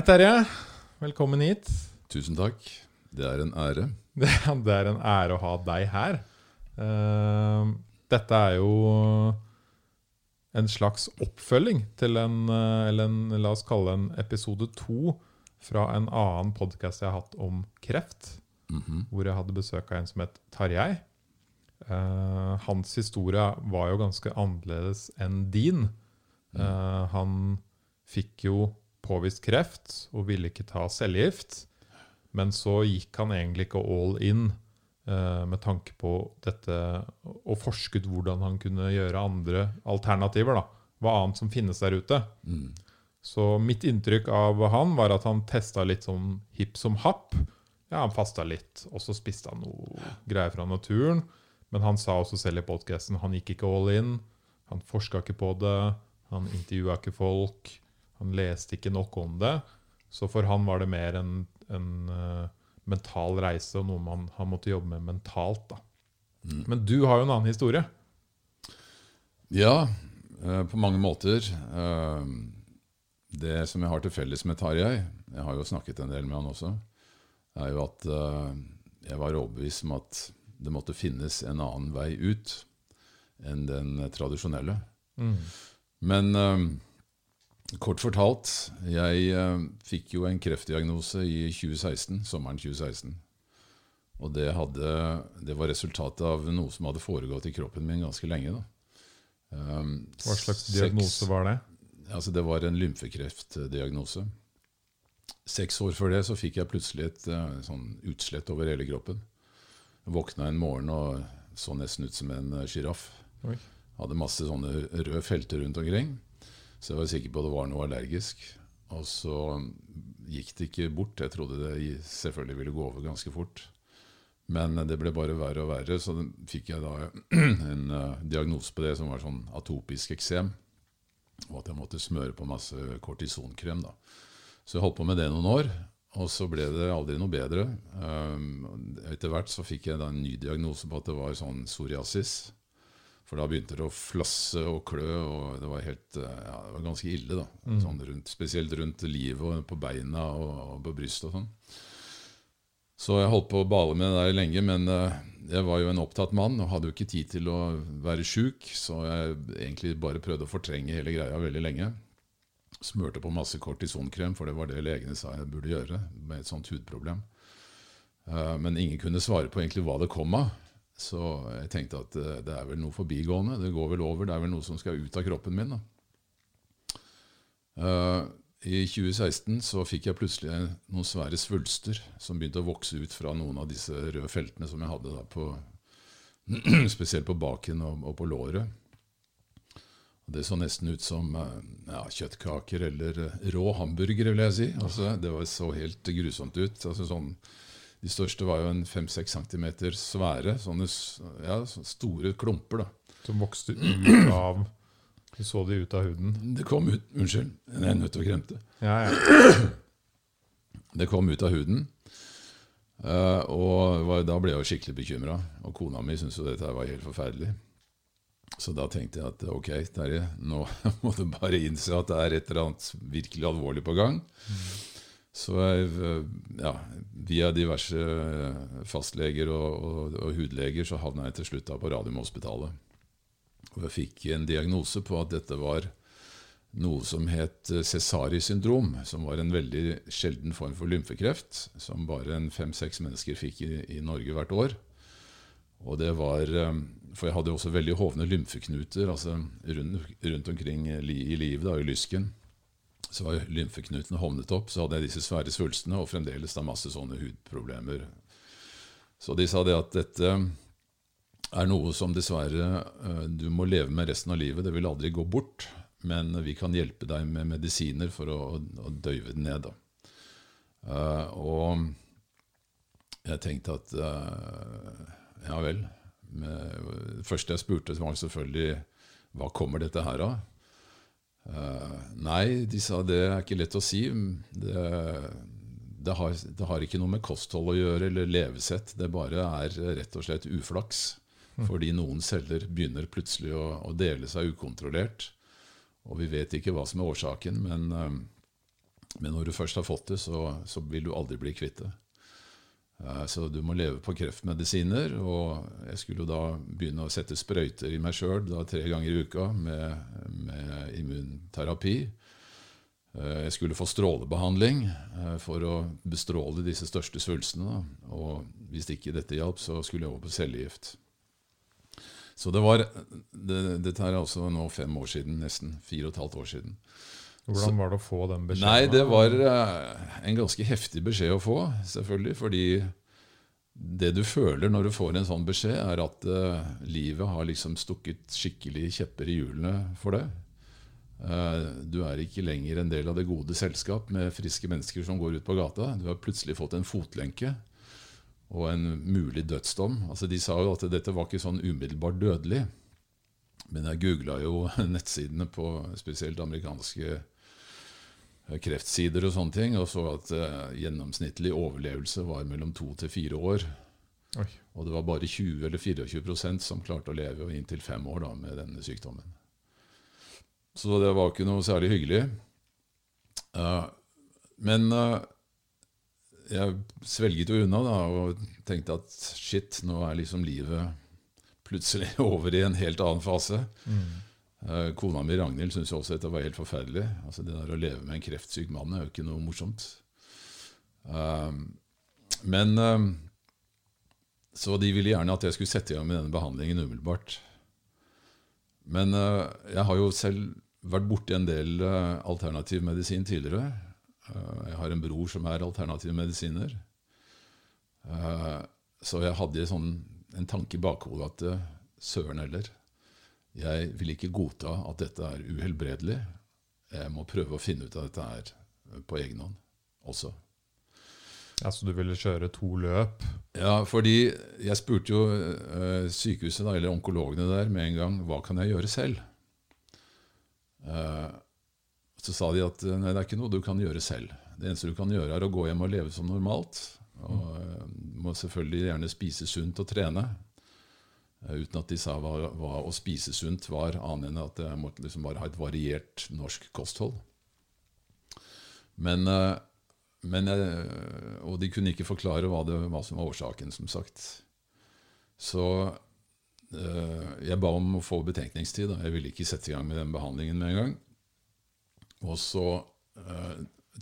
Hei, Terje. Velkommen hit. Tusen takk. Det er en ære. Det er en ære å ha deg her. Uh, Dette er jo en slags oppfølging til en, eh, eller en, la oss kalle det en episode to fra en annen podkast jeg har hatt om kreft, Mhm. hvor jeg hadde besøk av en som het Tarjei. Uh, hans historie var jo ganske annerledes enn din. Uh, han fikk jo påvist kreft og ville ikke ta cellegift. Men så gikk han egentlig ikke all in eh, med tanke på dette og forsket hvordan han kunne gjøre andre alternativer. da. Hva annet som finnes der ute. Mm. Så mitt inntrykk av han var at han testa litt sånn hipp som happ. Ja, han fasta litt, og så spiste han noe greier fra naturen. Men han sa også selv i podkasten han gikk ikke all in. Han forska ikke på det. Han intervjua ikke folk. Han leste ikke nok om det. Så for han var det mer en, en uh, mental reise og noe man, han måtte jobbe med mentalt. da. Mm. Men du har jo en annen historie. Ja, uh, på mange måter. Uh, Det som jeg har til felles med Tarjei, jeg har jo snakket en del med han også, er jo at jeg var overbevist om at det måtte finnes en annen vei ut enn den tradisjonelle. Men eh, kort fortalt, jeg eh, fikk jo en kreftdiagnose i 2016, sommeren 2016. Og det, hadde, det var resultatet av noe som hadde foregått i kroppen min ganske lenge. Um, Hva slags seks- diagnose var det? Altså det var en lymfekreftdiagnose. Seks år før det så fikk jeg plutselig et eh, sånn utslett over hele kroppen. Jeg våkna en morgen og så nesten ut som en sjiraff. Oi. Hadde masse sånne røde felter rundt omkring. Så jeg var sikker på at det var noe allergisk. Og så gikk det ikke bort. Jeg trodde det selvfølgelig ville gå over ganske fort. Men det ble bare verre og verre, så fikk jeg da en eh, diagnose på det som var sånn atopisk eksem. Og at jeg måtte smøre på masse kortisonkrem. da. Så jeg holdt på med det noen år, og så ble det aldri noe bedre. Um, etter hvert så fikk jeg da en ny diagnose på at det var sånn psoriasis. For da begynte det å flasse og klø, og det var, helt, eh, ja, det var ganske ille. da. Sånn rundt, spesielt rundt livet og på beina og, og på brystet og sånn. Så jeg holdt på å bale med det der lenge, men eh, jeg var jo en opptatt mann og hadde jo ikke tid til å være sjuk, så jeg egentlig bare prøvde å fortrenge hele greia veldig lenge. Smurte på masse kortisonkrem, for det var det legene sa jeg burde gjøre med et sånt hudproblem. Eh, Men ingen kunne svare på egentlig hva det kom av. Så jeg tenkte at eh, det er vel noe forbigående. Det går vel over. Det er vel noe som skal ut av kroppen min. Eh, I 2016 så fikk jeg plutselig noen svære svulster som begynte å vokse ut fra noen av disse røde feltene som jeg hadde på, spesielt på baken og, og på låret. Det så nesten ut som eh, ja, kjøttkaker eller rå hamburgere, vil jeg si. Altså, det var, så helt grusomt ut. Altså, sånn, de største var jo en 5-6 cm svære. Sånne ja, store klumper. da. Som vokste ut av Du så de ut av huden? Det kom ut Unnskyld, jeg er nødt til å kremte. Ja, ja. Det kom ut av huden. eh, og da ble jeg jo skikkelig bekymra. Og kona mi syntes jo dette var helt forferdelig. Så da tenkte jeg at ok, Terje, nå må du bare innse at det er et eller annet virkelig alvorlig på gang. Så eh, ja, via diverse eh, fastleger og, og, og hudleger så havna jeg til slutt da på Radiumhospitalet. Og jeg fikk en diagnose på at dette var noe som het eh, Cesari syndrom, som var en veldig sjelden form for lymfekreft, som bare fem-seks mennesker fikk i, i Norge hvert år. Og det var, For jeg hadde også veldig hovne lymfeknuter altså rundt, rundt omkring i livet, da, i lysken. Så var lymfeknutene hovnet opp, så hadde jeg disse svære svulstene og fremdeles da masse sånne hudproblemer. Så de sa det at dette er noe som dessverre eh, du må leve med resten av livet. Det vil aldri gå bort, men vi kan hjelpe deg med medisiner for å, å døyve det ned. Eh, og jeg tenkte at uh, ja vel. Det første jeg spurte, var selvfølgelig hva kommer dette her av? Eh, nei, de sa det er ikke lett å si. Det, det, har, det har ikke noe med kosthold å gjøre eller levesett. Det bare er rett og slett uflaks. Fordi noen celler begynner plutselig å, å dele seg ukontrollert. Og vi vet ikke hva som er årsaken, men eh, Men når du først har fått det, så, så vil du aldri bli kvitt det. Eh, Så du må leve på kreftmedisiner. Og jeg skulle da begynne å sette sprøyter i meg sjøl tre ganger i uka med, med immunterapi. Eh, Jeg skulle få strålebehandling eh, for å bestråle disse største svulstene. Og hvis ikke dette hjalp, så skulle jeg over på cellegift. Så det var det, Dette er altså nå fem år siden, nesten. Fire og et halvt år siden. Hvordan var det å få den beskjeden? Nei, det var eh, en ganske heftig beskjed å få, selvfølgelig. Fordi det du føler når du får en sånn beskjed, er at uh, livet har liksom stukket skikkelig kjepper i hjulene for deg. Uh, du er ikke lenger en del av det gode selskap med friske mennesker som går ut på gata. Du har plutselig fått en fotlenke og en mulig dødsdom. Altså, de sa jo at dette var ikke sånn umiddelbart dødelig. Men jeg googla jo nettsidene på spesielt amerikanske eh, kreftsider og sånne ting, og så at uh, gjennomsnittlig overlevelse var mellom to til fire år. Oi. Og det var bare 20 eller 24% som klarte å leve inntil fem år da, med denne sykdommen. Så det var ikke noe særlig hyggelig. Uh, men uh, jeg svelget jo unna da, og tenkte at shit, nå er liksom livet plutselig over i en helt annen fase. Mm. Eh, Kona mi Ragnhild syntes også dette var helt forferdelig. Altså Det der å leve med en kreftsyk mann er jo ikke noe morsomt. Eh, men eh, Så de ville gjerne at jeg skulle sette i gang med denne behandlingen umiddelbart. Men jeg har jo selv vært borti en del alternativ medisin tidligere. Jeg har en bror som er alternativ medisiner. Så jeg hadde sånn, en tanke i bakhodet at eh, søren heller, jeg vil ikke godta at dette er uhelbredelig. Jeg må prøve å finne ut av dette her eh, på egen hånd også. Ja, Så du ville kjøre to løp? Ja, fordi jeg spurte jo eh, sykehuset, da, eller onkologene der, med en gang hva kan jeg gjøre selv. Eh, så sa de at nei, det er ikke noe du kan gjøre selv. Det eneste du kan gjøre, er å gå hjem og leve som normalt. Og eh, må selvfølgelig gjerne spise sunt og trene. Eh, uten at de sa hva, hva å spise sunt var, annet enn at jeg måtte liksom bare ha et variert norsk kosthold. Men, eh, men Og de kunne ikke forklare hva, det, hva som var årsaken, som sagt. Så jeg ba om å få betenkningstid. Jeg ville ikke sette i gang med den behandlingen med en gang. Og så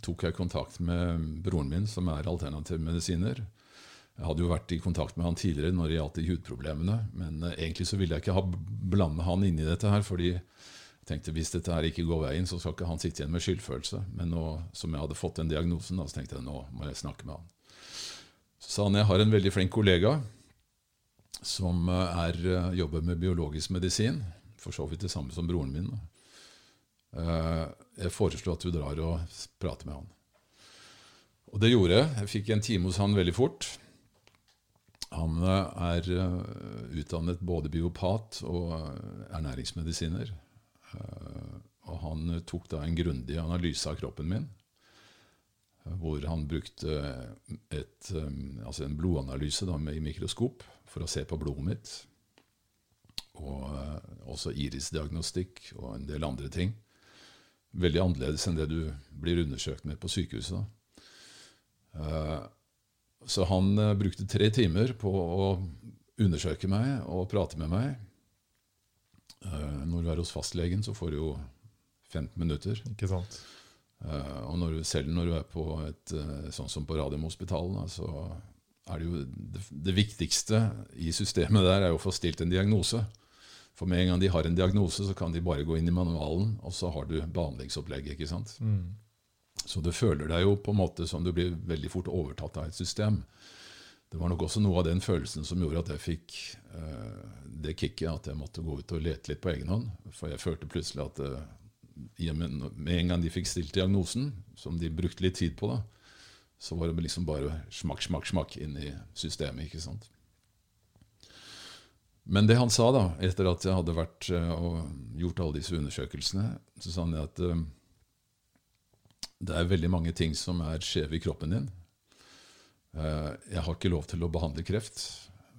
tok jeg kontakt med broren min, som er alternativ medisiner. Jeg hadde jo vært i kontakt med han tidligere når det gjaldt de hudproblemene. Men eh, egentlig så ville jeg ikke ha blande han inn i dette her, fordi jeg tenkte hvis dette her ikke går veien, så skal ikke han sitte igjen med skyldfølelse. Men nå som jeg hadde fått den diagnosen, da, så tenkte jeg nå må jeg snakke med han. Så sa han jeg har en veldig flink kollega som eh, er, eh, jobber med biologisk medisin. For så vidt det samme som broren min. da. Eh, Jeg foreslår at du drar og prater med han. Og det gjorde jeg. Jeg fikk en time hos han veldig fort. Han eh, er eh, utdannet både biopat og ernæringsmedisiner. Og han tok da en grundig analyse av kroppen min. Hvor han brukte et, altså en blodanalyse da, i mikroskop for å se på blodet mitt. Og også irisdiagnostikk og en del andre ting. Veldig annerledes enn det du blir undersøkt med på sykehuset. da. Eh, Så han eh, brukte tre timer på å undersøke meg og prate med meg. Eh, Når du er hos fastlegen, så får du jo 15 minutter. Ikke sant? Og når selv når du er på et sånn som på Radiumhospitalet, så er det jo det, det viktigste i systemet der er jo å få stilt en diagnose. For med en gang de har en diagnose, så kan de bare gå inn i manualen, og så har du behandlingsopplegget. ikke sant? Mm. Så du føler deg jo på en måte som du blir veldig fort overtatt av et system. Det var nok også noe av den følelsen som gjorde at jeg fikk eh, det kicket at jeg måtte gå ut og lete litt på egen hånd. For jeg følte plutselig at eh, med, en gang de fikk stilt diagnosen, som de brukte litt tid på, da, så var det liksom bare smakk, smakk, smakk inn i systemet. ikke sant? Men det han sa, da, etter at jeg hadde vært eh, og gjort alle disse undersøkelsene, så sa han at eh, det er veldig mange ting som er skjeve i kroppen din. Eh, Jeg har ikke lov til å behandle kreft,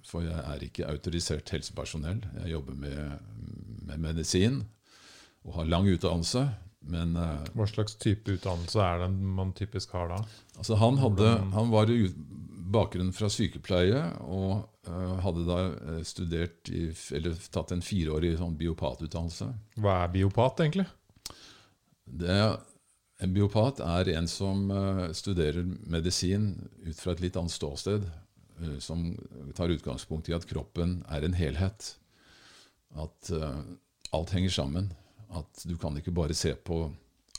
for jeg er ikke autorisert helsepersonell. Jeg jobber med, med medisin og har lang utdannelse. Men Hva slags type utdannelse er det man typisk har da? altså han, hadde, han var i ut- bakgrunn fra sykepleie og hadde da eh, studert i, eller tatt en fireårig sånn biopatutdannelse. Hva er biopat, egentlig? Det, en biopat er en som eh, studerer medisin ut fra et litt annet ståsted, eh, som tar utgangspunkt i at kroppen er en helhet. At eh, alt henger sammen. At du kan ikke bare se på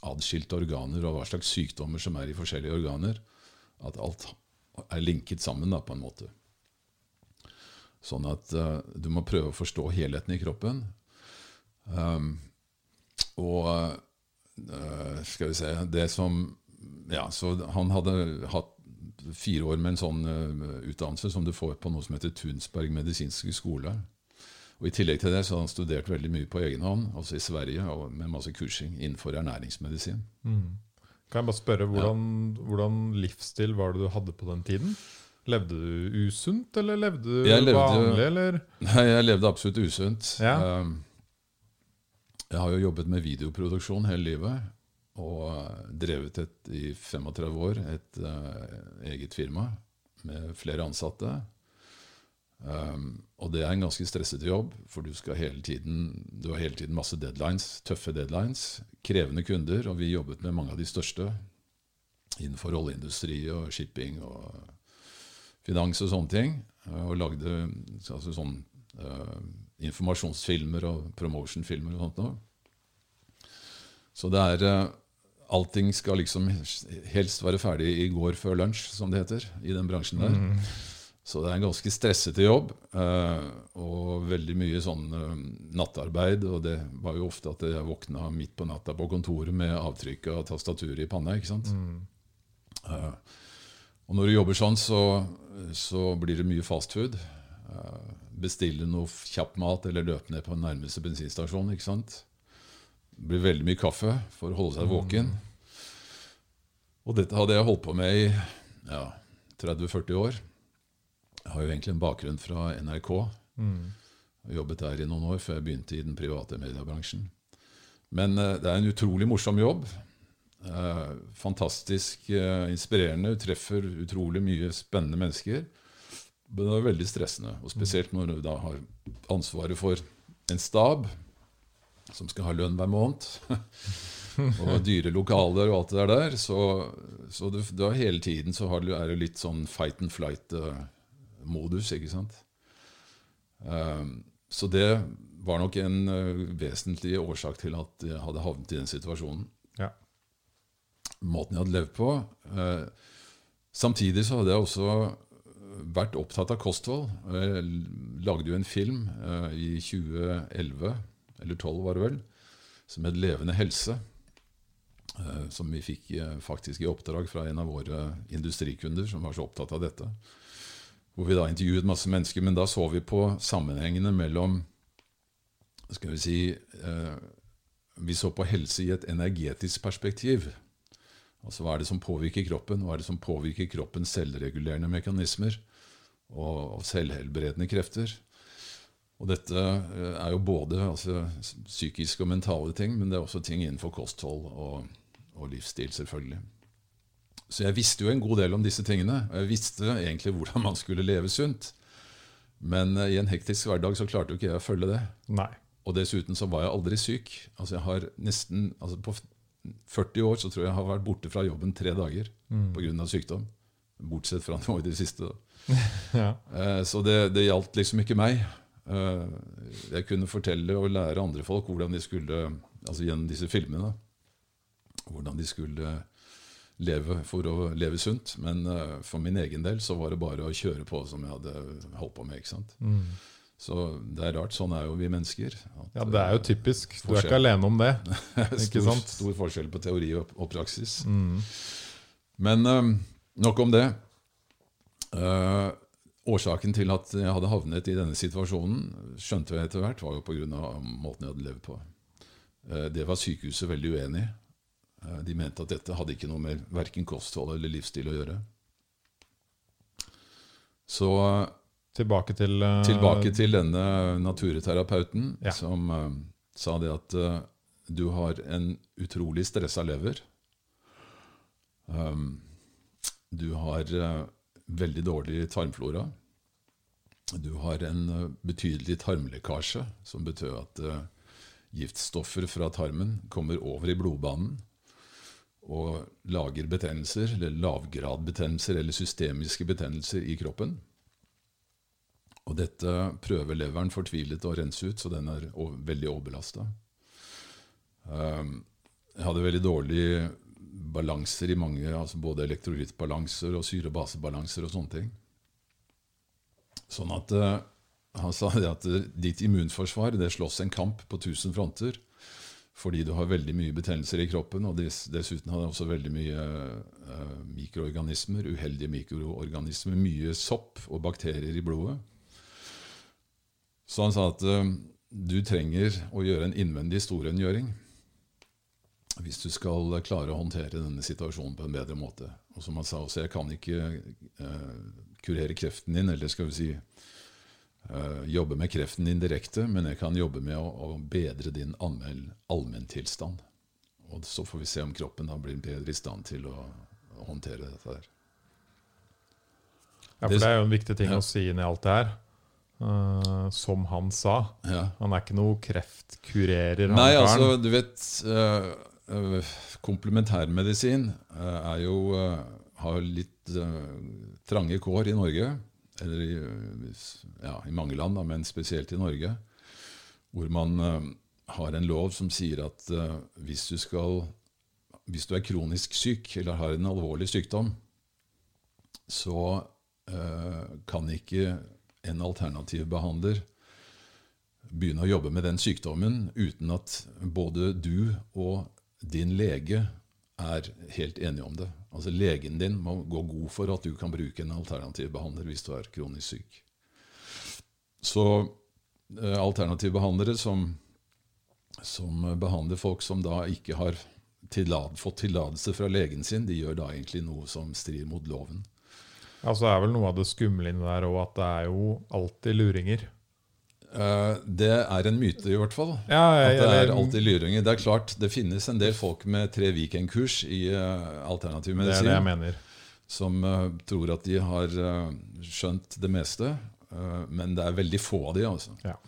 adskilte organer og hva slags sykdommer som er i forskjellige organer. At alt er linket sammen da, på en måte. Sånn at uh, du må prøve å forstå helheten i kroppen. Um, og uh, skal vi se Det som Ja, så han hadde hatt fire år med en sånn uh, utdannelse som du får på noe som heter Tunsberg medisinske skole. Og I tillegg til det så hadde han studert veldig mye på egen hånd, altså i Sverige, med masse kursing innenfor ernæringsmedisin. Kan jeg bare spørre, hvordan, hvordan livsstil var det du hadde på den tiden? Levde du usunt, eller levde du levde- vanlig, eller? Nei, jeg levde absolutt usunt. Ja. Um, Jeg har jo jobbet med videoproduksjon hele livet. Og uh, drevet et, i 35 år et uh, eget firma med flere ansatte. Um, og det er en ganske stressete jobb, for du, skal hele tiden, du har hele tiden masse deadlines, tøffe deadlines. Krevende kunder, og vi jobbet med mange av de største innenfor oljeindustri og shipping og finans og sånne ting. uh, Og lagde altså sånn uh, informasjonsfilmer og promotionfilmer og sånt noe. Så det er uh, Allting skal liksom helst være ferdig i går før lunsj, som det heter, i den bransjen der. Så det er en ganske stressete jobb, og veldig mye sånn nattarbeid. Og det var jo ofte at jeg våkna midt på natta på kontoret med avtrykk av tastaturet i panna. ikke sant? Uh, og når du jobber sånn, så, så blir det mye fastfood. Uh, bestille noe kjapp mat eller løpe ned på den nærmeste bensinstasjon. ikke sant? Det blir veldig mye kaffe for å holde seg våken. Og dette hadde jeg holdt på med i ja, 30-40 år. Jeg har jo egentlig en bakgrunn fra NRK. Jeg jobbet der i noen år før jeg begynte i den private mediebransjen. Men eh, det er en utrolig morsom jobb. Eh, fantastisk eh, inspirerende. Du treffer utrolig mye spennende mennesker. Men det er veldig stressende. Og spesielt når du da har ansvaret for en stab som skal ha lønn hver måned. og dyre lokaler og alt det der. Så, så du, da hele tiden så du, er det litt sånn fight and flight-modus, ikke sant. Um, så det var nok en vesentlig årsak til at jeg hadde havnet i den situasjonen. Måten jeg hadde levd på. Uh, samtidig så hadde jeg også vært opptatt av kosthold. Jeg lagde jo en film uh, i 2011, eller 2012 var det vel, som het 'Levende helse'. Som vi fikk faktisk i oppdrag fra en av våre industrikunder som var så opptatt av dette. Hvor vi da intervjuet masse mennesker, men da så vi på sammenhengene mellom skal vi si Vi så på helse i et energetisk perspektiv. Altså Hva er det som påvirker kroppen? Hva er det som påvirker kroppens selvregulerende mekanismer og, selvhelbredende krefter? Og dette er jo både altså, psykiske og mentale ting, men det er også ting innenfor kosthold og, og livsstil, selvfølgelig. Så jeg visste jo en god del om disse tingene. Og jeg visste egentlig hvordan man skulle leve sunt. Men i en hektisk hverdag så klarte jo ikke jeg å følge det. Nei. Og dessuten så var jeg aldri syk. Altså jeg har nesten, altså På 40 år så tror jeg jeg har vært borte fra jobben tre dager Mm. pga. sykdom. Bortsett fra nå i det siste. Ja. Eh, Så det, det gjaldt liksom ikke meg. Eh, Jeg kunne fortelle og lære andre folk hvordan de skulle altså gjennom disse filmene hvordan de skulle leve for å leve sunt. Men eh, for min egen del så var det bare å kjøre på som jeg hadde holdt på med. ikke sant? Mm. Så det er rart. Sånn er jo vi mennesker. ja, det er jo eh, typisk. Du er ikke alene om det. stor, stor forskjell på teori og, og praksis. Mm. Men eh, nok om det. Uh, årsaken til at jeg hadde havnet i denne situasjonen, skjønte jeg etter hvert, var jo pga. måten jeg hadde levd på. Uh, det var sykehuset veldig uenig i. Uh, de mente at dette hadde ikke noe med verken kosthold eller livsstil å gjøre. Så Tilbake til uh, tilbake til denne naturterapeuten Ja. som uh, sa det at uh, Du har en utrolig stressa lever. Um, du har veldig dårlig tarmflora. Du har en betydelig tarmlekkasje, som betød at giftstoffer fra tarmen kommer over i blodbanen og lager betennelser, eller lavgradbetennelser eller systemiske betennelser i kroppen. Og dette prøver leveren fortvilet å rense ut, så den er veldig overbelasta. Um, jeg hadde veldig dårlige balanser i mange, altså både elektrolyttbalanser og syrebasebalanser og sånne ting. Sånn at uh, han sa det at ditt immunforsvar det slåss en kamp på tusen fronter fordi du har veldig mye betennelser i kroppen, og dessuten har det også veldig mye uh, mikroorganismer, uheldige mikroorganismer, mye sopp og bakterier i blodet. Så han sa at uh, du trenger å gjøre en innvendig storrengjøring hvis du skal klare å håndtere denne situasjonen på en bedre måte. Og som han sa også, jeg kan ikke uh, kurere kreften din, eller skal vi si uh, jobbe med kreften din direkte, men jeg kan jobbe med å, å bedre din allmenntilstand. Og så får vi se om kroppen da blir bedre i stand til å, å håndtere dette der. Ja, for det er jo en viktig ting ja. å si inn i alt det her. Uh, som han sa. Ja. Han er ikke noe kreftkurerer. Nei, altså, du vet uh, uh, Komplementærmedisin er jo har litt trange kår i Norge. Eller i, ja, i mange land, da, men spesielt i Norge. Hvor man har en lov som sier at hvis du skal Hvis du er kronisk syk eller har en alvorlig sykdom, så kan ikke en alternativ behandler begynne å jobbe med den sykdommen uten at både du og din lege er helt enige om det. Altså Legen din må gå god for at du kan bruke en alternativ behandler hvis du er kronisk syk. Så eh, alternative behandlere som, som, behandler folk som da ikke har tillad, fått tillatelse fra legen sin, de gjør da egentlig noe som strir mot loven. Ja, det er vel noe av det skumle inni der òg at det er jo alltid luringer. Uh, det er en myte, i hvert fall. Ja, ja, at det er alltid luringer. Det er klart, det finnes en del folk med tre weekendkurs i uh, alternativ medisin. Det er det jeg mener. Som uh, tror at de har skjønt det meste. men det er veldig få av de, altså. Ja.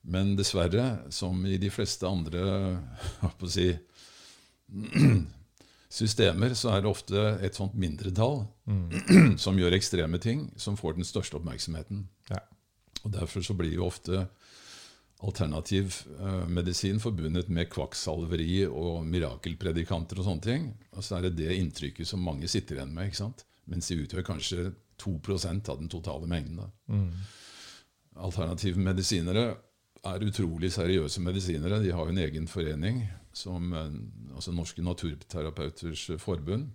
Men dessverre, som i de fleste andre si, systemer så er det ofte et sånt mindretall mm. som gjør ekstreme ting, som får den største oppmerksomheten. Ja. Og Derfor så blir jo ofte alternativ uh, medisin forbundet med kvakksalveri og mirakelpredikanter og sånne ting. Og så er det det inntrykket som mange sitter igjen med, ikke sant? mens de utgjør kanskje 2% av den totale mengden. Mm. Alternative medisinere er utrolig seriøse medisinere. De har jo en egen forening som altså Norske naturterapeuters forbund,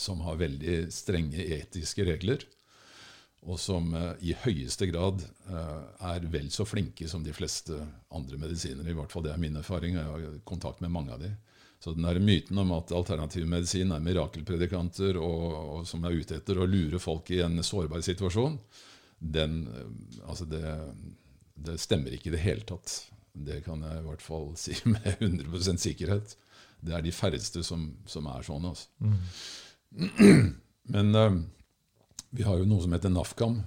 som har veldig strenge etiske regler, og som uh, i høyeste grad uh, er vel så flinke som de fleste andre medisinere. I hvert fall det er min erfaring. og Jeg har kontakt med mange av dem. Så den der myten om at alternativ medisin er mirakelpredikanter og, og, som er ute etter å lure folk i en sårbar situasjon, den, altså det, det stemmer ikke i det hele tatt. Det kan jeg i hvert fall si med 100% sikkerhet. Det er de færreste som, som er sånn. Altså. Mm. Men uh, vi har jo noe som heter NAFCAM,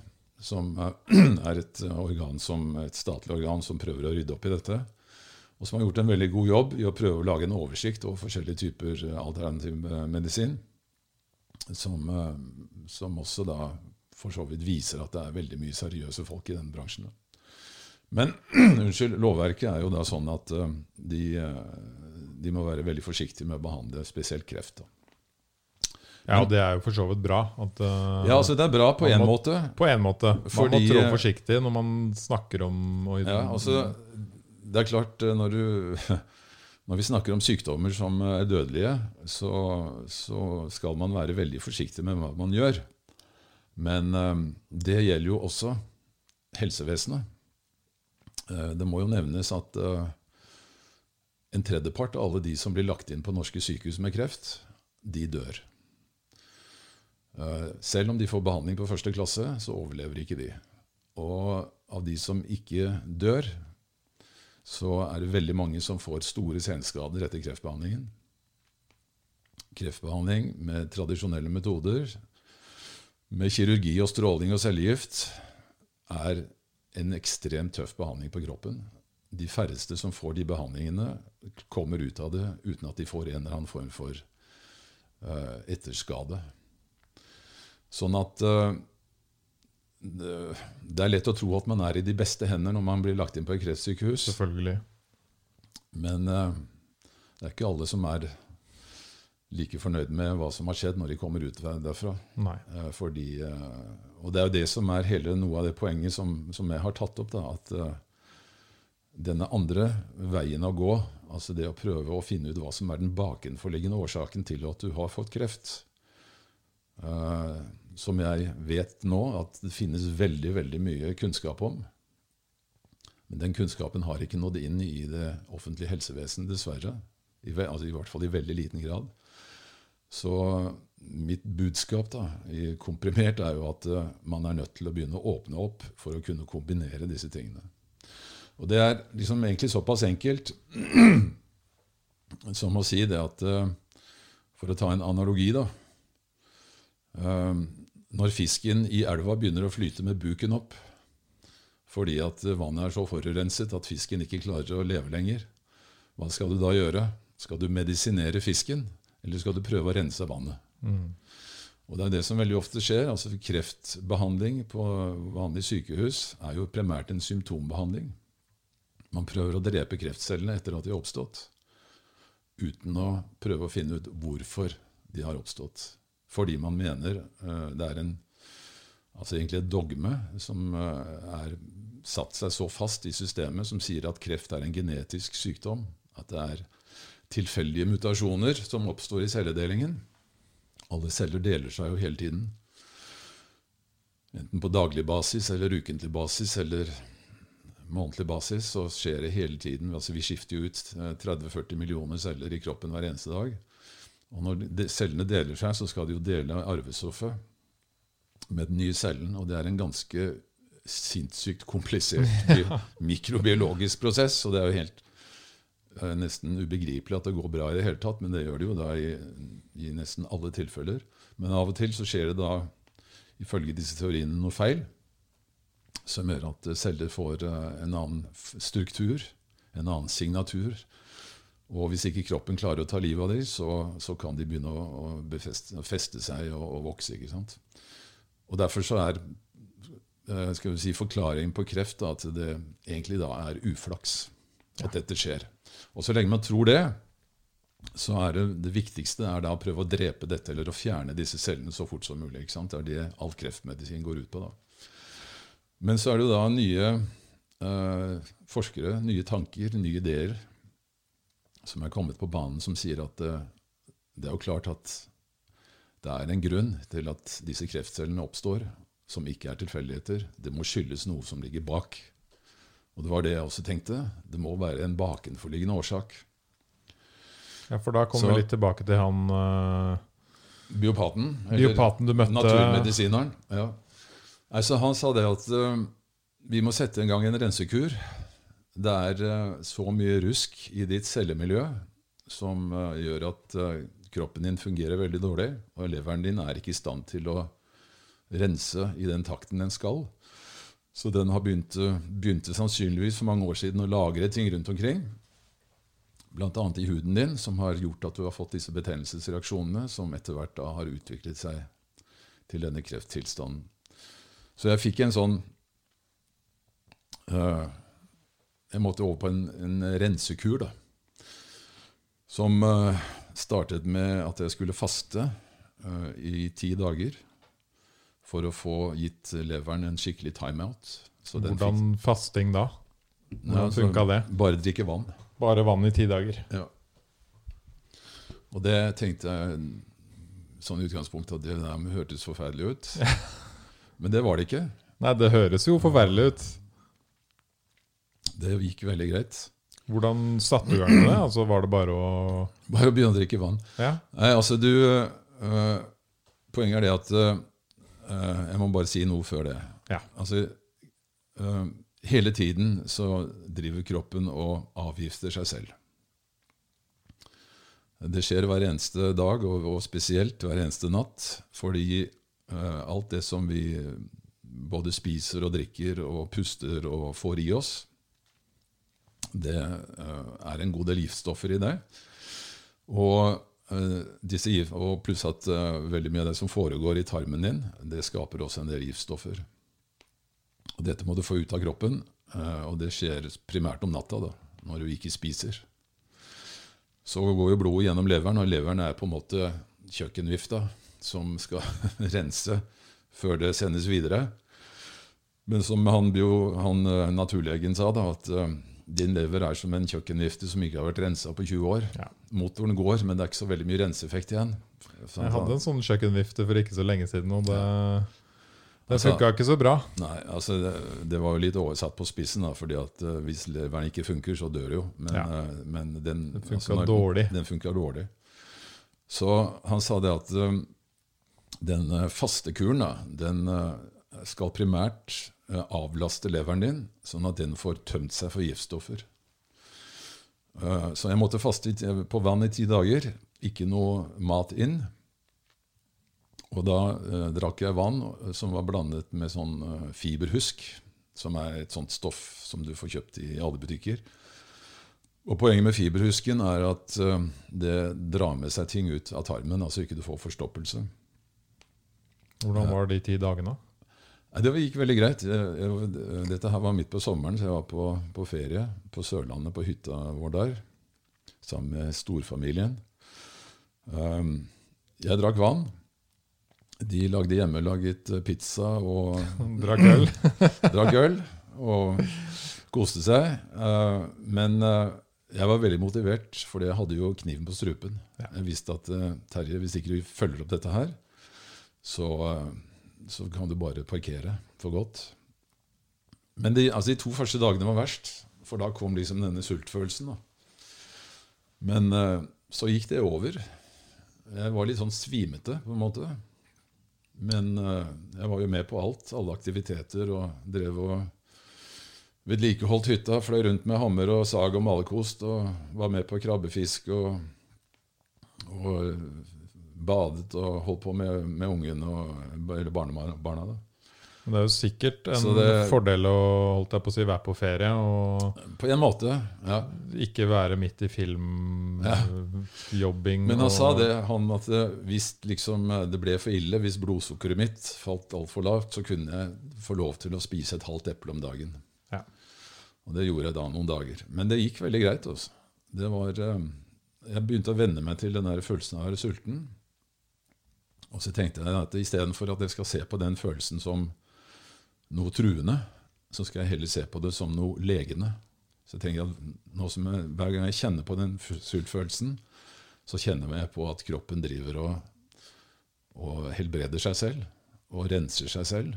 som er et, organ som, et statlig organ som prøver å rydde opp i dette. Og som har gjort en veldig god jobb i å prøve å lage en oversikt over forskjellige typer alternativ medisin. Som, som også da for så vidt viser at det er veldig mye seriøse folk i denne bransjen. Men unnskyld, lovverket er jo da sånn at uh, de, uh, de, må være veldig forsiktige med å behandle spesielt kreft. Ja, og det er jo for så vidt bra. At, uh, ja, altså Det er bra på én måte. På en måte. Man Fordi, må trå forsiktig når man snakker om Ja, altså, Det er klart, når, du, når vi snakker om sykdommer som er dødelige, så, så, skal man være veldig forsiktig med hva man gjør. Men det gjelder jo også helsevesenet. Eh, det må jo nevnes at eh, en tredjepart av alle de som blir lagt inn på norske sykehus med kreft, de dør. Eh, selv om de får behandling på første klasse, så overlever ikke de. Og av de som ikke dør, så er det veldig mange som får store senskader etter kreftbehandlingen. Kreftbehandling med tradisjonelle metoder, med kirurgi og stråling og cellegift, er en ekstremt tøff behandling på kroppen. De færreste som får de behandlingene, kommer ut av det uten at de får en eller annen form for uh, etterskade. Sånn at uh, det er lett å tro at man er i de beste hender når man blir lagt inn på et kreftsykehus. Selvfølgelig. Men uh, det er ikke alle som er like fornøyd med hva som har skjedd når de kommer ut derfra. Uh, fordi, uh, og det er jo det som er hele noe av det poenget som, som jeg har tatt opp. Da, at denne andre veien å gå, altså det å prøve å finne ut hva som er den bakenforliggende årsaken til at du har fått kreft, som jeg vet nå at det finnes veldig, veldig mye kunnskap om. Men den kunnskapen har ikke nådd inn i det offentlige helsevesenet, dessverre. I, altså I hvert fall i veldig liten grad. Så mitt budskap da, i komprimert er jo at uh, man er nødt til å begynne å åpne opp for å kunne kombinere disse tingene. Og det er liksom egentlig såpass enkelt som å si det at uh, For å ta en analogi, da. Uh, når fisken i elva begynner å flyte med buken opp fordi at vannet er så forurenset at fisken ikke klarer å leve lenger, hva skal du da gjøre? Skal du medisinere fisken, eller skal du prøve å rense vannet? Mm. Og Det er det som veldig ofte skjer. altså Kreftbehandling på vanlig sykehus er jo primært en symptombehandling. Man prøver å drepe kreftcellene etter at de har oppstått, uten å prøve å finne ut hvorfor de har oppstått fordi man mener uh, det er en, altså egentlig et dogme som uh, er satt seg så fast i systemet, som sier at kreft er en genetisk sykdom. At det er tilfeldige mutasjoner som oppstår i celledelingen. Alle celler deler seg jo hele tiden. Enten på daglig basis eller ukentlig basis eller månedlig basis så skjer det hele tiden. Altså Vi skifter jo ut 30-40 eh, millioner celler i kroppen hver eneste dag. Og når de, cellene deler seg, så skal de jo dele arvestoffet med den nye cellen. Og det er en ganske sinnssykt komplisert mikrobiologisk prosess. Og det er jo helt er nesten ubegripelig at det går bra i det hele tatt, men det gjør det jo da i, i, nesten alle tilfeller. Men av og til så skjer det da, ifølge disse teoriene, noe feil som gjør at celler får eh, en annen struktur, en annen signatur. Og hvis ikke kroppen klarer å ta livet av dem, så, så, kan de begynne å, befeste, å feste seg og, og, vokse. ikke sant? Og Derfor så er eh, skal vi si, forklaringen på kreft da, at det egentlig da er uflaks at dette skjer. Og så lenge man tror det, så er det, det viktigste er da å prøve å drepe dette eller å fjerne disse cellene så fort som mulig. ikke sant? Det er det all kreftmedisin går ut på. da. Men så er det jo da nye eh, forskere, nye tanker, nye ideer som er kommet på banen, som sier at det, det er jo klart at det er en grunn til at disse kreftcellene oppstår, som ikke er tilfeldigheter. Det må skyldes noe som ligger bak. Og det var det jeg også tenkte. Det må være en bakenforliggende årsak. Ja, for da kommer vi litt tilbake til han uh, Biopaten. Biopaten du møtte. Naturmedisineren. Ja. Altså, han sa det at uh, vi må sette i gang en rensekur det er uh, så mye rusk i ditt cellemiljø som gjør at kroppen din fungerer veldig dårlig, og leveren din er ikke i stand til å rense i den takten den skal. Så den har begynt, begynte sannsynligvis for mange år siden å lagre ting rundt omkring. Bl.a. i huden din, som har gjort at du har fått disse betennelsesreaksjonene, som etter hvert da har utviklet seg til denne krefttilstanden. Så jeg fikk en sånn øh, jeg måtte over på en, en rensekur, da. Som øh, startet med at jeg skulle faste øh, i ti dager for å få gitt leveren en skikkelig timeout. Hvordan fikk, fasting da? Hvordan ja, funka det? Bare drikke vann. Bare vann i ti dager? Ja. Og det tenkte jeg sånn i utgangspunktet at det der hørtes forferdelig ut. Men det var det ikke. Nei, det høres jo forferdelig ut. Det gikk veldig greit. Hvordan satte du i gang med det? Altså, var det bare å Bare å begynne å drikke vann. Ja. Nei, altså du øh, Poenget er det at øh, Jeg må bare si noe før det. Ja. Altså, uh, hele tiden så driver kroppen og avgifter seg selv. Det skjer hver eneste dag, og, og spesielt hver eneste natt, fordi uh, alt det som vi både spiser og drikker og puster og får i oss, det uh, er en god del giftstoffer i det. Og, uh, disse, og pluss at veldig mye av det som foregår i tarmen din, det skaper også en del giftstoffer. Og dette må du få ut av kroppen, og det skjer primært om natta, da, når du ikke spiser. Så går jo blodet gjennom leveren, og leveren er på en måte kjøkkenvifta som skal rense før det sendes videre. Men som han, han eh, naturlegen sa, da, at din lever er som en kjøkkenvifte som ikke har vært rensa på 20 år. Ja. Motoren går, men det er ikke så veldig mye renseeffekt igjen. Sånn, jeg hadde en sånn kjøkkenvifte for ikke så lenge siden. og det... det altså, funka ikke så bra. Nei, altså det, det, var jo litt oversatt på spissen. da, fordi at uh, Hvis leveren ikke funker, så dør det jo. Men, ja. uh, men den, den funka altså, dårlig. Den funka dårlig. Så han sa det at uh, den faste kuren da, den skal primært avlaste leveren din, sånn at den får tømt seg for giftstoffer. så jeg måtte faste på vann i ti dager. Ikke noe mat inn. Og da eh, drakk jeg vann som var blandet med sånn eh, fiberhusk, som er et sånt stoff som du får kjøpt i alle butikker. Og Poenget med fiberhusken er at eh, det drar med seg ting ut av tarmen, altså ikke du får forstoppelse. Hvordan var de ti dagene? Det gikk veldig greit. Dette her var midt på sommeren, så jeg var på, på ferie på Sørlandet, på hytta vår der, sammen med storfamilien. Jeg drakk vann. De lagde hjemmelaget eh, pizza og Drakk øl. drakk øl og koste seg. Uh, men uh, jeg var veldig motivert, for jeg hadde jo kniven på strupen. Jeg visste at uh, Terje, hvis ikke du følger opp dette her, så, så, kan du bare parkere for godt. Men de, altså, de, to første dagene var verst, for da kom liksom denne sultfølelsen. Da. Men så gikk det over. Jeg var litt sånn svimete, på en måte. Men uh, jeg var jo med på alt, alle aktiviteter, og drev og vedlikeholdt hytta. Fløy rundt med hammer og sag og malerkost og var med på krabbefisk og, og badet og holdt på med, med ungen og, eller barnebarna. da. Det er jo sikkert en det, fordel å holdt jeg på å si, være på ferie og På en måte, ja. ikke være midt i filmjobbing. Ja. Men han og, sa det, han at hvis liksom det ble for ille, hvis blodsukkeret mitt falt altfor lavt, så kunne jeg få lov til å spise et halvt eple om dagen. Ja. Og det gjorde jeg da noen dager. Men det gikk veldig greit. Også. Det var, eh, jeg begynte å venne meg til den der følelsen av å være sulten. Og så tenkte jeg at istedenfor at jeg skal se på den følelsen som noe truende, så skal jeg heller se på det som noe legende. Så jeg tenker at jeg, Hver gang jeg kjenner på den sultfølelsen, så kjenner jeg på at kroppen driver og, og helbreder seg selv og renser seg selv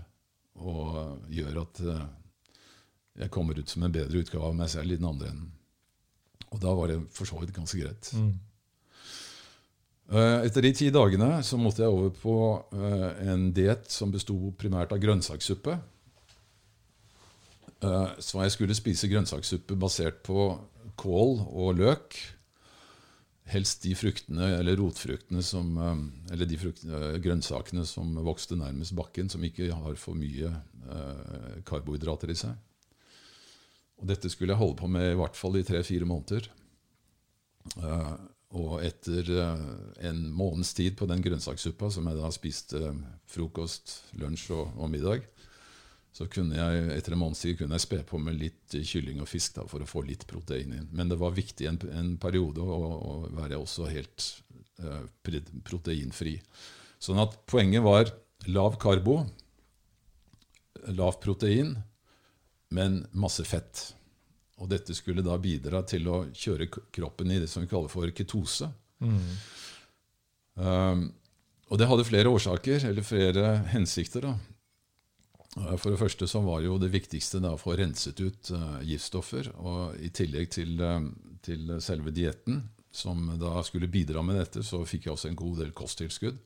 og gjør at eh, jeg kommer ut som en bedre utgave av meg selv i den andre enden. Og da var det for så vidt ganske greit. Mm. Eh, etter de ti dagene så måtte jeg over på eh, en diett som besto primært av grønnsakssuppe. Eh, så jeg skulle spise grønnsakssuppe basert på kål og løk. Helst de fruktene eller rotfruktene som, eller de grønnsakene som vokste nærmest bakken, som ikke har for mye karbohydrater i seg. Og dette skulle jeg holde på med i hvert fall i tre-fire måneder. Og etter en måneds tid på den grønnsakssuppa, som jeg da spiste frokost, lunsj og, og middag, så kunne jeg etter en måneds tid kunne jeg spe på med litt kylling og fisk da, for å få litt protein inn. Men det var viktig en, en periode å, å, være også helt uh, proteinfri. Sånn at poenget var lav karbo, lav protein, men masse fett. Og dette skulle da bidra til å kjøre kroppen i det som vi kaller for ketose. Mm. Um, og det hadde flere årsaker, eller flere hensikter. da. For det første så var jo det viktigste da å få renset ut uh, giftstoffer. Og i tillegg til, uh, til selve dietten, som da skulle bidra med dette, så fikk jeg også en god del kosttilskudd.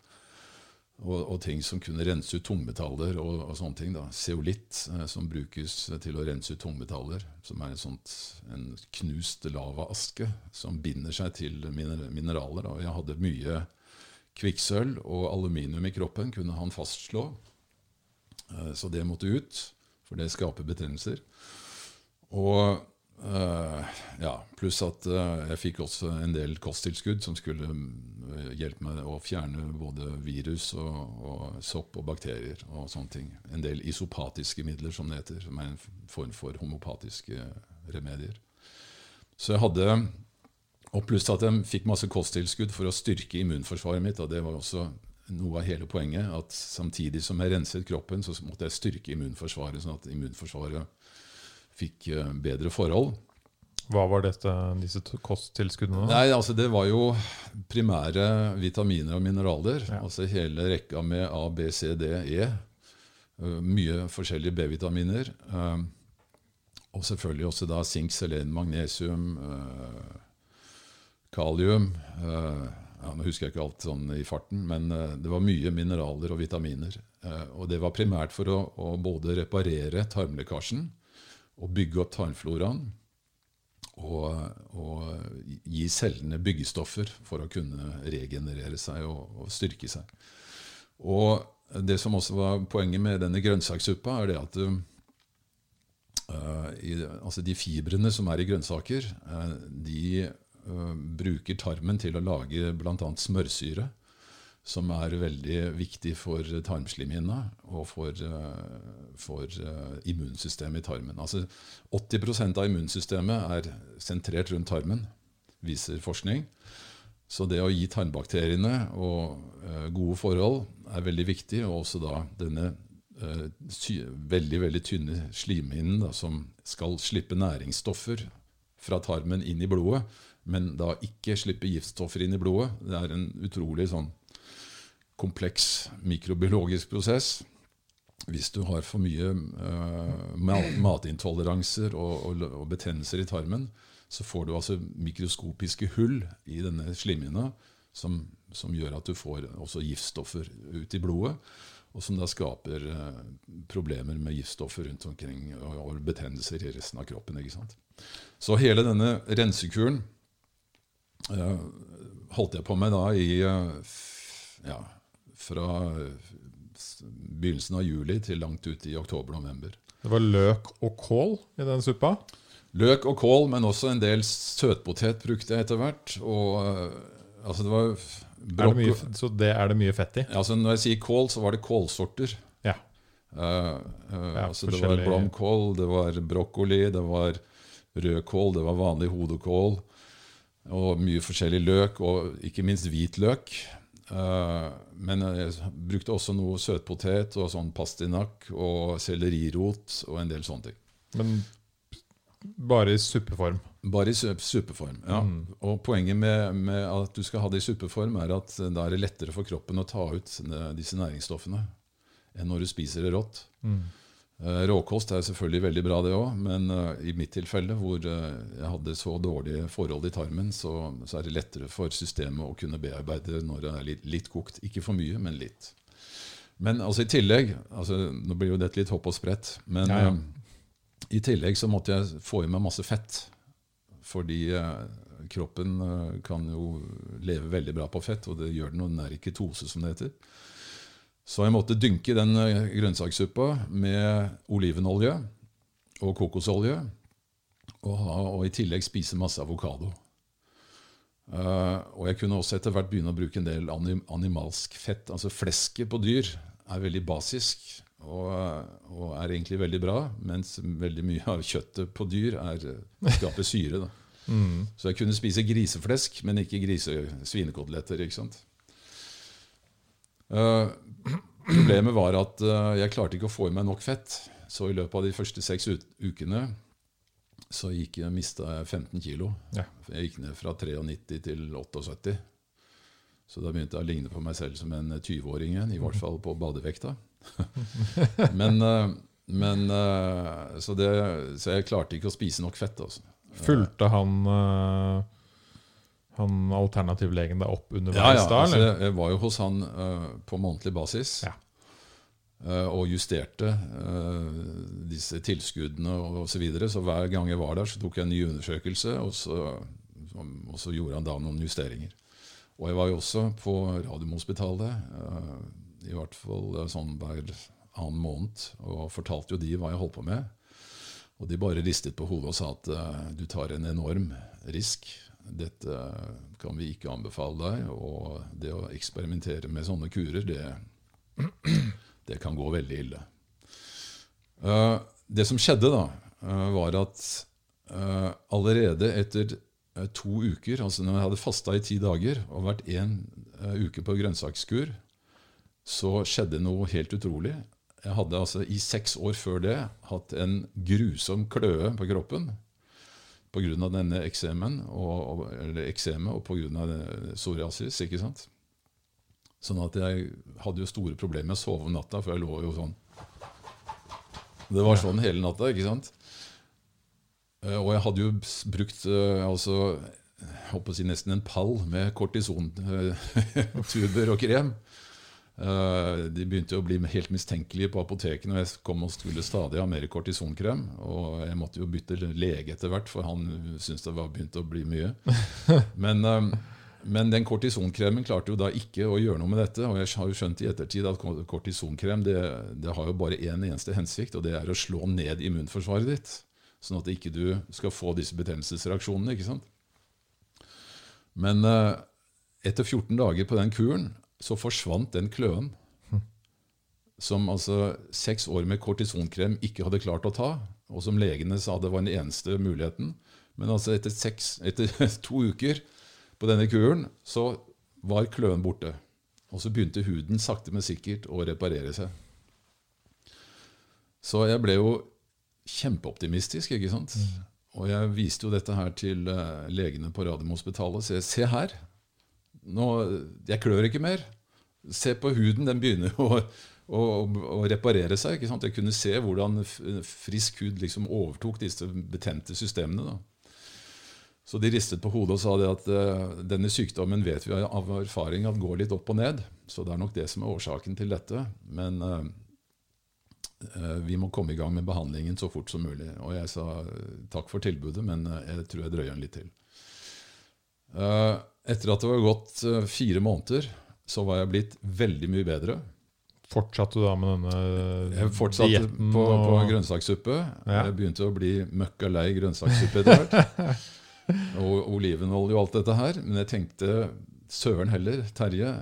Og, og ting som kunne rense ut tungmetaller og, og sånne ting. da. Zeolitt, eh, som brukes til å rense ut tungmetaller. Som er en, sånt, en knust lavaaske som binder seg til miner- mineraler. Da. Jeg hadde mye kvikksølv og aluminium i kroppen, kunne han fastslå. Eh, Så det måtte ut, for det skaper betennelser. Og ja, pluss at eh, jeg fikk også en del kosttilskudd som skulle eh, hjelpe meg å fjerne både virus og, og sopp og bakterier og sånne ting. En del isopatiske midler, som det heter, som er en form for homopatiske remedier. Så jeg hadde Og pluss at jeg fikk masse kosttilskudd for å styrke immunforsvaret mitt. Og det var også noe av hele poenget. At samtidig som jeg renset kroppen, så måtte jeg styrke immunforsvaret, sånn at immunforsvaret fikk eh, bedre forhold. Hva var dette, disse kosttilskuddene? Nei, altså Det var jo primære vitaminer og mineraler. Ja. Altså hele rekka med A, B, C, D, E. Uh, mye forskjellige B-vitaminer. Um, og selvfølgelig også da zink, selen, magnesium, uh, kalium. Ja, nå husker jeg ikke alt sånn i farten, men det var mye mineraler og vitaminer. Og det var primært for å, å både reparere tarmlekkasjen og bygge opp tarmfloraen og, og gi cellene byggestoffer for å kunne regenerere seg og, og styrke seg. Og det som også var poenget med denne grønnsakssuppa, er det at uh, i, altså de fibrene som er i grønnsaker, uh, de uh, bruker tarmen til å lage bl.a. smørsyre, som er veldig viktig for tarmslimhinna og for, uh, for uh, immunsystemet i tarmen. Altså 80% av immunsystemet er sentrert rundt tarmen, viser forskning. Så det å gi tarmbakteriene og, eh, gode forhold er veldig viktig. Og også da denne eh, veldig veldig tynne slimhinnen da, som skal slippe næringsstoffer fra tarmen inn i blodet, men da ikke slippe giftstoffer inn i blodet. Det er en utrolig sånn kompleks mikrobiologisk prosess. Hvis du har for mye uh, mat matintoleranser og, og, og betennelser i tarmen, så får du altså mikroskopiske hull i denne slimhinna som, som gjør at du får også giftstoffer ut i blodet, og som da skaper uh, problemer med giftstoffer rundt omkring og, og betennelser i resten av kroppen. Så hele denne rensekuren uh, holdt jeg på med da i eh, ja, fra eh, begynnelsen av juli til langt ut i oktober-november. Det var løk og kål i den suppa. Løk og kål, men også en del søtpotet brukte jeg etter hvert. Og øh, altså det var Er det mye, så det er det mye fett i? altså Når jeg sier kål, så var det kålsorter. Ja. Uh, uh, Ja, altså det var blomkål, det var brokkoli, det var rødkål, det var vanlig hodekål. Og mye forskjellig løk, og ikke minst hvitløk. Eh, men jeg brukte også noe søtpotet og sånn pastinakk og sellerirot og en del sånne ting. Men bare i suppeform. Bare i suppeform. ja. Mm. Og Poenget med, med at du skal ha det i suppeform, er at da er det lettere for kroppen å ta ut disse næringsstoffene enn når du spiser det rått. Mm. Eh, Råkost er selvfølgelig veldig bra, det òg, men eh, i mitt tilfelle, hvor eh, jeg hadde så dårlige forhold i tarmen, så, så er det lettere for systemet å kunne bearbeide når det er litt, litt kokt. Ikke for mye, men litt. Men altså i tillegg altså, Nå blir jo dette litt hopp og sprett, men Ja, ja. Uh, i tillegg så måtte jeg få i meg masse fett. Fordi uh, kroppen uh, kan jo leve veldig bra på fett, og det gjør den når den er i ketose, som det heter. Så jeg måtte dynke den eh, grønnsakssuppa med olivenolje og kokosolje, og, ha, og i tillegg spise masse avokado. Uh, og jeg kunne også etter hvert begynne å bruke en del anim animalsk fett. Altså Flesket på dyr er veldig basisk og, og er egentlig veldig bra, mens veldig mye av kjøttet på dyr er, skaper syre. Mm. Så jeg kunne spise griseflesk, men ikke grise svinekoteletter. ikke sant? Eh, problemet var at eh, jeg klarte ikke å få i meg nok fett. Så i løpet av de første seks ukene så gikk jeg, mista jeg 15 kilo. Ja. Jeg gikk ned fra 93 til 78. Så da begynte jeg å ligne på meg selv som en 20-åring igjen, i hvert fall på badevekta. men eh, men så, det, så jeg klarte ikke å spise nok fett. Altså. Fulgte han han alternativlegen deg opp underveis Ja, ja. Altså, jeg, var jo hos han uh, på månedlig basis. Ja. Uh, og justerte uh, disse tilskuddene osv. Så, videre. så hver gang jeg var der, så tok jeg en ny undersøkelse, og så, og så gjorde han da noen justeringer. Og jeg var jo også på Radiumhospitalet, i hvert fall sånn hver annen måned, og fortalte jo de hva jeg holdt på med. Og de bare ristet på hodet og sa at du tar en enorm risk. Dette kan vi ikke anbefale deg. Og det å eksperimentere med sånne kurer, det, det kan gå veldig ille. Eh, det som skjedde da, eh, var at eh, allerede etter to uker, altså når jeg hadde fasta i ti dager og vært én uke på grønnsakskur, så skjedde noe helt utrolig. Jeg hadde altså i seks år før det hatt en grusom kløe på kroppen pga. denne eksemen, og, eller eksemet og pga. psoriasis. ikke sant? Sånn at jeg hadde jo store problemer med å sove om natta, for jeg lå jo sånn. Det var sånn hele natta, ikke sant? Eh, Og jeg hadde jo brukt eh, altså, jeg håper å si nesten en pall med kortisontuber og krem. Eh, De begynte å bli helt mistenkelige på apotekene, og jeg kom og skulle stadig ha mer kortisonkrem. Og jeg måtte jo bytte lege etter hvert, for han syntes det var begynt å bli mye. Men, eh, men den kortisonkremen klarte jo da ikke å gjøre noe med dette. Og jeg har jo skjønt i ettertid at kortisonkrem det, det har jo bare én eneste hensikt, og det er å slå ned immunforsvaret ditt. Sånn at ikke du skal få disse betennelsesreaksjonene. ikke sant? Men eh, etter 14 dager på den kuren så forsvant den kløen. Som altså seks år med kortisonkrem ikke hadde klart å ta, og som legene sa det var den eneste muligheten. Men altså etter, seks, etter to uker på denne kuren så var kløen borte. Og så begynte huden sakte, men sikkert å reparere seg. Så jeg ble jo kjempeoptimistisk, ikke sant? Og jeg viste jo dette her til eh, legene på Radiumhospitalet. Se, se her! Nå, jeg klør ikke mer. Se på huden, den begynner å, å, å reparere seg. ikke sant? Jeg kunne se hvordan frisk hud liksom overtok disse betente systemene. da. Så de ristet på hodet og sa det at uh, denne sykdommen vet vi av erfaring at går litt opp og ned. Så det er nok det som er årsaken til dette. Men uh, vi må komme i gang med behandlingen så fort som mulig. Og jeg sa takk for tilbudet, men jeg tror jeg drøyer den litt til. Eh, etter at det var gått eh, fire måneder, så var jeg blitt veldig mye bedre. Fortsatte du da med denne Jeg fortsatte dietten på, på og- grønnsakssuppe. Ja. Jeg begynte å bli møkka lei grønnsakssuppe etter hvert. og olivenolje og alt dette her. Men jeg tenkte søren heller, Terje,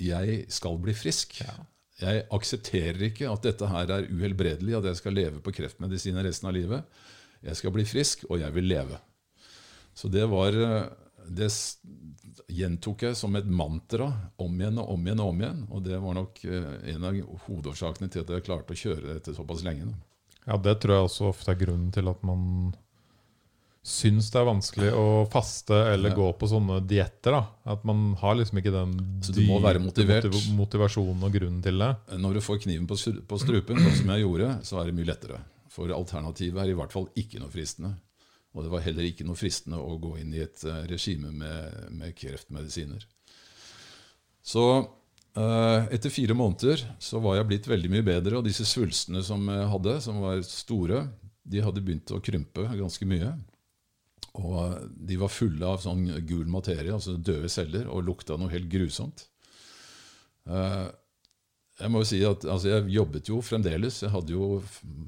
jeg skal bli frisk. Ja. Jeg aksepterer ikke at dette her er uhelbredelig, at jeg skal leve på kreftmedisin resten av livet. Jeg skal bli frisk, og jeg vil leve. Så det var eh, Det gjentok jeg som et mantra om igjen og om igjen og om igjen. Og det var nok eh, en av hovedårsakene til at jeg klarte å kjøre dette såpass lenge. Ja, det tror jeg også ofte er grunnen til at man syns det er vanskelig å faste eller Ja. gå på sånne dietter. At man har liksom ikke den Så du må dype være motivert. motiv- motivasjonen og grunnen til det. Når du får kniven på, på strupen, sånn som jeg gjorde, så er det mye lettere. For alternativet er i hvert fall ikke noe fristende. Og det var heller ikke noe fristende å gå inn i et eh, regime med, med kreftmedisiner. Så eh, etter fire måneder så var jeg blitt veldig mye bedre, og disse svulstene som jeg hadde, som var store, de hadde begynt å krympe ganske mye. Og eh, de var fulle av sånn gul materie, altså døde celler, og lukta noe helt grusomt. Eh, jeg må jo si at altså, jeg jobbet jo fremdeles. Jeg hadde jo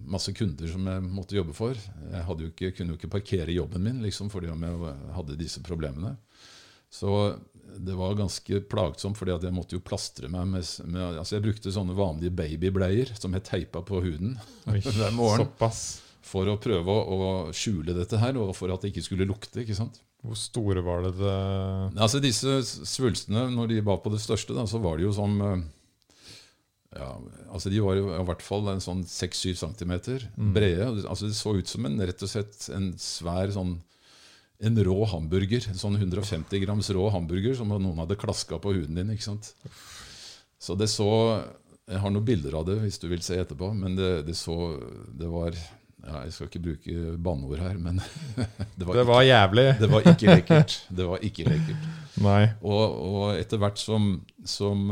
masse kunder som jeg måtte jobbe for. Jeg jo ikke, kunne jo ikke parkere jobben min liksom, fordi om jeg hadde disse problemene. Så det var ganske plagsomt, fordi jeg måtte jo plastre meg med, med altså Jeg brukte sånne vanlige babybleier som jeg teipa på huden Oi, hver morgen Såpass. for å prøve å, å skjule dette her, og for at det ikke skulle lukte. ikke sant? Hvor store var det? det Altså Disse svulstene, når de var på det største, da, så var de jo som eh, ja, altså De var jo i hvert fall en sånn 6-7 cm brede. altså Det så ut som en rett og slett en svær sånn en rå hamburger. En sånn 150 grams rå hamburger som noen hadde klaska på huden din. ikke sant? Så det så Jeg har noen bilder av det hvis du vil se etterpå, men det, det så Det var ja, Jeg skal ikke bruke banneord her, men det var, Det var jævlig. ikke, det var ikke lekkert. Det var ikke lekkert. Nei. Og, og etter hvert som, som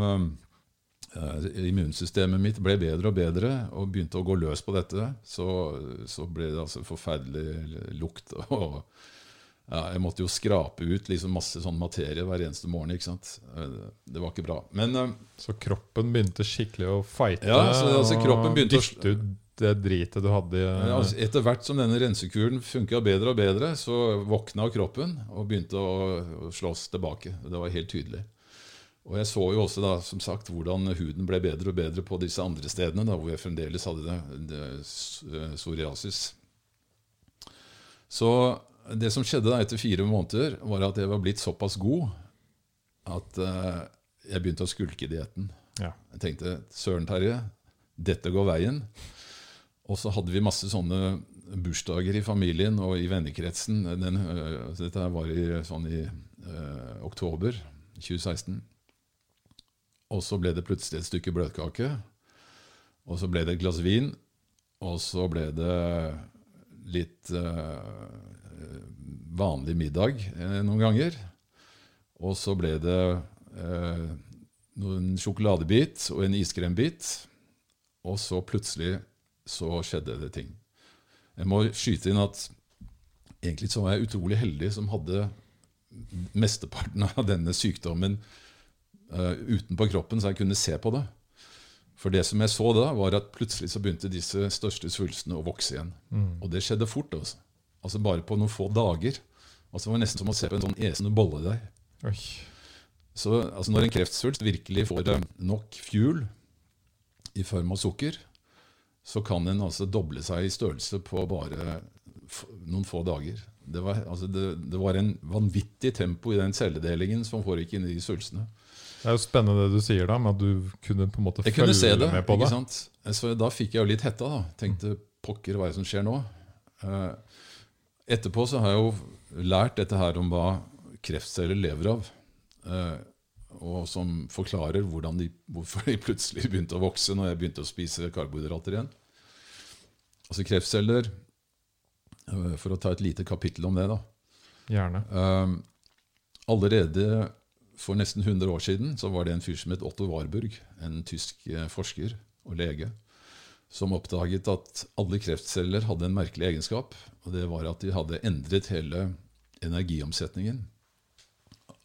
immunsystemet mitt ble bedre og bedre, og begynte å gå løs på dette, så, så ble det altså forferdelig lukt. Og ja, jeg måtte jo skrape ut liksom masse sånn materie hver eneste morgen. ikke sant? Eh, Det var ikke bra. Men eh, Så kroppen begynte skikkelig å fighte Ja, så altså, og dytte ut det dritet du hadde Ja, altså, etter hvert som denne rensekuren funka bedre og bedre, så våkna kroppen og begynte å, å slåss tilbake. Det var helt tydelig. Og jeg så jo også da, som sagt, hvordan huden ble bedre og bedre på disse andre stedene, da, hvor jeg fremdeles hadde det, det eh, psoriasis. Så det som skjedde da etter fire måneder, var at jeg var blitt såpass god at uh, jeg begynte å skulke dietten. Ja. Jeg tenkte søren, Terje, dette går veien. Og så hadde vi masse sånne bursdager i familien og i vennekretsen. Den, altså dette var i, sånn i uh, oktober 2016. Og så ble det plutselig et stykke bløtkake. Og så ble det et glass vin. Og så ble det litt øh, vanlig middag øh, noen ganger. Og så ble det øh, noen sjokoladebit og en iskrembit. Og så plutselig så skjedde det ting. Jeg må skyte inn at egentlig så var jeg utrolig heldig som hadde mesteparten av denne sykdommen uh, utenpå kroppen, så jeg kunne se på det. For det som jeg så da, var at plutselig så begynte disse største svulstene å vokse igjen. Og det skjedde fort. Også. altså Bare på noen få dager. Altså Det var nesten som å se på en sånn esende bolledeig. Oi. Så altså når en kreftsvulst virkelig får eh, nok fuel i form av sukker, så kan den altså doble seg i størrelse på bare noen få dager. Det var, altså det, det var en vanvittig tempo i den celledelingen som foregikk inni de svulstene. Det er jo spennende det du sier da, med at du kunne på en måte Jeg følge det. med på ikke det. sant? Så da fikk jeg jo litt hetta. da. Tenkte pokker, hva er det som skjer nå? Eh, Etterpå så har jeg jo lært dette her om hva kreftceller lever av. eh, Og som forklarer hvordan de, hvorfor de plutselig begynte å vokse når jeg begynte å spise karbohydrater igjen. Altså kreftceller eh, For å ta et lite kapittel om det, da. Gjerne. Allerede for nesten 100 år siden så var det en fyr som het Otto Warburg, en tysk eh, forsker og lege, som oppdaget at alle kreftceller hadde en merkelig egenskap. og Det var at de hadde endret hele energiomsetningen.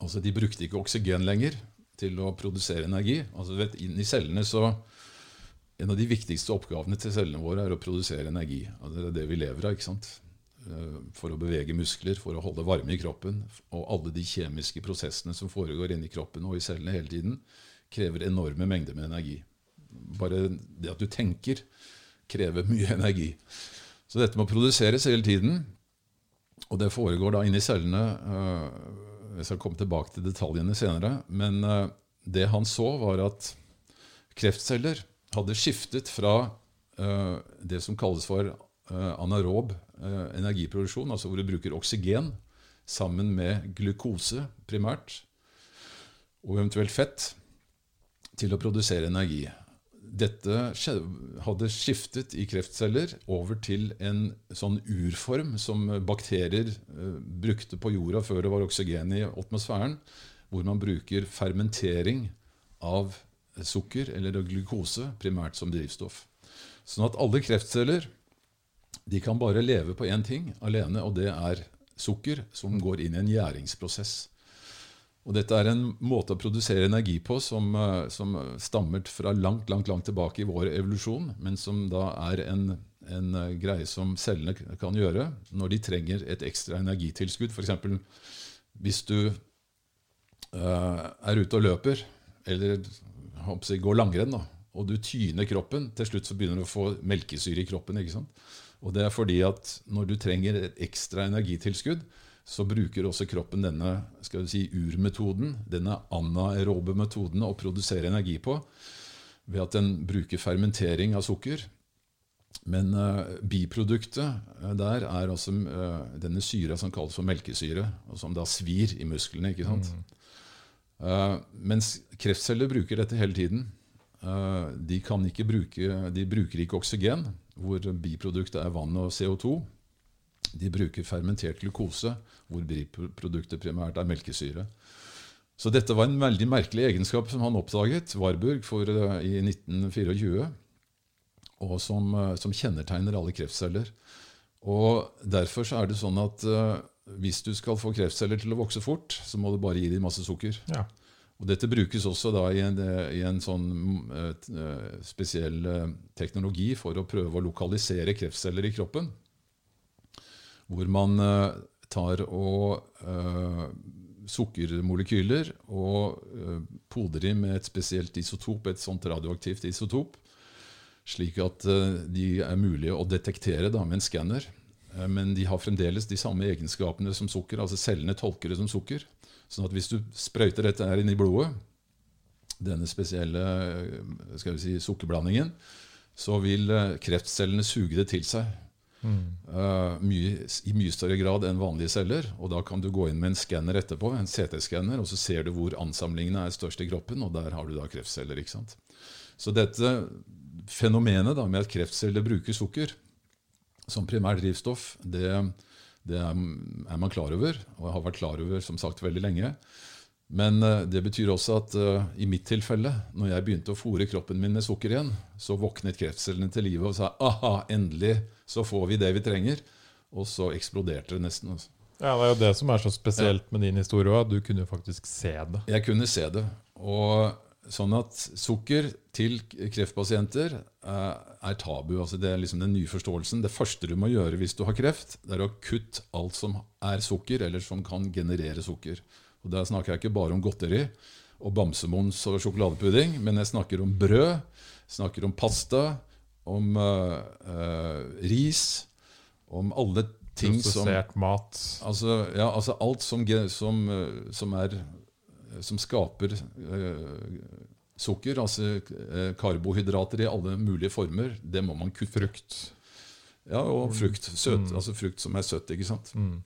Altså De brukte ikke oksygen lenger til å produsere energi. Altså vet, inn i cellene så En av de viktigste oppgavene til cellene våre er å produsere energi. Altså det er det vi lever av. ikke sant? Eh, For å bevege muskler, for å holde varme i kroppen. Og alle de kjemiske prosessene som foregår inni kroppen og i cellene hele tiden, krever enorme mengder med energi. Bare det at du tenker, krever mye energi. Så dette må produseres hele tiden. Og det foregår da inni cellene. øh, Jeg skal komme tilbake til detaljene senere. Men øh, det han så, var at kreftceller hadde skiftet fra det som kalles for anarob energiproduksjon, altså hvor du bruker oksygen sammen med glukose primært, og eventuelt fett, til å produsere energi. Dette hadde skiftet i kreftceller over til en sånn urform som bakterier eh, brukte på jorda før det var oksygen i atmosfæren, hvor man bruker fermentering av sukker eller glukose primært som drivstoff. Sånn at alle kreftceller de kan bare leve på én ting alene, og det er sukker som går inn i en gjæringsprosess. Og dette er en måte å produsere energi på som, eh, som stammer fra langt langt, langt tilbake i vår evolusjon, men som da er en, en eh, greie som cellene kan gjøre når de trenger et ekstra energitilskudd. F.eks. hvis du uh, er ute og løper, eller jeg går langrenn, da, og du tyner kroppen, til slutt så begynner du å få melkesyre i kroppen. ikke sant? Og det er fordi at når du trenger et ekstra energitilskudd, så bruker også kroppen denne skal vi si, urmetoden, denne anaerobe metoden å produsere energi på, ved at den bruker fermentering av sukker. Men uh, biproduktet eh, der er altså uh, denne syra som kalles for melkesyre, og som da svir i musklene. ikke sant? Eh, mens kreftceller bruker dette hele tiden. Eh, de, ikke bruke, de bruker ikke oksygen, hvor biproduktet er vann og CO2. De bruker fermentert glukose, hvor biproduktet primært er melkesyre. Så dette var en veldig merkelig egenskap som han oppdaget, Warburg, for, uh, i 1924, og som, uh, som, kjennetegner alle kreftceller. Og Derfor er det sånn at hvis du skal få kreftceller til å vokse fort, så må du bare gi dem masse sukker. Ja. Og Dette brukes også i en, i en sånn spesiell teknologi for å prøve å lokalisere kreftceller i kroppen. Hvor man tar og sukkermolekyler og uh, podrer dem med et spesielt isotop, et sånt radioaktivt isotop, slik at uh, de er mulige å detektere da, med en skanner. Uh, men de har fremdeles de samme egenskapene som sukker. altså Cellene tolker det som sukker. Sånn at hvis du sprøyter dette her inn i blodet, denne spesielle skal vi si, sukkerblandingen, så vil kreftcellene suge det til seg. Uh, mye, I mye større grad enn vanlige celler. og Da kan du gå inn med en skanner etterpå, en CT-skanner, og så ser du hvor ansamlingene er størst i kroppen, og der har du da kreftceller. ikke sant? Så dette fenomenet da, med at kreftceller bruker sukker som primært drivstoff, det, det er, er, man klar over, og jeg har vært klar over som sagt veldig lenge. Men uh, det betyr også at uh, i mitt tilfelle, når jeg begynte å fòre kroppen min med sukker igjen, så våknet kreftcellene til live og sa aha, endelig så får vi det vi trenger. Og så eksploderte det nesten. Altså. Ja, Det er jo det som er så spesielt med din historie òg. Du kunne faktisk se det. Jeg kunne se det. Og sånn at sukker til kreftpasienter er tabu. altså Det er liksom den nye forståelsen. Det første du må gjøre hvis du har kreft, det er å kutte alt som er sukker, eller som kan generere sukker. Og Der snakker jeg ikke bare om godteri og bamsemons og sjokoladepudding, men jeg snakker om brød, snakker om pasta, om uh, uh, ris, om alle ting Prosessert som mat. Altså, ja, altså alt som, som, som, er, som skaper sukker, altså karbohydrater i alle mulige former, det må man kutte. Frukt. Ja, og frukt. Søt, mm. Altså frukt som er søtt. ikke sant? Mm.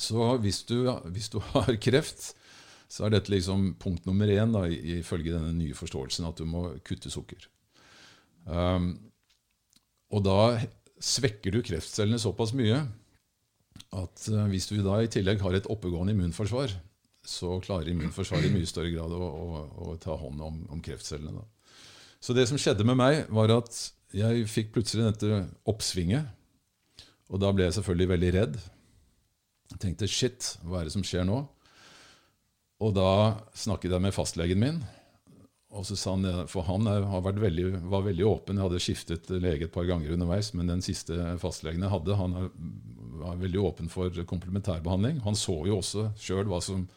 Så hvis du, hvis du, har kreft, så er dette liksom punkt nummer én da, ifølge denne nye forståelsen, at du må kutte sukker. Um, og da svekker du kreftcellene såpass mye at uh, hvis du da i tillegg har et oppegående immunforsvar, så klarer immunforsvaret i mye større grad å, å, å ta hånd om, om kreftcellene. Da. Så det som skjedde med meg, var at jeg fikk plutselig dette oppsvinget. Og da ble jeg selvfølgelig veldig redd. Jeg tenkte shit, hva er det som skjer nå? Og da snakket jeg med fastlegen min. Og så sa han, For han veldig, var veldig åpen. Jeg hadde skiftet lege et par ganger underveis, men den siste fastlegen jeg hadde, han var veldig åpen for komplementærbehandling. Han så jo også sjøl hva som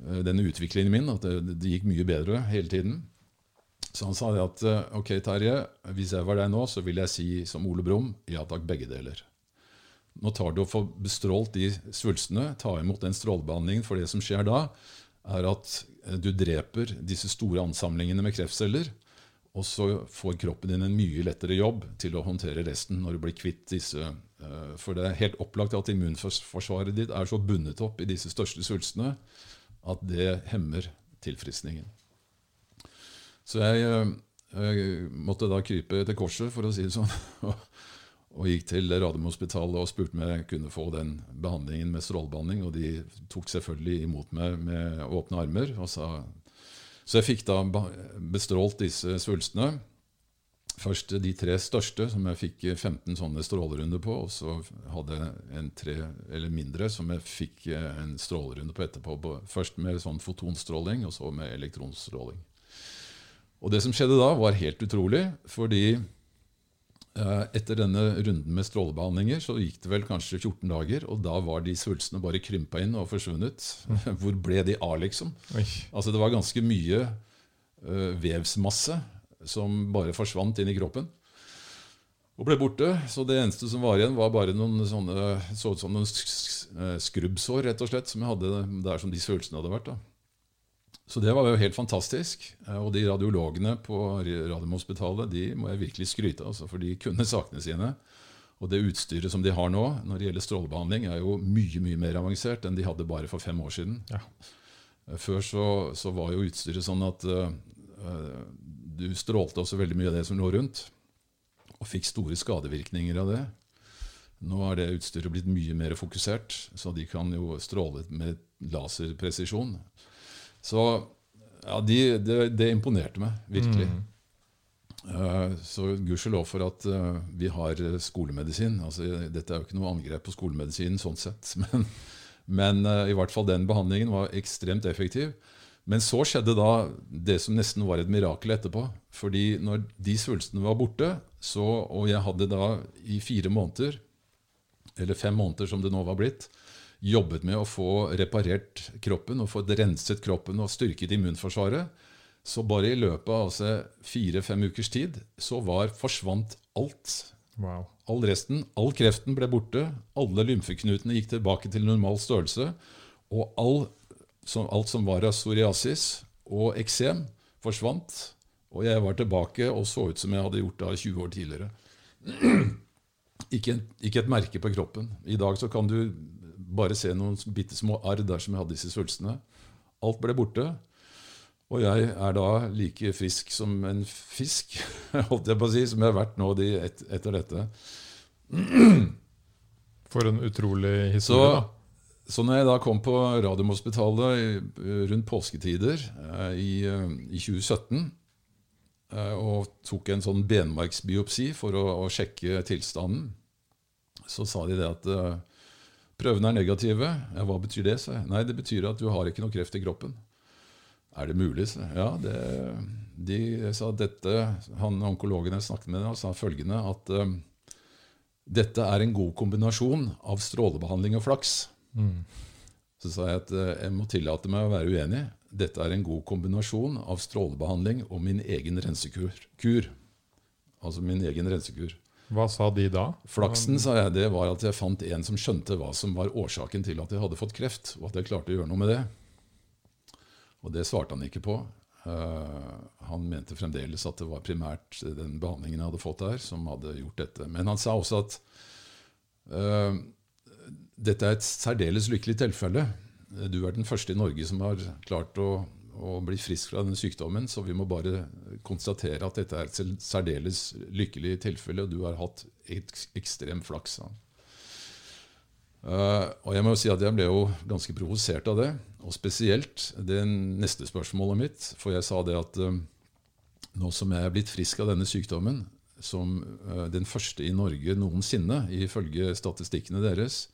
eh, denne utviklingen min, at det, det, gikk mye bedre hele tiden. Så han sa det at eh, ok, Terje, hvis jeg var deg nå, så vil jeg si som Ole Brumm ja takk, begge deler. Nå tar du å få bestrålt de svulstene, ta imot den strålebehandlingen, for det som skjer da, er at eh, du dreper disse store ansamlingene med kreftceller. Og så får kroppen din en mye lettere jobb til å håndtere resten når du blir kvitt disse. For det er helt opplagt at immunforsvaret ditt er så bundet opp i disse største svulstene at det hemmer tilfriskningen. Så jeg, jeg, eh, måtte da krype til korset, for å si det sånn. og gikk til Radiumhospitalet og spurte om jeg kunne få den behandlingen med strålebehandling. Og de tok selvfølgelig imot meg med åpne armer. Sa, så jeg fikk da bestrålt disse svulstene. Først de tre største, som jeg fikk 15 sånne strålerunder på. Og så hadde jeg en tre eller mindre som jeg fikk en strålerunde på etterpå. Først med sånn fotonstråling, og så med elektronstråling. Og det som skjedde da, var helt utrolig. fordi Eh, etter denne runden med strålebehandlinger så gikk det vel kanskje 14 dager, og da var de svulstene bare krympa inn og forsvunnet. Hvor ble de av, liksom? Oi. Altså Det var ganske mye uh, vevsmasse som bare forsvant inn i kroppen. Og ble borte. Så det eneste som var igjen, var bare noen sånne, så ut som noen eh, skrubbsår, rett og slett, som jeg hadde der som de svulstene hadde vært. da. Så det var jo helt fantastisk. Eh, og de radiologene på Radiumhospitalet de må jeg virkelig skryte av, altså, for de kunne sakene sine. Og det utstyret som de har nå når det gjelder strålebehandling, er jo mye mye mer avansert enn de hadde bare for fem år siden. Ja. Eh, før så, så, var jo utstyret sånn at uh, du strålte også veldig mye av det som lå rundt. og fikk store skadevirkninger av det. Nå er det utstyret blitt mye mer fokusert, så de kan jo stråle med laserpresisjon. Så ja, de, det, det, imponerte meg virkelig. Mm. Uh, så gudskjelov for at uh, vi har skolemedisin. Altså, dette er jo ikke noe angrep på skolemedisinen sånn sett, men, men uh, i hvert fall den behandlingen var ekstremt effektiv. Men så skjedde da det som nesten var et mirakel etterpå. Fordi når de svulstene var borte, så, og jeg hadde da i fire måneder eller fem måneder som det nå var blitt, jobbet med å få reparert kroppen og få renset kroppen og styrket immunforsvaret. Så bare i løpet av altså fire-fem ukers tid så var, forsvant alt. Wow. All resten, all kreften ble borte. Alle lymfeknutene gikk tilbake til normal størrelse. Og all, som, alt som var av psoriasis og eksem, forsvant. Og jeg var tilbake og så ut som jeg hadde gjort det 20 år tidligere. Ikke, ikke, et merke på kroppen. I dag så kan du bare se noen bitte små arr der som jeg hadde disse svulstene. Alt ble borte. Og jeg er da like frisk som en fisk, holdt jeg på å si, som jeg har vært nå de et, etter dette. For en utrolig historie, så, da. Så når jeg da kom på Radiumhospitalet rundt påsketider eh, i, eh, i 2017 Eh, og tok en sånn benmarksbiopsi for å, å, sjekke tilstanden. Så sa de det at prøvene er negative. Ja, Hva betyr det? Så? Nei, det betyr at du har ikke noe kreft i kroppen. Er det mulig? Så? Ja, det, de sa dette, han Onkologen jeg snakket med, sa følgende at dette er en god kombinasjon av strålebehandling og flaks. Mm. Så sa jeg at uh, jeg må tillate meg å være uenig dette er en god kombinasjon av strålebehandling og min egen rensekur. Kur. Altså min egen rensekur. Hva sa de da? Flaksen sa jeg, det var at jeg fant en som skjønte hva som var årsaken til at jeg hadde fått kreft, og at jeg klarte å gjøre noe med det. Og det svarte han ikke på. Uh, han mente fremdeles at det var primært den behandlingen jeg hadde fått der, som hadde gjort dette. Men han sa også at uh, dette er et særdeles lykkelig tilfelle. Du er den første i Norge som har klart å, å bli frisk fra denne sykdommen, så vi må bare konstatere at dette er et særdeles lykkelig tilfelle, og du har hatt ek ekstrem flaks. Uh, og jeg må jo si at jeg ble jo ganske provosert av det. Og spesielt det neste spørsmålet mitt. For jeg sa det at uh, nå som jeg er blitt frisk av denne sykdommen, som uh, den første i Norge noensinne, ifølge statistikkene deres,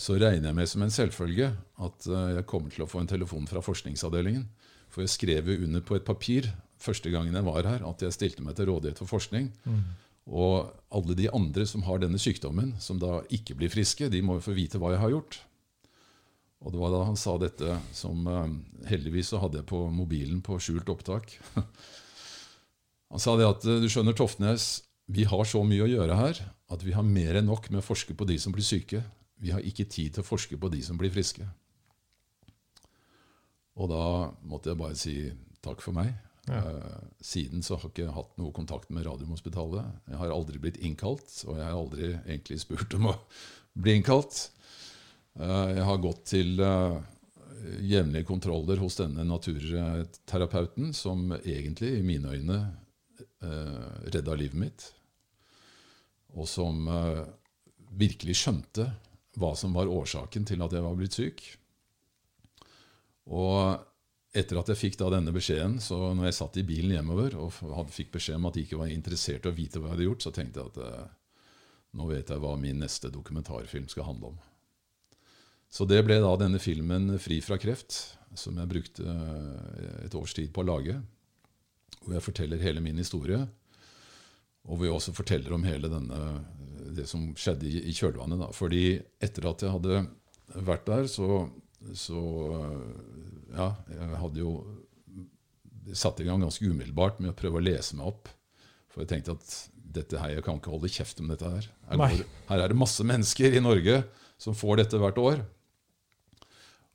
så regner jeg med som en selvfølge at eh, jeg kommer til å få en telefon fra forskningsavdelingen. For jeg skrev jo under på et papir første gangen jeg var her, at jeg stilte meg til rådighet for forskning. Mm. Og alle de andre som har denne sykdommen, som da ikke blir friske, de må jo få vite hva jeg har gjort. Og det var da han sa dette som eh, Heldigvis så hadde jeg på mobilen på skjult opptak. Han sa det at du skjønner, Toftnes, vi har så mye å gjøre her at vi har mer enn nok med å forske på de som blir syke. Vi har ikke tid til å forske på de som blir friske. Og da måtte jeg bare si takk for meg. Ja. Uh, siden så har jeg ikke hatt noe kontakt med Radiumhospitalet. Jeg har aldri blitt innkalt, og jeg har aldri egentlig spurt om å bli innkalt. Uh, jeg har gått til uh, jevnlige kontroller hos denne naturterapeuten, som egentlig, i mine øyne, redda livet mitt. Og som virkelig skjønte hva som var årsaken til at jeg var blitt syk. Og etter at jeg fikk da denne beskjeden, så når jeg satt i bilen hjemover og fikk beskjed om at de ikke var interessert i å vite hva jeg hadde gjort, så tenkte jeg at eh, nå vet jeg hva min neste dokumentarfilm skal handle om. Så det ble da denne filmen 'Fri fra kreft', som jeg brukte eh, et års tid på å lage. Hvor jeg forteller hele min historie. Og hvor jeg også forteller om hele denne det som skjedde i, i kjølvannet. Da. Fordi etter at jeg hadde vært der, så, så Ja, jeg hadde jo satt i gang ganske umiddelbart med å prøve å lese meg opp. For jeg tenkte at dette her, jeg kan ikke holde kjeft om dette her. Her, her er det masse mennesker i Norge som får dette hvert år.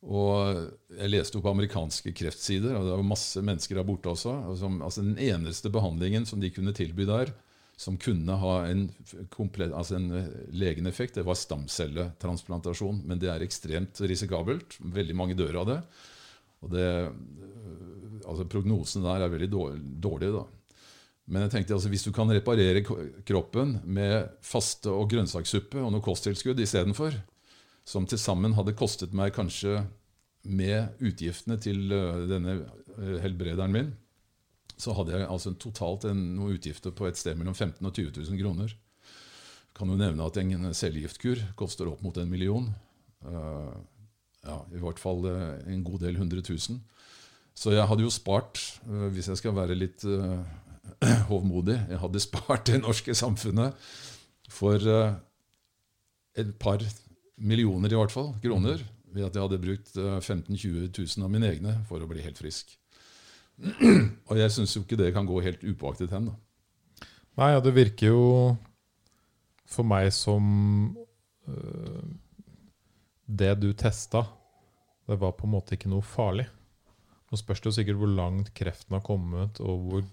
Og jeg leste jo på amerikanske kreftsider, og det var masse mennesker der borte også. altså Den eneste behandlingen som de kunne tilby der, som kunne ha en, komplett, altså en eh, legende effekt, det var stamcelletransplantasjon. Men det er ekstremt risikabelt. Veldig mange dør av det. Og det, eh, altså prognosen der er veldig dårlig. da. Men jeg tenkte altså, hvis du kan reparere kroppen med faste og grønnsakssuppe og noe kosttilskudd istedenfor, som til sammen hadde kostet meg kanskje med utgiftene til øh, denne helbrederen min, så hadde jeg altså totalt en, noen utgifter på et sted mellom 15 000 og 20 000 kroner. Kan jo nevne at en cellegiftkur koster opp mot en million. Uh, ja, I hvert fall uh, en god del 100 000. Så jeg hadde jo spart, uh, hvis jeg skal være litt hovmodig, jeg hadde spart det norske samfunnet for et par millioner i hvert fall, kroner, ved at jeg hadde brukt eh, 15 000-20 000 av mine egne for å bli helt frisk. Og jeg syns jo ikke det kan gå helt upåaktet hen. da. Nei, ja, det virker jo for meg som øh, Det du testa, det var på en måte ikke noe farlig. Nå spørs det jo sikkert hvor langt kreften har kommet, og hvor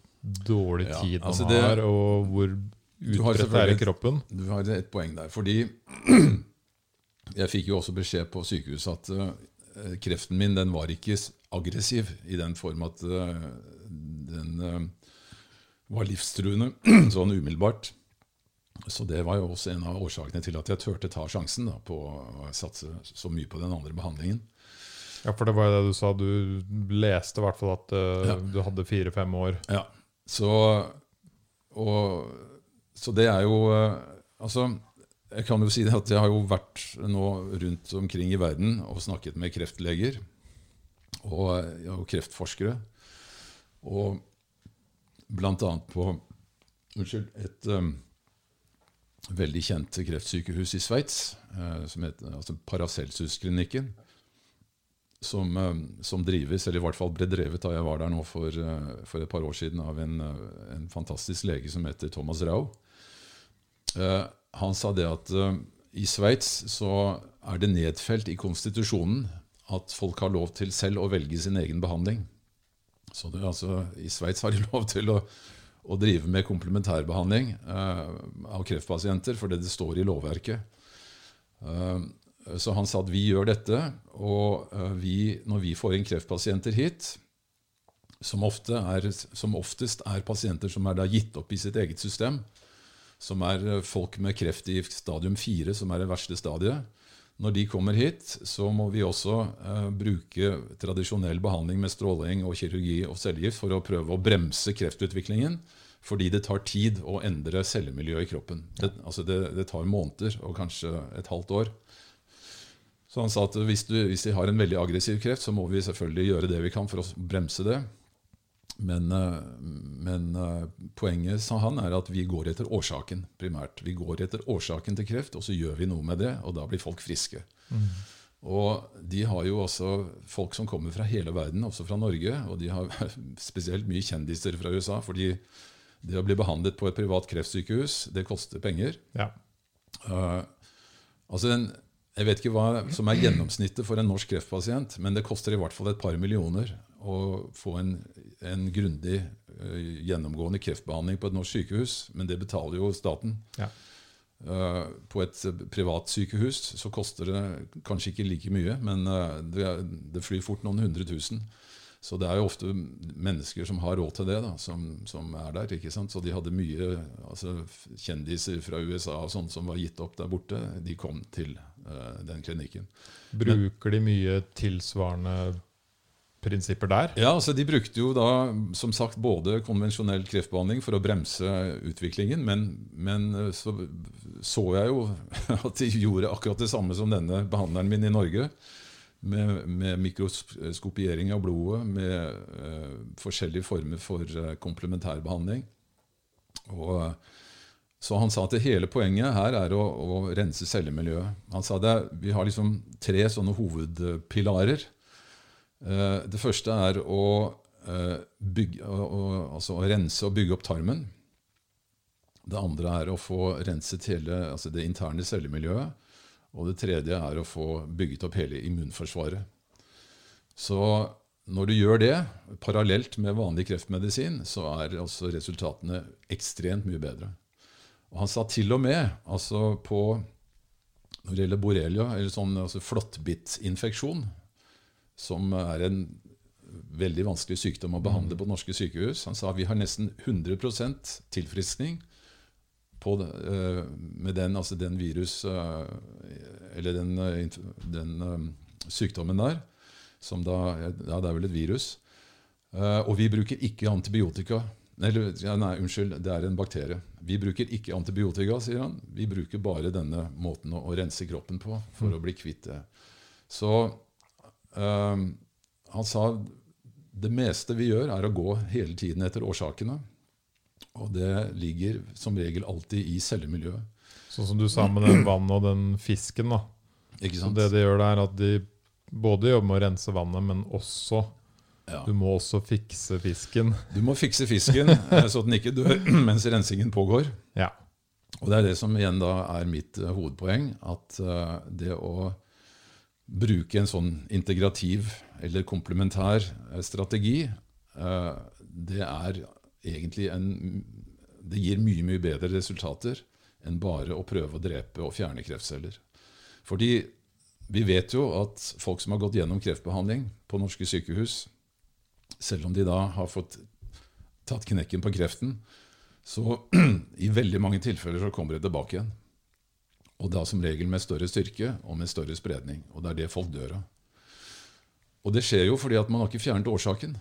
dårlig Ja, tid man altså det- har, og hvor utbredt det er i kroppen. Du har et poeng der. Fordi jeg fikk jo også beskjed på sykehuset at eh, kreften min den var ikke aggressiv i den form at eh, den eh, var livstruende sånn umiddelbart. Så det var jo også en av årsakene til at jeg turte ta sjansen da, på å satse så mye på den andre behandlingen. Ja, for det var jo det du sa. Du leste i hvert fall at uh, Ja. du hadde fire-fem år. Ja, så, og, så det er jo eh, Altså, jeg kan jo si at jeg har jo vært nå rundt omkring i verden og snakket med kreftleger og, og kreftforskere. Og annet på unnskyld, et um, veldig kjent kreftsykehus i Sveits, uh, som altså Paracelsus-klinikken som, uh, som drives, eller i hvert fall ble drevet da jeg var der nå for, uh, for et par år siden, av en, eh, en fantastisk lege som heter Thomas Rau. Eh, Han sa det at uh, i Sveits så er det nedfelt i konstitusjonen at folk har lov til selv å velge sin egen behandling. Så det, altså, I Sveits har de lov til å, å drive med komplementærbehandling eh, av kreftpasienter, fordi det står i lovverket. Eh, så han sa at vi gjør dette, og eh, vi, når vi får inn kreftpasienter hit, som, ofte er, som oftest er pasienter som er da gitt opp i sitt eget system, som er eh, folk med kreft i stadium 4, som er det verste stadiet. Når de kommer hit, så må vi også eh, bruke tradisjonell behandling med stråling og kirurgi og cellegift for å prøve å bremse kreftutviklingen, fordi det tar tid å endre cellemiljøet i kroppen. Det, altså det, det tar måneder og kanskje et halvt år. Så han sa at hvis, du, hvis de har en veldig aggressiv kreft, så må vi selvfølgelig gjøre det vi kan for å bremse det. Men, eh, men eh, poenget, sa han, er at vi går etter årsaken primært. Vi går etter årsaken til kreft, og så gjør vi noe med det, og da blir folk friske. Og de har jo også folk som kommer fra hele verden, også fra Norge, og de har spesielt mye kjendiser fra USA, fordi det å bli behandlet på et privat kreftsykehus, det koster penger. Ja. Uh, altså en, jeg vet ikke hva som er gjennomsnittet for en norsk kreftpasient, men det koster i hvert fall et par millioner å få en, en grundig uh, gjennomgående kreftbehandling på et norsk sykehus. Men det betaler jo staten. Ja. Uh, på et privat sykehus så koster det kanskje ikke like mye, men uh, det, det flyr fort noen hundre tusen. Så det er jo ofte mennesker som har råd til det, da, som, som er der. ikke sant? Så de hadde mye altså, kjendiser fra USA og sånt som var gitt opp der borte. De kom til den klinikken. Bruker de mye tilsvarende prinsipper der? Ja, altså De brukte jo da som sagt både konvensjonell kreftbehandling for å bremse utviklingen, men, men eh, så så jeg jo at de gjorde akkurat det samme som denne behandleren min i Norge. Med, med mikroskopiering av blodet, med uh, forskjellige former for uh, komplementærbehandling. Og, så han sa at hele poenget her er å, å rense cellemiljøet. Han sa det, Vi har liksom tre sånne hovedpilarer. Eh, det første er å, eh, bygge, altså å rense og bygge opp tarmen. Det andre er å få renset hele altså det interne cellemiljøet. Og det tredje er å få bygget opp hele immunforsvaret. Så når du gjør det parallelt med vanlig kreftmedisin, så er altså resultatene ekstremt mye bedre. Og han sa til og med altså på når det gjelder borrelia, eller sånn altså flåttbittinfeksjon, som er en veldig vanskelig sykdom å behandle på norske sykehus. Han sa vi har nesten 100% tilfriskning det, eh, med den, altså den virus eh, Eller den, eh, den sykdommen der. Som da Ja, det er vel et virus. Og vi bruker ikke antibiotika. Ja, nei, unnskyld, det er en bakterie. Vi bruker ikke antibiotika, sier han. Vi bruker bare denne måten å, rense kroppen på for å bli kvitt det. Så eh, han sa det meste vi gjør, er å gå hele tiden etter årsakene. Og det ligger som regel alltid i cellemiljøet. Sånn som du sa med den vannet og den fisken. da. Ikke Så sant? det de gjør, det er at de både jobber med å rense vannet, men også Ja. du må også fikse fisken. Du må fikse fisken eh, så den ikke dør mens rensingen pågår. Ja. Og det er det som igjen da er mitt eh, hovedpoeng. At eh, det å bruke en sånn integrativ eller komplementær eh, strategi, eh, det er egentlig en Det gir mye, mye bedre resultater enn bare å prøve å drepe og fjerne kreftceller. Fordi vi vet jo at folk som har gått gjennom kreftbehandling på norske sykehus, selv om de da har fått tatt knekken på kreften, så i veldig mange tilfeller så kommer de tilbake igjen. Og da som regel med større styrke og med større spredning. Og det er det folk dør av. Og det skjer jo fordi at man har ikke fjernet årsaken.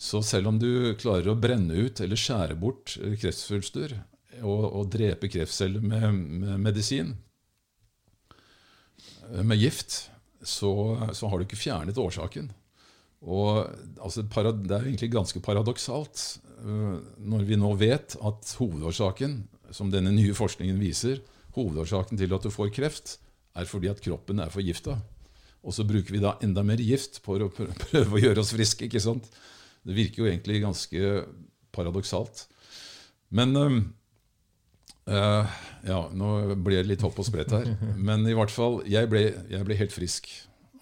Så selv om du klarer å brenne ut eller skjære bort kreftsvulster og, og drepe kreftceller med, med medisin, med gift, så, så har du ikke fjernet årsaken. Og altså, Det er egentlig ganske paradoksalt øh, når vi nå vet at hovedårsaken, som denne nye forskningen viser, hovedårsaken til at du får kreft, er fordi at kroppen er forgifta. Og så bruker vi da enda mer gift for å prøve å gjøre oss friske. ikke sant? Det virker jo egentlig ganske paradoksalt. Men øh, Ja, nå ble det litt hopp og sprett her. Men i hvert fall, jeg ble, jeg ble helt frisk.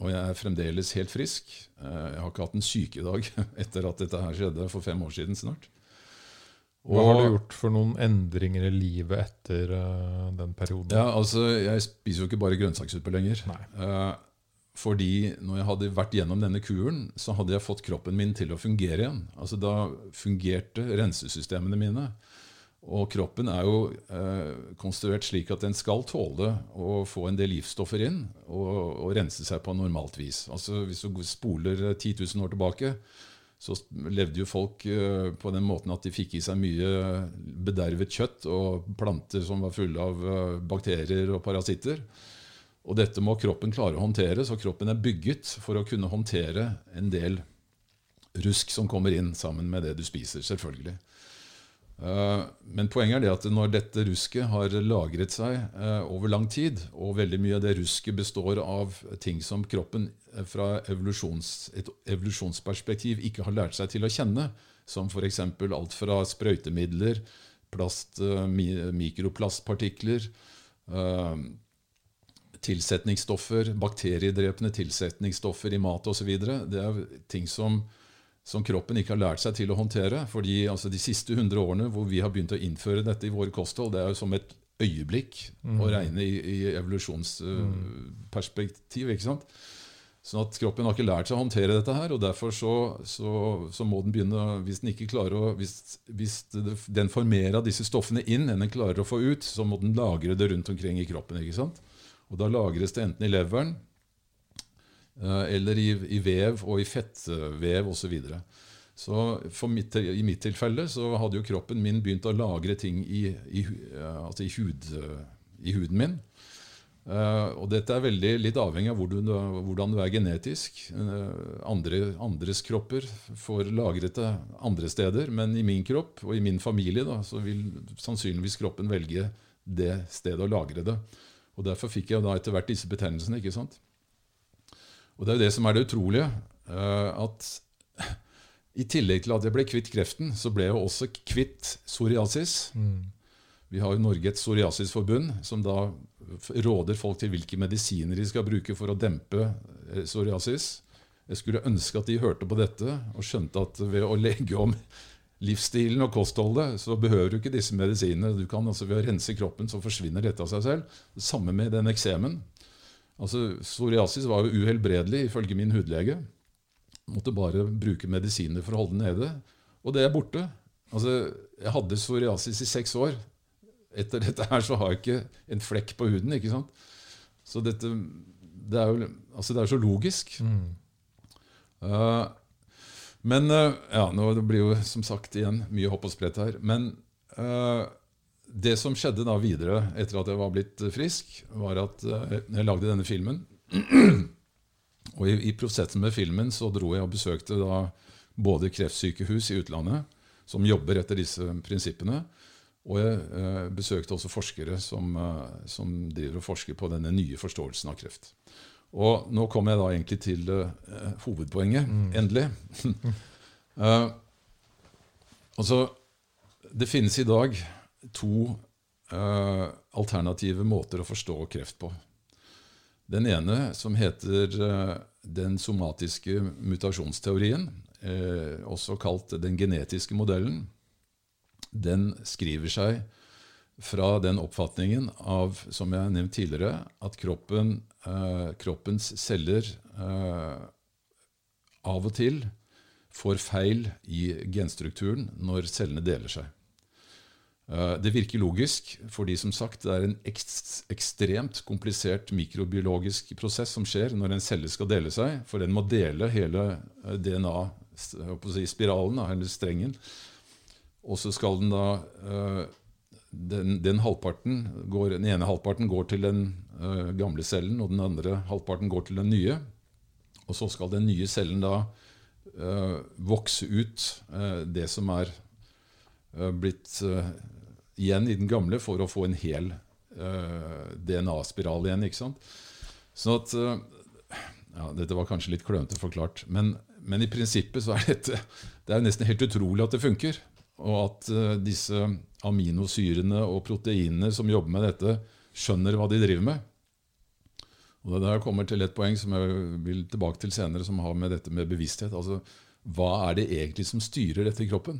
Og jeg er fremdeles helt frisk. Eh, Jeg har ikke hatt en sykedag etter at dette her skjedde for fem år siden snart. Hva har du gjort for noen endringer i livet etter uh, den perioden? Ja, altså, Jeg spiser jo ikke bare grønnsakssuppe lenger. Eh, fordi når jeg hadde vært gjennom denne kuren, så hadde jeg fått kroppen min til å fungere igjen. Altså Da fungerte rensesystemene mine. Og kroppen er jo uh, konstruert slik at den skal tåle å få en del giftstoffer inn og, og rense seg på normalt vis. Altså Hvis du spoler 10 000 år tilbake, så levde jo folk eh, på den måten at de fikk i seg mye bedervet kjøtt og planter som var fulle av eh, bakterier og parasitter. Og dette må kroppen klare å håndtere, så kroppen er bygget for å kunne håndtere en del rusk som kommer inn sammen med det du spiser, selvfølgelig. Eh, Men poenget er det at når dette rusket har lagret seg eh, over lang tid, og veldig mye av det rusket består av ting som kroppen eh, fra evolusjons, et evolusjonsperspektiv ikke har lært seg til å kjenne, som f.eks. alt fra sprøytemidler, plast, mikroplastpartikler, tilsetningsstoffer, bakteriedrepende tilsetningsstoffer i mat osv. Det er ting som, som kroppen ikke har lært seg til å håndtere. fordi altså, De siste 100 årene hvor vi har begynt å innføre dette i våre kosthold, det er jo som et øyeblikk å regne i, i evolusjonsperspektiv. ikke sant? Sånn at Kroppen har ikke lært seg å håndtere dette, her, og derfor så, så, så må den begynne Hvis den ikke klarer å, hvis, hvis den får mer av disse stoffene inn enn den klarer å få ut, så må den lagre det rundt omkring i kroppen. ikke sant? Og Da lagres det enten i leveren eller i, i vev og i fettvev osv. Så, videre. så i mitt tilfelle så hadde jo kroppen min begynt å lagre ting i, i, eh, altså i, hud, i huden min. Eh, og dette er veldig litt avhengig av hvor du, hvordan du er genetisk. Eh, andre, andres kropper får lagret det andre steder, men i min kropp og i min familie da, så vil sannsynligvis kroppen velge det stedet å lagre det. Og Derfor fikk jeg da etter hvert disse betennelsene. ikke sant? Og Det er jo det som er det utrolige. eh, at i tillegg til at jeg ble kvitt kreften, så ble jeg også kvitt psoriasis. Mm. Vi har i Norge et psoriasisforbund som da råder folk til hvilke medisiner de skal bruke for å dempe eh, psoriasis. Jeg skulle ønske at de hørte på dette og skjønte at ved å legge om livsstilen og kostholdet, så behøver du ikke disse medisinene. Du kan altså Ved å rense kroppen så forsvinner dette av seg selv. Det samme med den eksemen. Altså, Psoriasis var jo uhelbredelig ifølge min hudlege. Måtte bare bruke medisiner for å holde den nede. Og det er borte. Altså, jeg hadde psoriasis i seks år. Etter dette her så har jeg ikke en flekk på huden. ikke sant? Så dette Det er jo altså det er så logisk. Mm. Uh, men uh, ja, nå det blir jo som sagt igjen mye hopp og sprett her. Men uh, det som skjedde da videre etter at jeg var blitt frisk, var at jeg lagde denne filmen Og i, i, prosessen med filmen så dro jeg og besøkte da både kreftsykehus i utlandet, som jobber etter disse prinsippene, og jeg eh, besøkte også forskere som, eh, som, driver og forsker på denne nye forståelsen av kreft. Og nå kommer jeg da egentlig til eh, hovedpoenget. Mm. Endelig. uh, altså, det finnes i dag to uh, alternative måter å forstå kreft på. Den ene, som heter uh, den somatiske mutasjonsteorien, også kalt den genetiske modellen, den skriver seg fra den oppfatningen av, som jeg har nevnt tidligere, at kroppen, kroppens celler av og til får feil i genstrukturen når cellene deler seg. Eh, det virker logisk, fordi som sagt, det er en ekstremt komplisert mikrobiologisk prosess som skjer når en celle skal dele seg, for den må dele hele eh, DNA-spiralen, eller strengen, og så skal den da øh, den, den, går, den ene halvparten går til den gamle cellen, og den andre halvparten går til den nye. Og så skal den nye cellen da vokse ut det som er blitt igjen i den gamle, for å få en hel DNA-spiral igjen. ikke sant? Sånn at ja, Dette var kanskje litt klønete forklart, men, men, i prinsippet så er dette det er nesten helt utrolig at det funker. Og at disse aminosyrene og proteinene som jobber med dette, skjønner hva de driver med. Og Det der kommer til et poeng som jeg vil tilbake til senere, som har med dette med bevissthet. Altså, Hva er det egentlig som styrer dette i kroppen?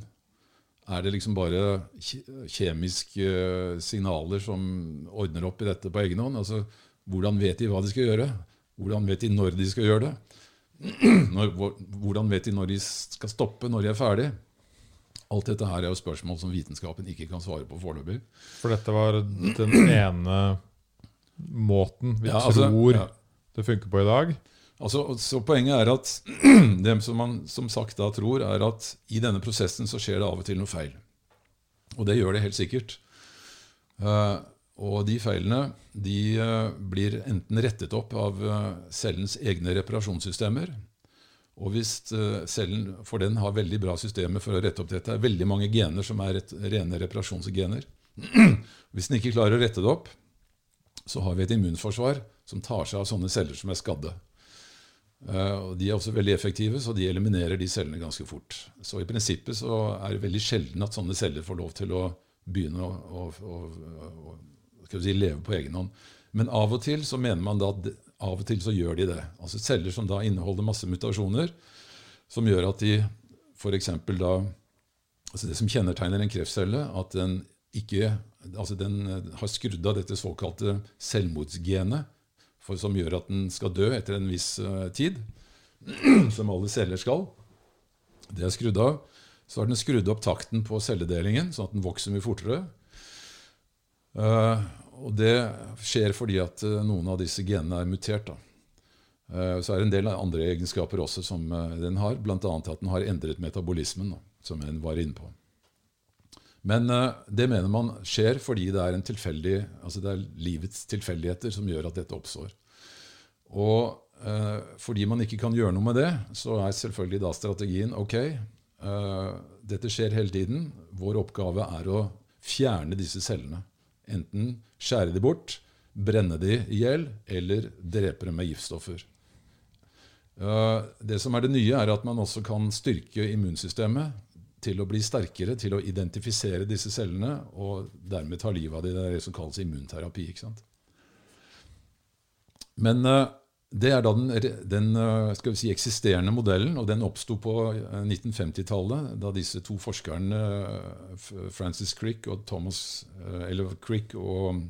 Er det liksom bare kjemiske eh, signaler som ordner opp i dette på egen hånd? Altså, Hvordan vet de hva de skal gjøre? Hvordan vet de når de skal gjøre det? hvordan vet de når de skal stoppe, når de er ferdig? Alt dette her er jo spørsmål som vitenskapen ikke kan svare på foreløpig. For dette var den ene måten vi ja, altså, tror ja. det funker på i dag? Altså, så Poenget er at det som man som sagt da tror, er at i denne prosessen så skjer det av og til noe feil. Og det gjør det helt sikkert. Uh, og de feilene de uh, blir enten rettet opp av uh, cellens egne reparasjonssystemer, og hvis cellen for den har veldig bra systemer for å rette opp dette, er veldig mange gener som er rene reparasjonsgener. hvis den ikke klarer å rette det opp, så har vi et immunforsvar som tar seg av sånne celler som er skadde. Uh, og De er også veldig effektive, så de eliminerer de cellene ganske fort. Så i prinsippet så er det veldig sjelden at sånne celler får lov til å begynne å, å, å, å si, leve på egen hånd. Men av og til så mener man da at av og til så gjør de det. Altså Celler som da inneholder masse mutasjoner, som gjør at de f.eks. da altså Det som kjennetegner en kreftcelle, at den ikke altså den eh, har skrudd av dette såkalte selvmordsgenet, for, som gjør at den skal dø etter en viss uh, tid, som alle celler skal. Det er skrudd av. Så har den skrudd opp takten på celledelingen, sånn at den vokser mye fortere. Uh, og det skjer fordi at uh, noen av disse genene er mutert. Da. Så er det en del andre egenskaper også som den har, bl.a. at den har endret metabolismen, da, som en var inne på. Men det mener man skjer fordi det er, altså det er livets tilfeldigheter som gjør at dette oppstår. Og eh, fordi man ikke kan gjøre noe med det, så er selvfølgelig da strategien ok, eh, dette skjer hele tiden. Vår oppgave er å fjerne disse cellene. Enten skjære de bort, brenne de i hjel eller drepe dem med giftstoffer. Det som er det nye, er at man også kan styrke immunsystemet til å bli sterkere, til å identifisere disse cellene og dermed ta livet av dem. Det er det som kalles immunterapi. ikke sant? Men eh, det er da den, den vi si, eksisterende modellen, og den oppsto på 1950-tallet, eh, da disse to forskerne, Francis Crick og Thomas eller Crick og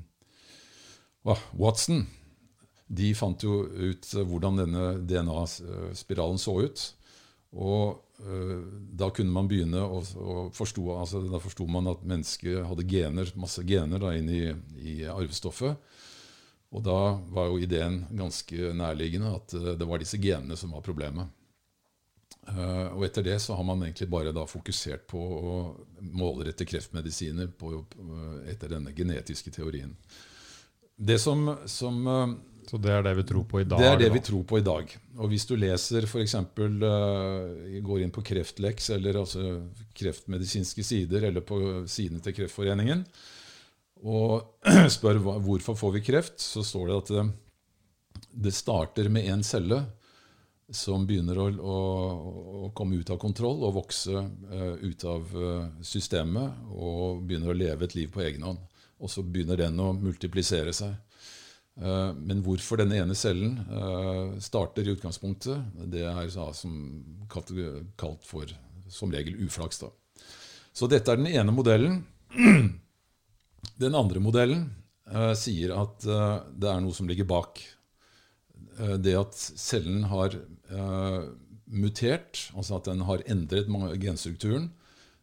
Watson, de fant jo ut hvordan denne DNA-spiralen så ut. Og da kunne man begynne å, å forstå altså Da forsto man at mennesket hadde gener, masse gener da, inn i, i, arvestoffet. Og da var jo ideen ganske nærliggende at øh, det var disse genene som var problemet. Uh, og etter det så har man egentlig bare da fokusert på å målrette kreftmedisiner på, etter denne genetiske teorien. Det som, som så det er det vi tror på i dag? Det er det da. vi tror på i dag. Og hvis du leser f.eks. Uh, går inn på Kreftleks eller altså kreftmedisinske sider, eller på sidene til Kreftforeningen, og spør hva, hvorfor får vi kreft, så står det at det, det starter med én celle som begynner å, å, å, komme ut av kontroll og vokse uh, ut av uh, systemet og begynner å leve et liv på egen hånd. Og så begynner den å multiplisere seg. Uh, men hvorfor denne ene cellen starter i utgangspunktet, det er som kalt, for som regel uflaks. Da. Så dette er den ene modellen. Den andre modellen sier at det er noe som ligger bak. det at cellen har mutert, altså at den har endret genstrukturen,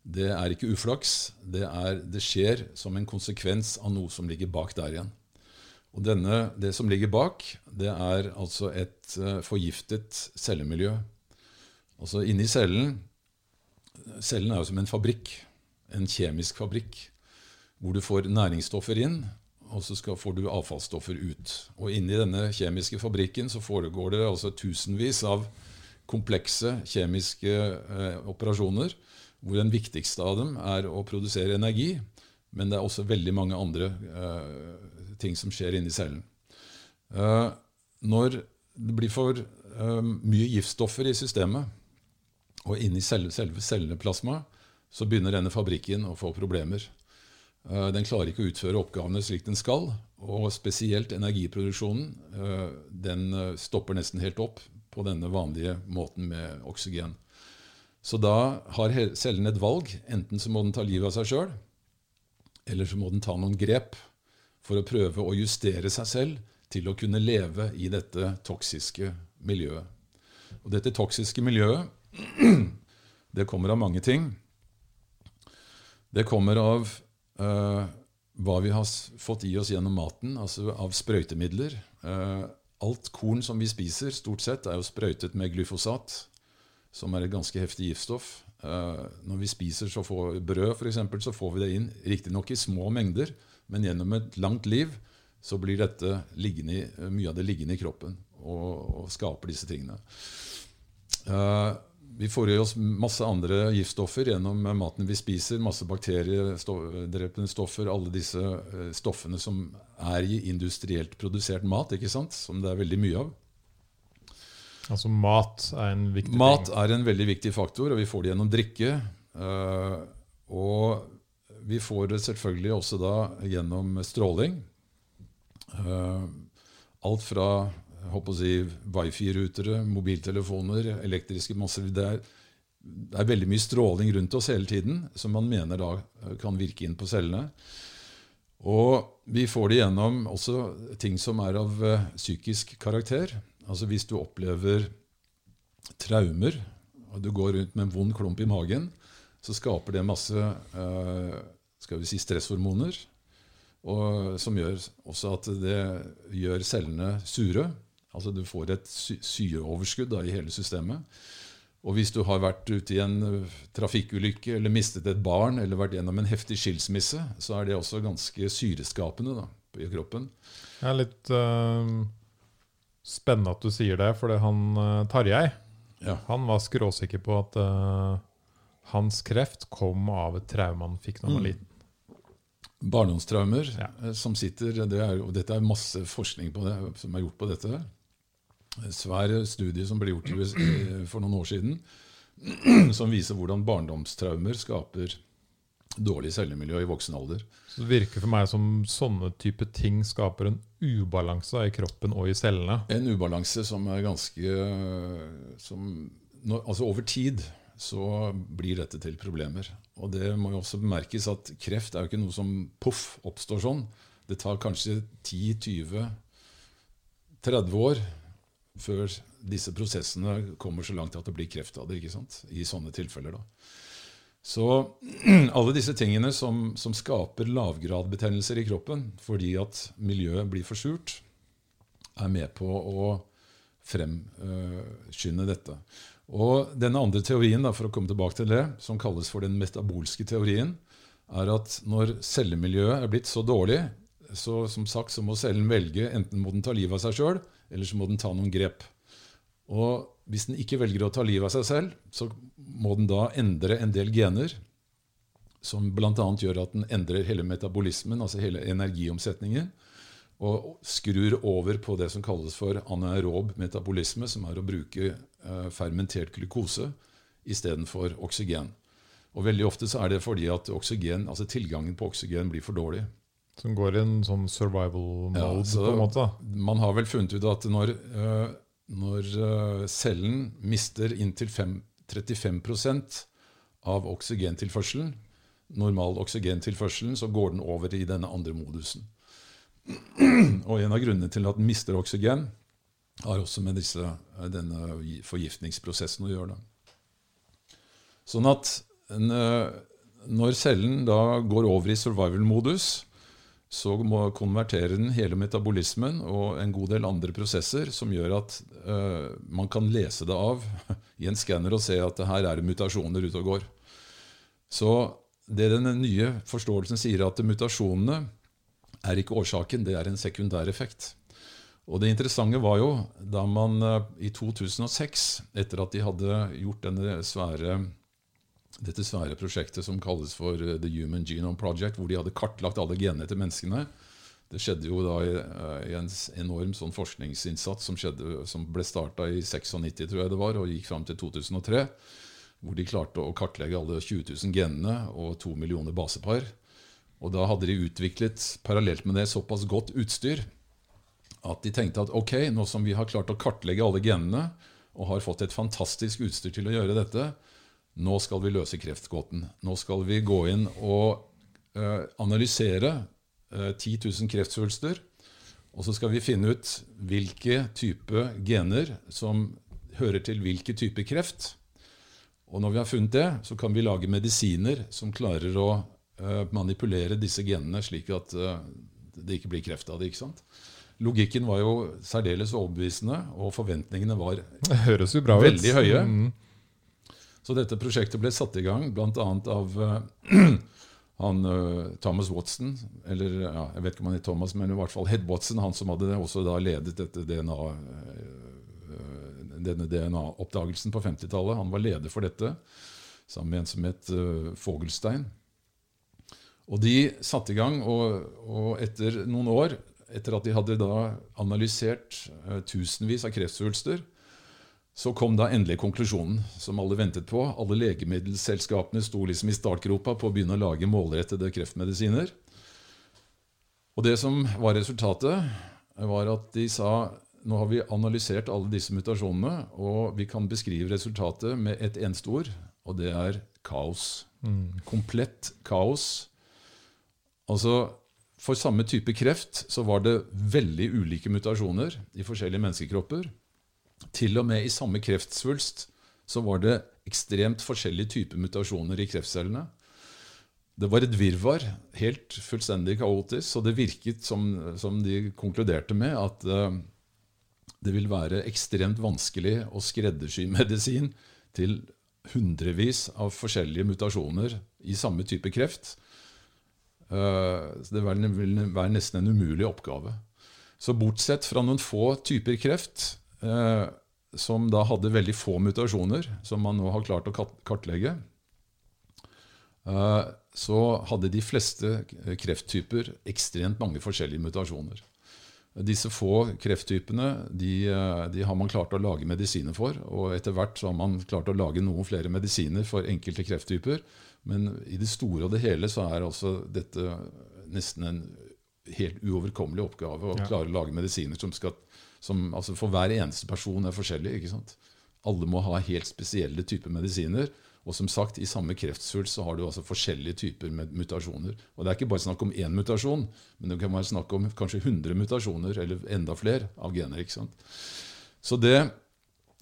det er ikke uflaks. Det, er, det, skjer som en konsekvens av noe som ligger bak der igjen. Og denne, Det som ligger bak, det er altså et uh, forgiftet cellemiljø. Altså inni cellen Cellen er jo som en fabrikk, en kjemisk fabrikk, hvor du får næringsstoffer inn, og så skal, får du avfallsstoffer ut. Og inni denne kjemiske fabrikken så foregår det altså tusenvis av komplekse kjemiske eh, operasjoner, hvor den viktigste av dem er å produsere energi. Men det er også veldig mange andre eh, ting som skjer inni cellen. Eh, når det blir for eh, mye giftstoffer i systemet, og inni selve, selve celleplasmaet, så begynner denne fabrikken å få problemer. Eh, den klarer ikke å utføre oppgavene slik den skal. Og spesielt energiproduksjonen. Den stopper nesten helt opp på denne vanlige måten med oksygen. Så da har cellen et valg. Enten så må den ta livet av seg sjøl, eller så må den ta noen grep for å prøve å justere seg selv til å kunne leve i dette toksiske miljøet. Og dette toksiske miljøet det kommer av mange ting. Det kommer av uh, hva vi har fått i oss gjennom maten, altså av sprøytemidler. Uh, alt korn som vi spiser, stort sett, er jo sprøytet med glyfosat, som er et ganske heftig giftstoff. Uh, når vi spiser så får brød, eksempel, så får vi det inn riktignok i små mengder, men gjennom et langt liv så blir dette liggende, mye av det liggende i kroppen og, og skaper disse tingene. Uh, vi får i oss masse andre giftstoffer gjennom maten vi spiser. Masse bakteriedrepende stoffer. Alle disse eh, stoffene som er i industrielt produsert mat, ikke sant? som det er veldig mye av. Altså mat er en viktig mat ting? Er en veldig viktig faktor, og vi får det gjennom drikke. Uh, og vi får det selvfølgelig også da gjennom stråling. Eh, alt fra håper å si, wifi-rutere, mobiltelefoner, elektriske masser det er, det er, veldig mye stråling rundt oss hele tiden som man mener da eh, kan virke inn på cellene. Og vi får det gjennom også ting som er av uh, psykisk karakter. Altså Hvis du opplever traumer, og du går rundt med en vond klump i magen, så skaper det masse uh, skal vi si stresshormoner. Og, som gjør også at det gjør cellene sure. Altså Du får et syreoverskudd i hele systemet. Og hvis du har vært ute i en øh, trafikkulykke eller mistet et barn eller vært gjennom en heftig skilsmisse, så er det også ganske syreskapende da, i kroppen. Det er litt uh, spennende at du sier det, for han uh, Tarjei ja. han var skråsikker på at uh, hans kreft kom av et traume han fikk da han var mm. liten. Barndomstraumer ja. som sitter det er, og Dette er masse forskning på det, som er gjort på dette svær studie som ble gjort for noen år siden, som viser hvordan barndomstraumer skaper dårlig cellemiljø i voksen alder. Så Det virker for meg som sånne type ting skaper en ubalanse i kroppen og i cellene? En ubalanse som er ganske som, Altså over tid så blir dette til problemer. Og det må jo også bemerkes at kreft er jo ikke noe som poff oppstår sånn. Det tar kanskje 10-20-30 år før disse prosessene kommer så langt at det blir kreft av det. ikke sant? I sånne tilfeller. da. Så alle disse tingene som, som skaper lavgradbetennelser i kroppen fordi at miljøet blir for surt, er med på å fremskynde dette. Og Den andre teorien, da, for å komme tilbake til det, som kalles for den metabolske teorien, er at når cellemiljøet er blitt så dårlig, så som sagt så må cellen velge enten må den ta livet av seg sjøl, eller så må den ta noen grep. Og hvis den ikke velger å ta livet av seg selv, så må den da endre en del gener, som bl.a. gjør at den endrer hele metabolismen, altså hele energiomsetningen, og skrur over på det som kalles for anaerob metabolisme, som er å bruke fermentert glukose istedenfor oksygen. Og Veldig ofte så er det fordi at oksygen, altså tilgangen på oksygen blir for dårlig. Som går i en sånn survival mode? Ja, så på en måte. Man har vel funnet ut at når, uh, når uh, cellen mister inntil 35% av oksygentilførselen, normal oksygentilførselen, så går den over i denne andre modusen. Og en av grunnene til at den mister oksygen, har også med disse, eh, denne forgiftningsprosessen å gjøre. Sånn at når cellen da går over i survival-modus, så må konvertere den hele metabolismen og en god del andre prosesser som gjør at uh, man kan lese det av i en skanner og se at det her er mutasjoner ute og går. Så det den nye forståelsen sier, at mutasjonene er ikke årsaken, det er en sekundær effekt. Og Det interessante var jo da man uh, i 2006, etter at de hadde gjort svære dette svære prosjektet som kalles for eh, The Human Genome Project, hvor de hadde kartlagt alle genene til menneskene. Det skjedde jo da i, eh, i en enorm sånn forskningsinnsats som, skjedde, som ble starta i 96, tror jeg det var, og gikk fram til 2003. Hvor de klarte å kartlegge alle 20 000 genene og to millioner basepar. Og da hadde de utviklet parallelt med det såpass godt utstyr at de tenkte at ok, nå som vi har klart å kartlegge alle genene og har fått et fantastisk utstyr til å gjøre dette, nå skal vi løse kreftgåten. Nå skal vi gå inn og uh, analysere uh, 10 000 kreftsvulster. Og så skal vi finne ut hvilke type gener som hører til hvilke type kreft. Og når vi har funnet det, så kan vi lage medisiner som klarer å uh, manipulere disse genene slik at det ikke blir kreft av det. ikke sant? Logikken var jo særdeles overbevisende, og forventningene var Høres jo bra veldig høye. Mm. Så dette prosjektet ble satt i gang bl.a. av uh, han, uh, Thomas Watson, eller ja, jeg vet ikke om han er Thomas, men i hvert fall Head Watson, han som hadde også da ledet dette DNA, uh, denne DNA-oppdagelsen på 50-tallet. Han var leder for dette sammen med en som het Fogelstein. Og de satte i gang, og, og, etter noen år, etter at de hadde da analysert tusenvis av kreftsvulster, så kom da endelig konklusjonen som alle ventet på. Alle legemiddelselskapene sto liksom i startgropa på å begynne å lage målrettede kreftmedisiner. Og det som var resultatet, var at de sa nå har vi analysert alle disse mutasjonene, og vi kan beskrive resultatet med et eneste ord, og det er kaos. Mm. Komplett kaos. Altså, For samme type kreft så var det veldig ulike mutasjoner i forskjellige menneskekropper. Til og med i samme kreftsvulst så var det ekstremt forskjellige typer mutasjoner i kreftcellene. Det var et virvar, helt fullstendig kaotisk, og det virket som, som de konkluderte med, at uh, det vil være ekstremt vanskelig å skreddersy medisin til hundrevis av forskjellige mutasjoner i samme type kreft. Uh, det vil være nesten en umulig oppgave. Så bortsett fra noen få typer kreft, eh, som da hadde veldig få mutasjoner, som man nå har klart å kartlegge, eh, så hadde de fleste krefttyper ekstremt mange forskjellige mutasjoner. Disse få krefttypene de, eh, de, har man klart å lage medisiner for. Og etter hvert så har man klart å lage noen flere medisiner for enkelte krefttyper. Men i det store og det hele så er altså dette nesten en helt uoverkommelig oppgave å ja. klare å lage medisiner som skal som, altså For hver eneste person er forskjellig. ikke sant? Alle må ha helt spesielle typer medisiner. Og som sagt, i samme kreftsvulst så har du altså forskjellige typer mutasjoner. Og Det er ikke bare snakk om én mutasjon, men det kan være snakk om kanskje 100 mutasjoner eller enda flere av gener. ikke sant? Så det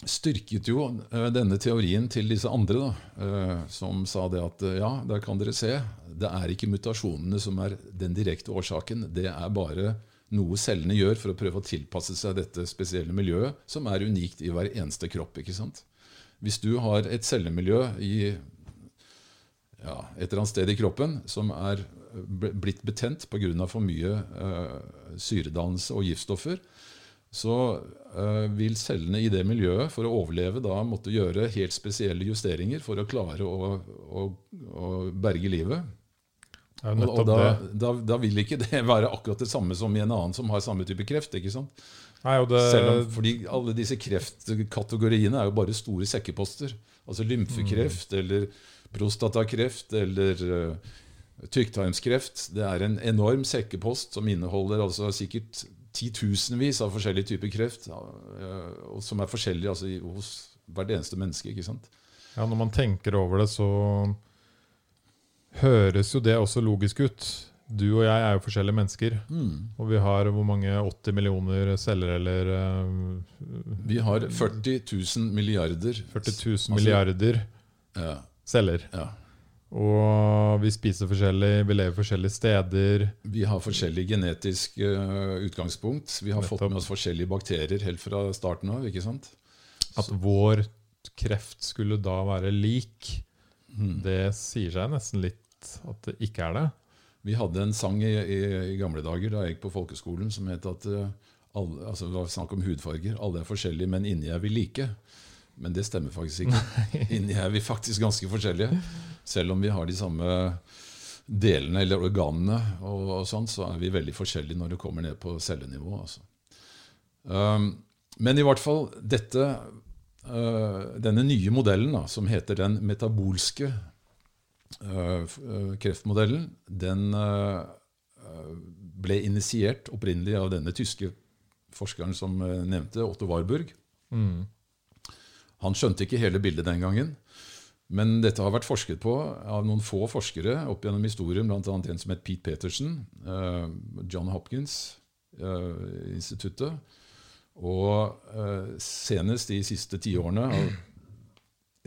styrket jo eh, denne teorien til disse andre, da, eh, som sa det at eh, ja, der kan dere se, det er ikke mutasjonene som er den direkte årsaken. Det er bare noe cellene gjør for å prøve å tilpasse seg dette spesielle miljøet, som er unikt i hver eneste kropp. ikke sant? Hvis du har et cellemiljø i ja, et eller annet sted i kroppen som er blitt betent pga. for mye uh, syredannelse og giftstoffer, så uh, vil cellene i det miljøet for å overleve da måtte gjøre helt spesielle justeringer for å klare å, å, å berge livet. Og, da, da, da, vil ikke det være akkurat det samme som i en annen som har samme type kreft. ikke sant? Nei, det... Om, fordi alle disse kreftkategoriene er jo bare store sekkeposter. Altså lymfekreft mm. eller prostatakreft eller uh, tykktarmskreft. Det er en enorm sekkepost som inneholder altså sikkert titusenvis av forskjellige typer kreft, og som er forskjellige altså, hos hvert eneste menneske. ikke sant? Ja, Når man tenker over det, så høres jo det også logisk ut. Du og jeg er jo forskjellige mennesker. Mm. Og vi har hvor mange 80 millioner celler, eller uh, Vi har 40 000 milliarder 40 000 altså, milliarder ja. celler. Ja. Og vi spiser forskjellig, vi lever forskjellige steder. Vi har forskjellig genetisk uh, utgangspunkt. Vi har Nettopp. fått med oss forskjellige bakterier helt fra starten av. ikke sant? At vår kreft skulle da være lik, hmm. det sier seg nesten litt at det ikke er det. Vi hadde en sang i, i, i gamle dager da jeg gikk på folkeskolen som het at uh, alle, altså det var snakk om hudfarger. Alle er forskjellige, men inni er vi like. Men det stemmer faktisk ikke. Inni er vi faktisk ganske forskjellige. Selv om vi har de samme delene eller organene, og, og sånn, så er vi veldig forskjellige når det kommer ned på cellenivå. Altså. Um, men i hvert fall dette, uh, denne nye modellen, da, som heter den metabolske uh, kreftmodellen, den uh, ble initiert opprinnelig av denne tyske forskeren som nevnte, Otto Warburg. Mm. Han skjønte ikke hele bildet den gangen. Men dette har vært forsket på av noen få forskere opp gjennom historien, bl.a. en som het Pete Peterson, uh, John Hopkins-instituttet. Uh, og uh, senest de siste tiårene av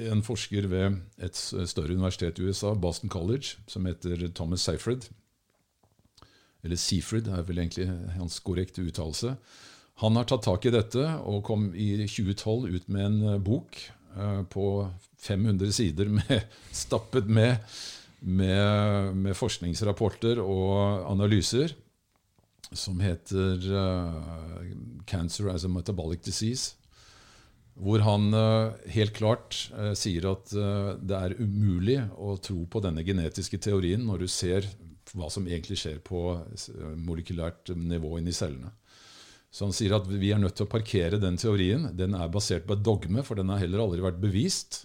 en forsker ved et større universitet i USA, Boston College, som heter Thomas Seyfried. Eller Seyfried er vel egentlig hans korrekte uttalelse. Han har tatt tak i dette og kom i 2012 ut med en eh, bok uh, på 500 sider med, stappet med, med, med, forskningsrapporter og analyser, som heter uh, 'Cancer as a Metabolic Disease'. Hvor han helt klart sier at det er umulig å tro på denne genetiske teorien når du ser hva som egentlig skjer på molekylært nivå inni cellene. Så han sier at vi er nødt til å parkere den teorien. Den er basert på et dogme, for den har heller aldri vært bevist.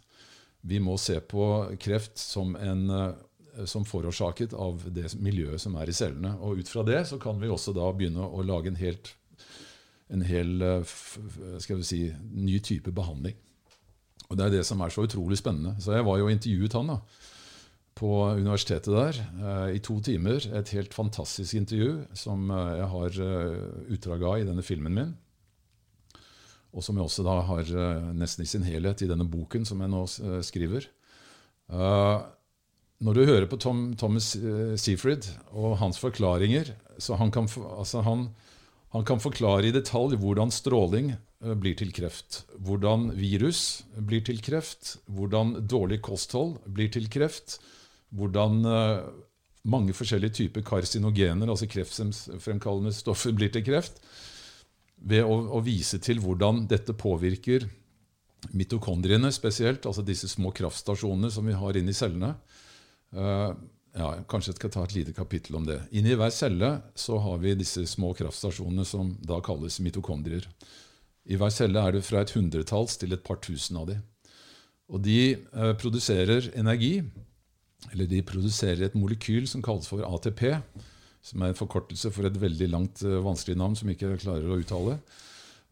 Vi må se på kreft som, en, eh, som forårsaket av det miljøet som er i cellene. Og ut fra det så kan vi også da begynne å lage en helt en hel eh, si, ny type behandling. Og Det er det som er så utrolig spennende. Så jeg var jo intervjuet han. da, på universitetet der eh, i to timer. Et helt fantastisk intervju som eh, jeg har eh, utdrag av i denne filmen min. Og som jeg også da har nesten i sin helhet i denne boken som jeg nå skriver. Når du hører på Tom, Thomas Seafried og hans forklaringer så han kan, altså han, han kan forklare i detalj hvordan stråling blir til kreft. Hvordan virus blir til kreft. Hvordan dårlig kosthold blir til kreft hvordan eh, mange forskjellige typer karsinogener, altså kreftfremkallende stoffer, blir til kreft. Ved å, å, vise til hvordan dette påvirker mitokondriene spesielt, altså disse små kraftstasjonene som vi har inni cellene. Uh, ja, kanskje jeg skal ta et lite kapittel om det. Inni hver celle så har vi disse små kraftstasjonene som da kalles mitokondrier. I hver celle er det fra et hundretalls til et par tusen av de. Og de uh, produserer energi eller de produserer et molekyl som kalles for ATP, som er en forkortelse for et veldig langt, uh, vanskelig navn som jeg ikke klarer å uttale.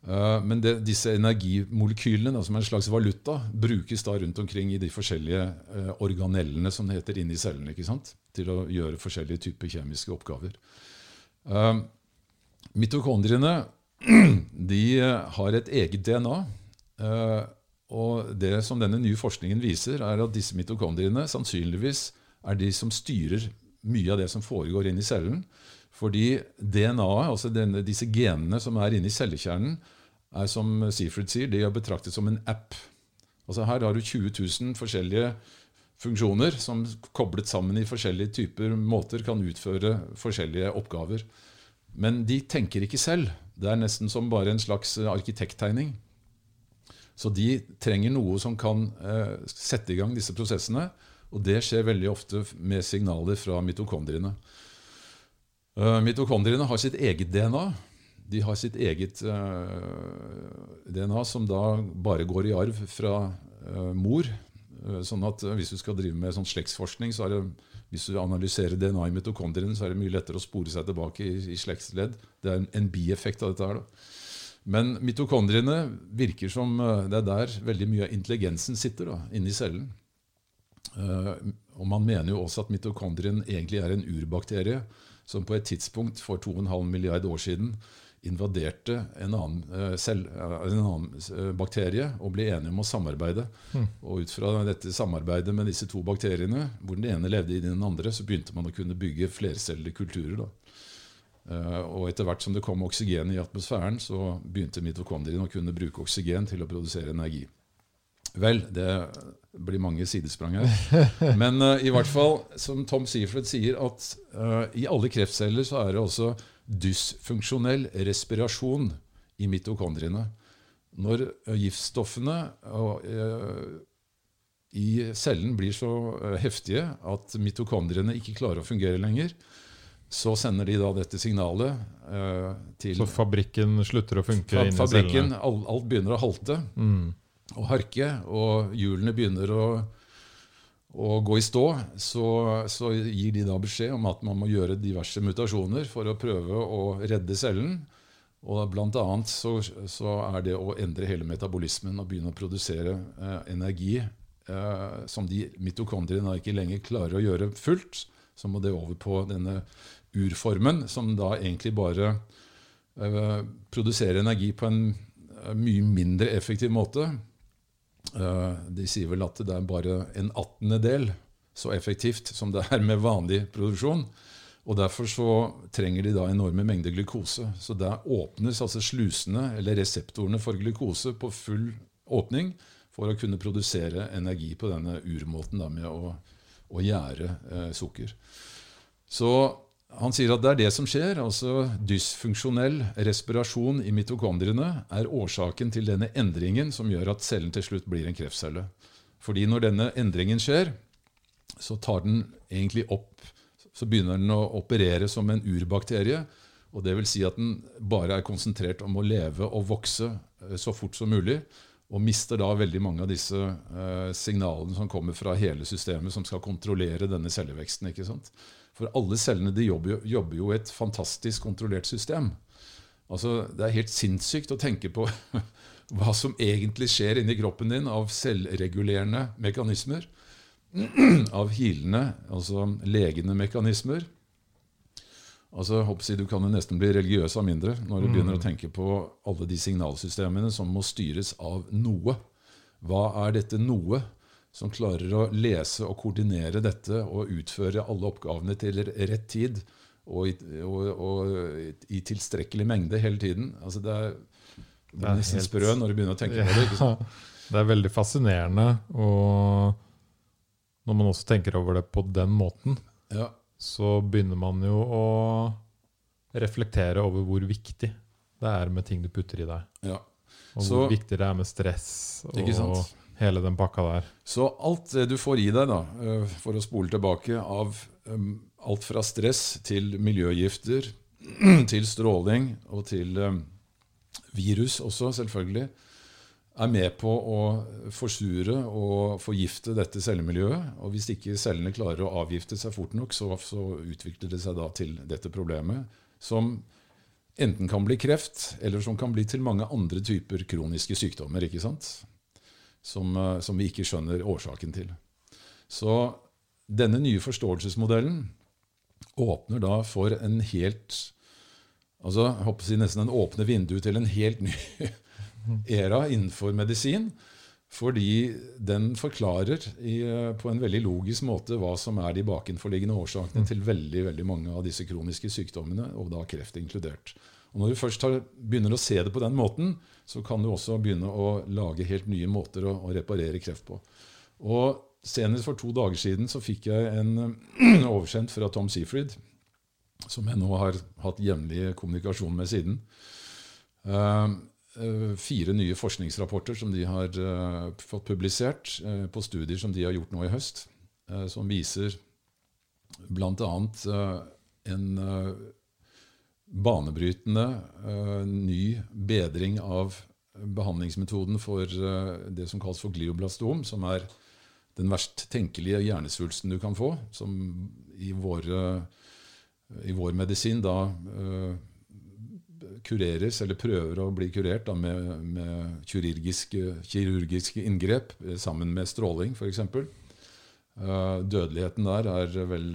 Uh, men det, disse energimolekylene, som er en slags valuta, brukes da rundt omkring i de forskjellige uh, organellene som det heter, inni cellene, ikke sant? til å gjøre forskjellige typer kjemiske oppgaver. mitokondriene de eh, har et eget DNA. Og det som denne nye forskningen viser, er at disse mitokondriene sannsynligvis er de som styrer mye av det som foregår inni cellen. Fordi DNA-et, altså denne, disse genene som er inni cellekjernen, er som Seafrid sier, de er betraktet som en app. Altså Her har du 20 000 forskjellige funksjoner som koblet sammen i forskjellige typer måter kan utføre forskjellige oppgaver. Men de tenker ikke selv. Det er nesten som bare en slags arkitekttegning. Så de trenger noe som kan eh, sette i gang disse prosessene. Og det skjer veldig ofte med signaler fra mitokondriene. Uh, mitokondriene har sitt eget DNA. De har sitt eget uh, DNA som da bare går i arv fra uh, mor. sånn at Hvis du skal drive med sånn slektsforskning, så er det, hvis du analyserer DNA i mitokondriene, så er det mye lettere å spore seg tilbake i, i slektsledd. Det er en, en bieffekt av dette. her da. Men mitokondriene virker som det er der veldig mye av intelligensen sitter, da, inni cellen. Uh, og Man mener jo også at mitokondrien egentlig er en urbakterie som på et tidspunkt for 2,5 milliard år siden invaderte en annen, selv, uh, en annen bakterie og ble enige om å samarbeide. Mm. Og Ut fra dette samarbeidet med disse to bakteriene, hvor den ene levde i den andre, så begynte man å kunne bygge flercellede kulturer. da. Og etter hvert som det kom oksygen i atmosfæren, så begynte mitokondriene å kunne bruke oksygen til å produsere energi. Vel, det blir mange sidesprang her. Men uh, i hvert fall, som Tom Seafred sier, at uh, i alle kreftceller så er det også dysfunksjonell respirasjon i mitokondriene. Når uh, giftstoffene i cellen blir så heftige at mitokondriene ikke klarer å fungere lenger, så sender de da dette signalet til Så fabrikken slutter å funke inni cellene? Alt, alt begynner å halte. Mm og harke, og hjulene begynner å, å gå i stå, så, så, gir de da beskjed om at man må gjøre diverse mutasjoner for å prøve å redde cellen. Og blant annet så, så er det å endre hele metabolismen og begynne å produsere uh, energi uh, som de mitokondriene ikke lenger klarer å gjøre fullt. Så må det over på denne urformen, som da egentlig bare eh, produserer energi på en eh, mye mindre effektiv måte. Eh, de sier vel at det er bare en attendedel så effektivt som det er med vanlig produksjon. Og Derfor så trenger de da enorme mengder glukose. Så der åpnes altså slusene, eller reseptorene for glukose, på full åpning for å kunne produsere energi på denne urmåten da, med å, å gjære eh, sukker. Så han sier at det er det som skjer. altså Dysfunksjonell respirasjon i mitokondriene er årsaken til denne endringen som gjør at cellen til slutt blir en kreftcelle. Fordi når denne endringen skjer, så tar den egentlig opp Så begynner den å operere som en urbakterie. og det vil si at den bare er konsentrert om å leve og vokse eh, så fort som mulig. Og mister da veldig mange av disse eh, signalene som kommer fra hele systemet, som skal kontrollere denne celleveksten. ikke sant? For alle cellene de jobber, jobber jo i et fantastisk kontrollert system. Altså, Det er helt sinnssykt å tenke på hva som egentlig skjer inni kroppen din av selvregulerende mekanismer. Av hilende, altså legende mekanismer. Altså, jeg, Du kan jo nesten bli religiøs av mindre når du begynner å mm. tenke på alle de signalsystemene som må styres av noe. Hva er dette noe? Som klarer å lese og koordinere dette og utføre alle oppgavene til rett tid og i, og, og i tilstrekkelig mengde hele tiden. Altså det er, det er nesten helt... sprø når du begynner å tenke på det. Det er veldig fascinerende. Og når man også tenker over det på den måten, ja. så begynner man jo å reflektere over hvor viktig det er med ting du putter i deg. Ja. Og så, hvor viktig det er med stress. og hele den pakka der. Så alt det du får i deg, da, eh, for å spole tilbake, av um, alt fra stress til miljøgifter, til stråling og til um, virus også, selvfølgelig, er med på å forsure og forgifte dette cellemiljøet. Og hvis ikke cellene klarer å avgifte seg fort nok, så, så utvikler det seg da til dette problemet, som enten kan bli kreft, eller som kan bli til mange andre typer kroniske sykdommer. ikke sant? Som, eh, som, vi ikke skjønner årsaken til. Så denne nye forståelsesmodellen åpner da for en helt Altså jeg håper å si nesten en åpne vindu til en helt ny era innenfor medisin. Fordi den forklarer i, på en veldig logisk måte hva som er de bakenforliggende årsakene til veldig veldig mange av disse kroniske sykdommene, og da kreft inkludert. Og Når du først har, begynner å se det på den måten, så kan du også begynne å lage helt nye måter å, å reparere kreft på. Og Senest for to dager siden så fikk jeg en oversendt fra Tom Seafried, som jeg nå har hatt jevnlig kommunikasjon med siden. Uh, fire nye forskningsrapporter som de har uh, fått publisert uh, på studier som de har gjort nå i høst, som viser bl.a. en banebrytende ny bedring av behandlingsmetoden for det som kalles for glioblastom, som er den verst tenkelige hjernesvulsten du kan få, som i, våre, i vår medisin da uh, kureres, eller prøver å bli kurert da, med, med kirurgiske, kirurgiske, inngrep eh, sammen med stråling, f.eks. Uh, dødeligheten der er vel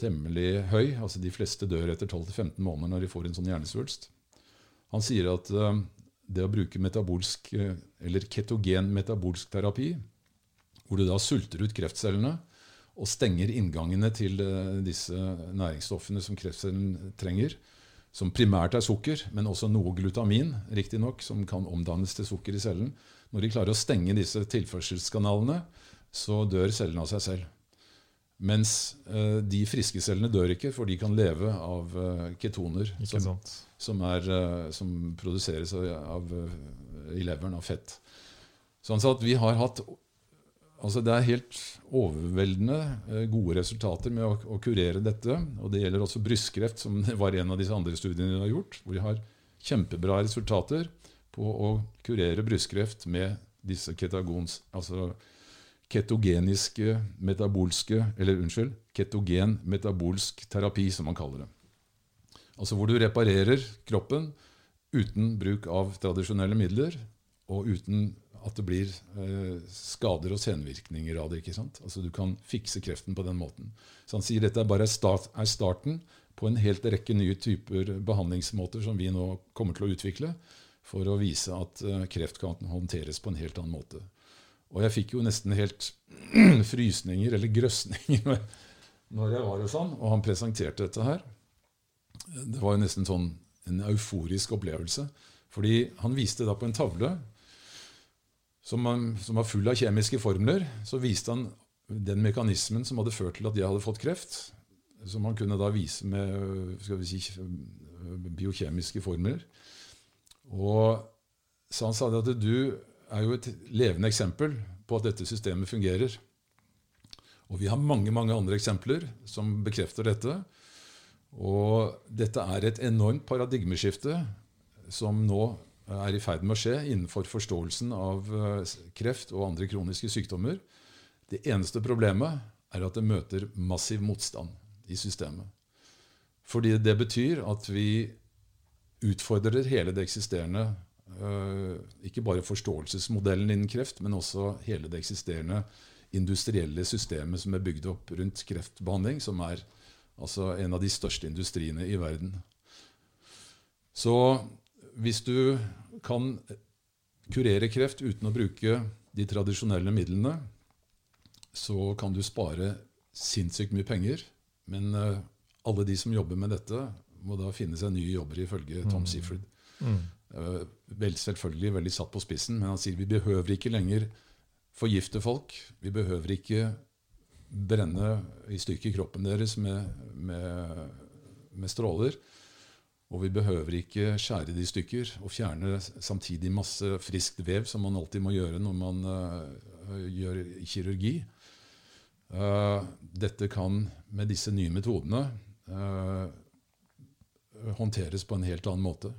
temmelig høy. altså De fleste dør etter 12-15 måneder når de får en sånn hjernesvulst. Han sier at uh, det å bruke metabolsk, eller ketogen metabolsk terapi hvor du da sulter ut kreftcellene og stenger inngangene til eh, disse næringsstoffene som kreftcellen trenger, som primært er sukker, men også noe glutamin, riktignok, som kan omdannes til sukker i cellen. Når de klarer å stenge disse tilførselskanalene, så dør cellene av seg selv. Mens uh, de friske cellene dør ikke, for de kan leve av uh, ketoner som, som, er, uh, som, produseres av, av, i leveren av fett. Sånn at vi har hatt Altså Det er helt overveldende eh, gode resultater med å, å, kurere dette. og Det gjelder også brystkreft, som var en av disse andre studiene vi har gjort. Hvor de har kjempebra resultater på å kurere brystkreft med disse ketagons, altså ketogeniske metabolske Eller unnskyld, ketogen metabolsk terapi, som man kaller det. Altså hvor du reparerer kroppen uten bruk av tradisjonelle midler og uten at det blir eh, skader og senvirkninger av det. ikke sant? Altså Du kan fikse kreften på den måten. Så han sier dette er start, er starten på en helt rekke nye typer behandlingsmåter som vi nå kommer til å utvikle for å vise at eh, kreft kan håndteres på en helt annen måte. Og jeg fikk jo nesten helt frysninger, eller grøsninger, når jeg var hos han, og han presenterte dette her. Det var jo nesten sånn en euforisk opplevelse. Fordi han viste da på en tavle som, man, som, var full av kjemiske formler, så viste han den mekanismen som hadde ført til at jeg hadde fått kreft. Som han kunne da vise med skal vi si, biokjemiske formler. Og så han sa det at du er jo et levende eksempel på at dette systemet fungerer. Og vi har mange mange andre eksempler som bekrefter dette. Og dette er et enormt paradigmeskifte som nå er i ferd med å skje innenfor forståelsen av eh, kreft og andre kroniske sykdommer. Det eneste problemet er at det møter massiv motstand i systemet. Fordi det betyr at vi utfordrer hele det eksisterende eh, Ikke bare forståelsesmodellen innen kreft, men også hele det eksisterende industrielle systemet som er bygd opp rundt kreftbehandling, som er altså en av de største industriene i verden. Så hvis du kan kurere kreft uten å bruke de tradisjonelle midlene, så kan du spare sinnssykt mye penger. Men uh, alle de som jobber med dette, må da finne seg nye jobber, ifølge Tom mm. Seaford. Mm. Uh, vel, selvfølgelig veldig satt på spissen, men han sier vi behøver ikke lenger forgifte folk. Vi behøver ikke brenne i stykker kroppen deres med, med, med stråler. Og vi behøver ikke skjære de i stykker og fjerne samtidig masse friskt vev, som man alltid må gjøre når man uh, gjør kirurgi. Uh, dette kan med disse nye metodene uh, håndteres på en helt annen måte.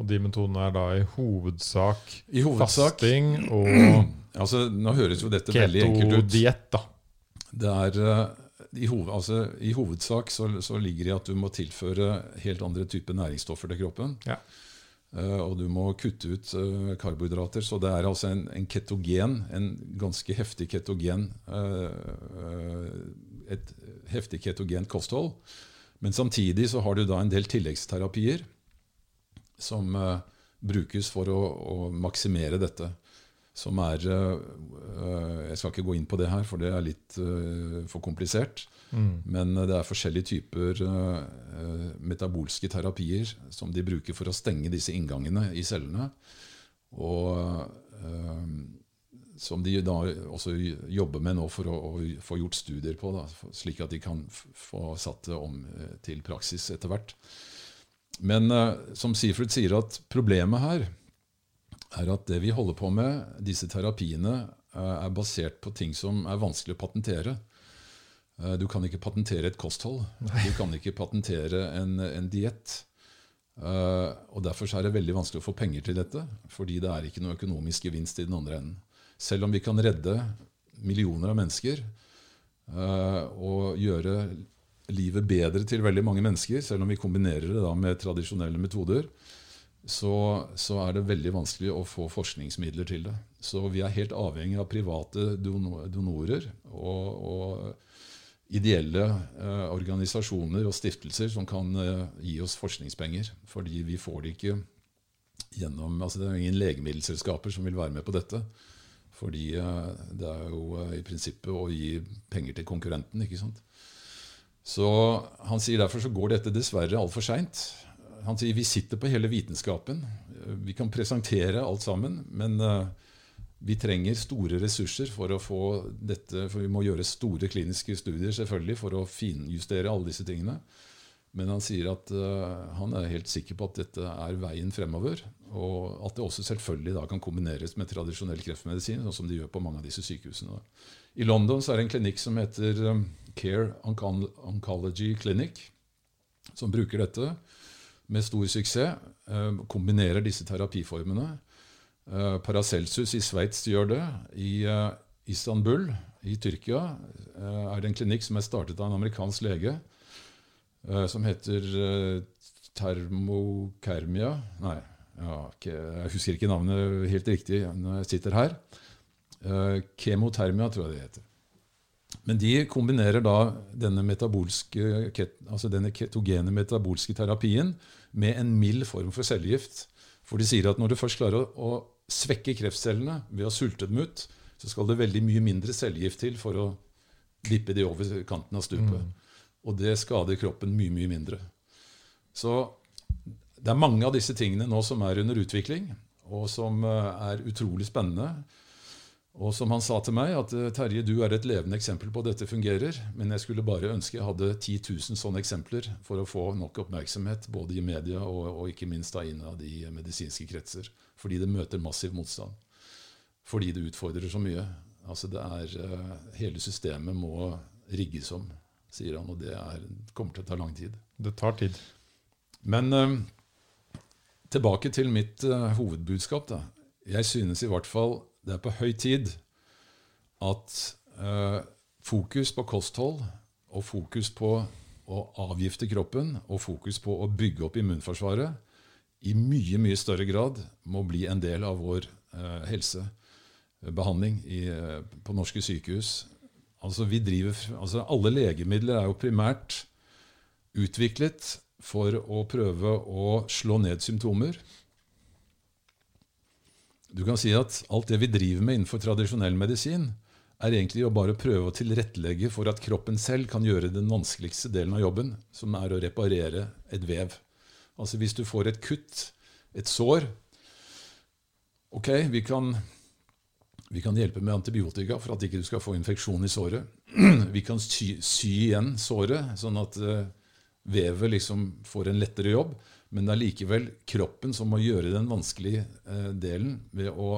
Og de metodene er da i hovedsak, I hovedsak fasting og altså, Nå høres jo dette veldig enkelt ut. Ketodiett, da. Det er i, hoved, altså, i hovedsak så, så, ligger det i at du må tilføre helt andre typer næringsstoffer til kroppen. Ja. Uh, og du må kutte ut uh, karbohydrater. Så det er altså en, en, ketogen, en ganske heftig ketogen uh, Et heftig ketogent kosthold Men samtidig så har du da en del tilleggsterapier som uh, brukes for å, å, maksimere dette. Som er uh, Jeg skal ikke gå inn på det her, for det er litt for komplisert. Mm. Men det er forskjellige typer metabolske terapier som de bruker for å stenge disse inngangene i cellene. Og som de da også jobber med nå for å, å få gjort studier på, da, slik at de kan få satt det om eh, til praksis etter hvert. Men uh, som Seafruit sier, at problemet her er at det vi holder på med, disse terapiene, uh, er basert på ting som er vanskelig å patentere. Uh, du kan ikke patentere et kosthold. Du kan ikke patentere en, en diett. og Derfor er det veldig vanskelig å få penger til dette, fordi det er ikke noe økonomisk gevinst i den andre enden. Selv om vi kan redde millioner av mennesker og gjøre livet bedre til veldig mange mennesker, selv om vi kombinerer det da med tradisjonelle metoder, så, så, er det veldig vanskelig å få forskningsmidler til det. Så vi er helt avhengig av private donorer og, og ideelle eh, organisasjoner og stiftelser som kan eh, gi oss forskningspenger. Fordi vi får det ikke gjennom altså Det er ingen legemiddelselskaper som vil være med på dette. Fordi eh, det er jo eh, i prinsippet å gi penger til konkurrenten. ikke sant? Så Han sier derfor så går dette dessverre altfor seint. Han sier vi sitter på hele vitenskapen. Vi kan presentere alt sammen, men uh, vi trenger store ressurser for å få dette, for vi må gjøre store kliniske studier selvfølgelig for å finjustere alle disse tingene. Men han sier at uh, han er helt sikker på at dette er veien fremover. Og at det også selvfølgelig da kan kombineres med tradisjonell kreftmedisin, sånn som de gjør på mange av disse sykehusene. I London så er det en klinikk som heter um, Care Oncology Clinic, som bruker dette med stor suksess. Uh, kombinerer disse terapiformene. Uh, Paracelsus i Sveits gjør det. I uh, Istanbul i Tyrkia er det en klinikk som er startet av en amerikansk lege Eh, som heter Termokermia Nei, ja, jeg husker ikke navnet helt riktig når jeg sitter her. Kemotermia, tror jeg det heter. Men de kombinerer da denne, altså denne ketogene metabolske terapien med en mild form for cellegift. For de sier at når du først klarer å, å svekke kreftcellene ved å sulte dem ut, så skal det veldig mye mindre cellegift til for å vippe de over kanten av stupet. Mm. Og det skader kroppen mye, mye mindre. Så det er mange av disse tingene nå som er under utvikling, og som eh, er utrolig spennende. Og som han sa til meg, at eh, Terje, du er et levende eksempel på at dette fungerer, men jeg skulle bare ønske jeg hadde 10 000 sånne eksempler for å få nok oppmerksomhet, både i media og, og ikke minst da innad i medisinske kretser. Fordi det møter massiv motstand. Fordi det utfordrer så mye. Altså det er, eh, Hele systemet må rigges om sier han. Og det er, kommer til å ta lang tid. Det tar tid. Men uh, tilbake til mitt hovedbudskap. Da. Jeg synes i hvert fall det er på høy tid at eh, fokus på kosthold og fokus på å avgifte kroppen og fokus på å bygge opp immunforsvaret i mye mye større grad må bli en del av vår helsebehandling i, på norske sykehus Altså, driver, altså alle legemidler er jo primært utviklet for å prøve å slå ned symptomer. Du kan si at alt det vi driver med innenfor tradisjonell medisin, er egentlig å bare prøve å tilrettelegge for at kroppen selv kan gjøre den vanskeligste delen av jobben, som er å reparere et vev. Altså Hvis du får et kutt, et sår Ok, vi kan vi kan hjelpe med antibiotika for at ikke du skal få infeksjon i såret. Vi kan sy, sy igjen såret, sånn at uh, vevet liksom får en lettere jobb. Men det er likevel kroppen som må gjøre den vanskelige eh, delen ved å,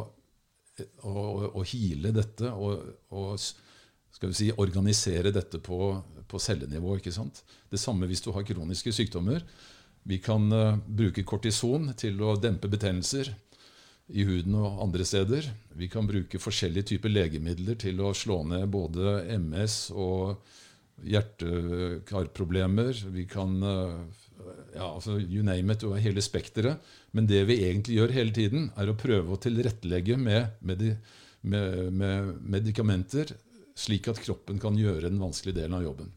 å, å hile dette og, og, si, organisere dette på, på cellenivå. ikke sant? Det samme hvis du har kroniske sykdommer. Vi kan eh, bruke kortison til å dempe betennelser i huden og andre steder. Vi kan bruke forskjellige typer legemidler til å slå ned både MS og hjerte-karproblemer. Vi kan eh, ja, altså You name it, og hele spekteret. Men det vi egentlig gjør hele tiden, er å prøve å tilrettelegge med, med, med, med medikamenter, slik at kroppen kan gjøre den vanskelige delen av jobben.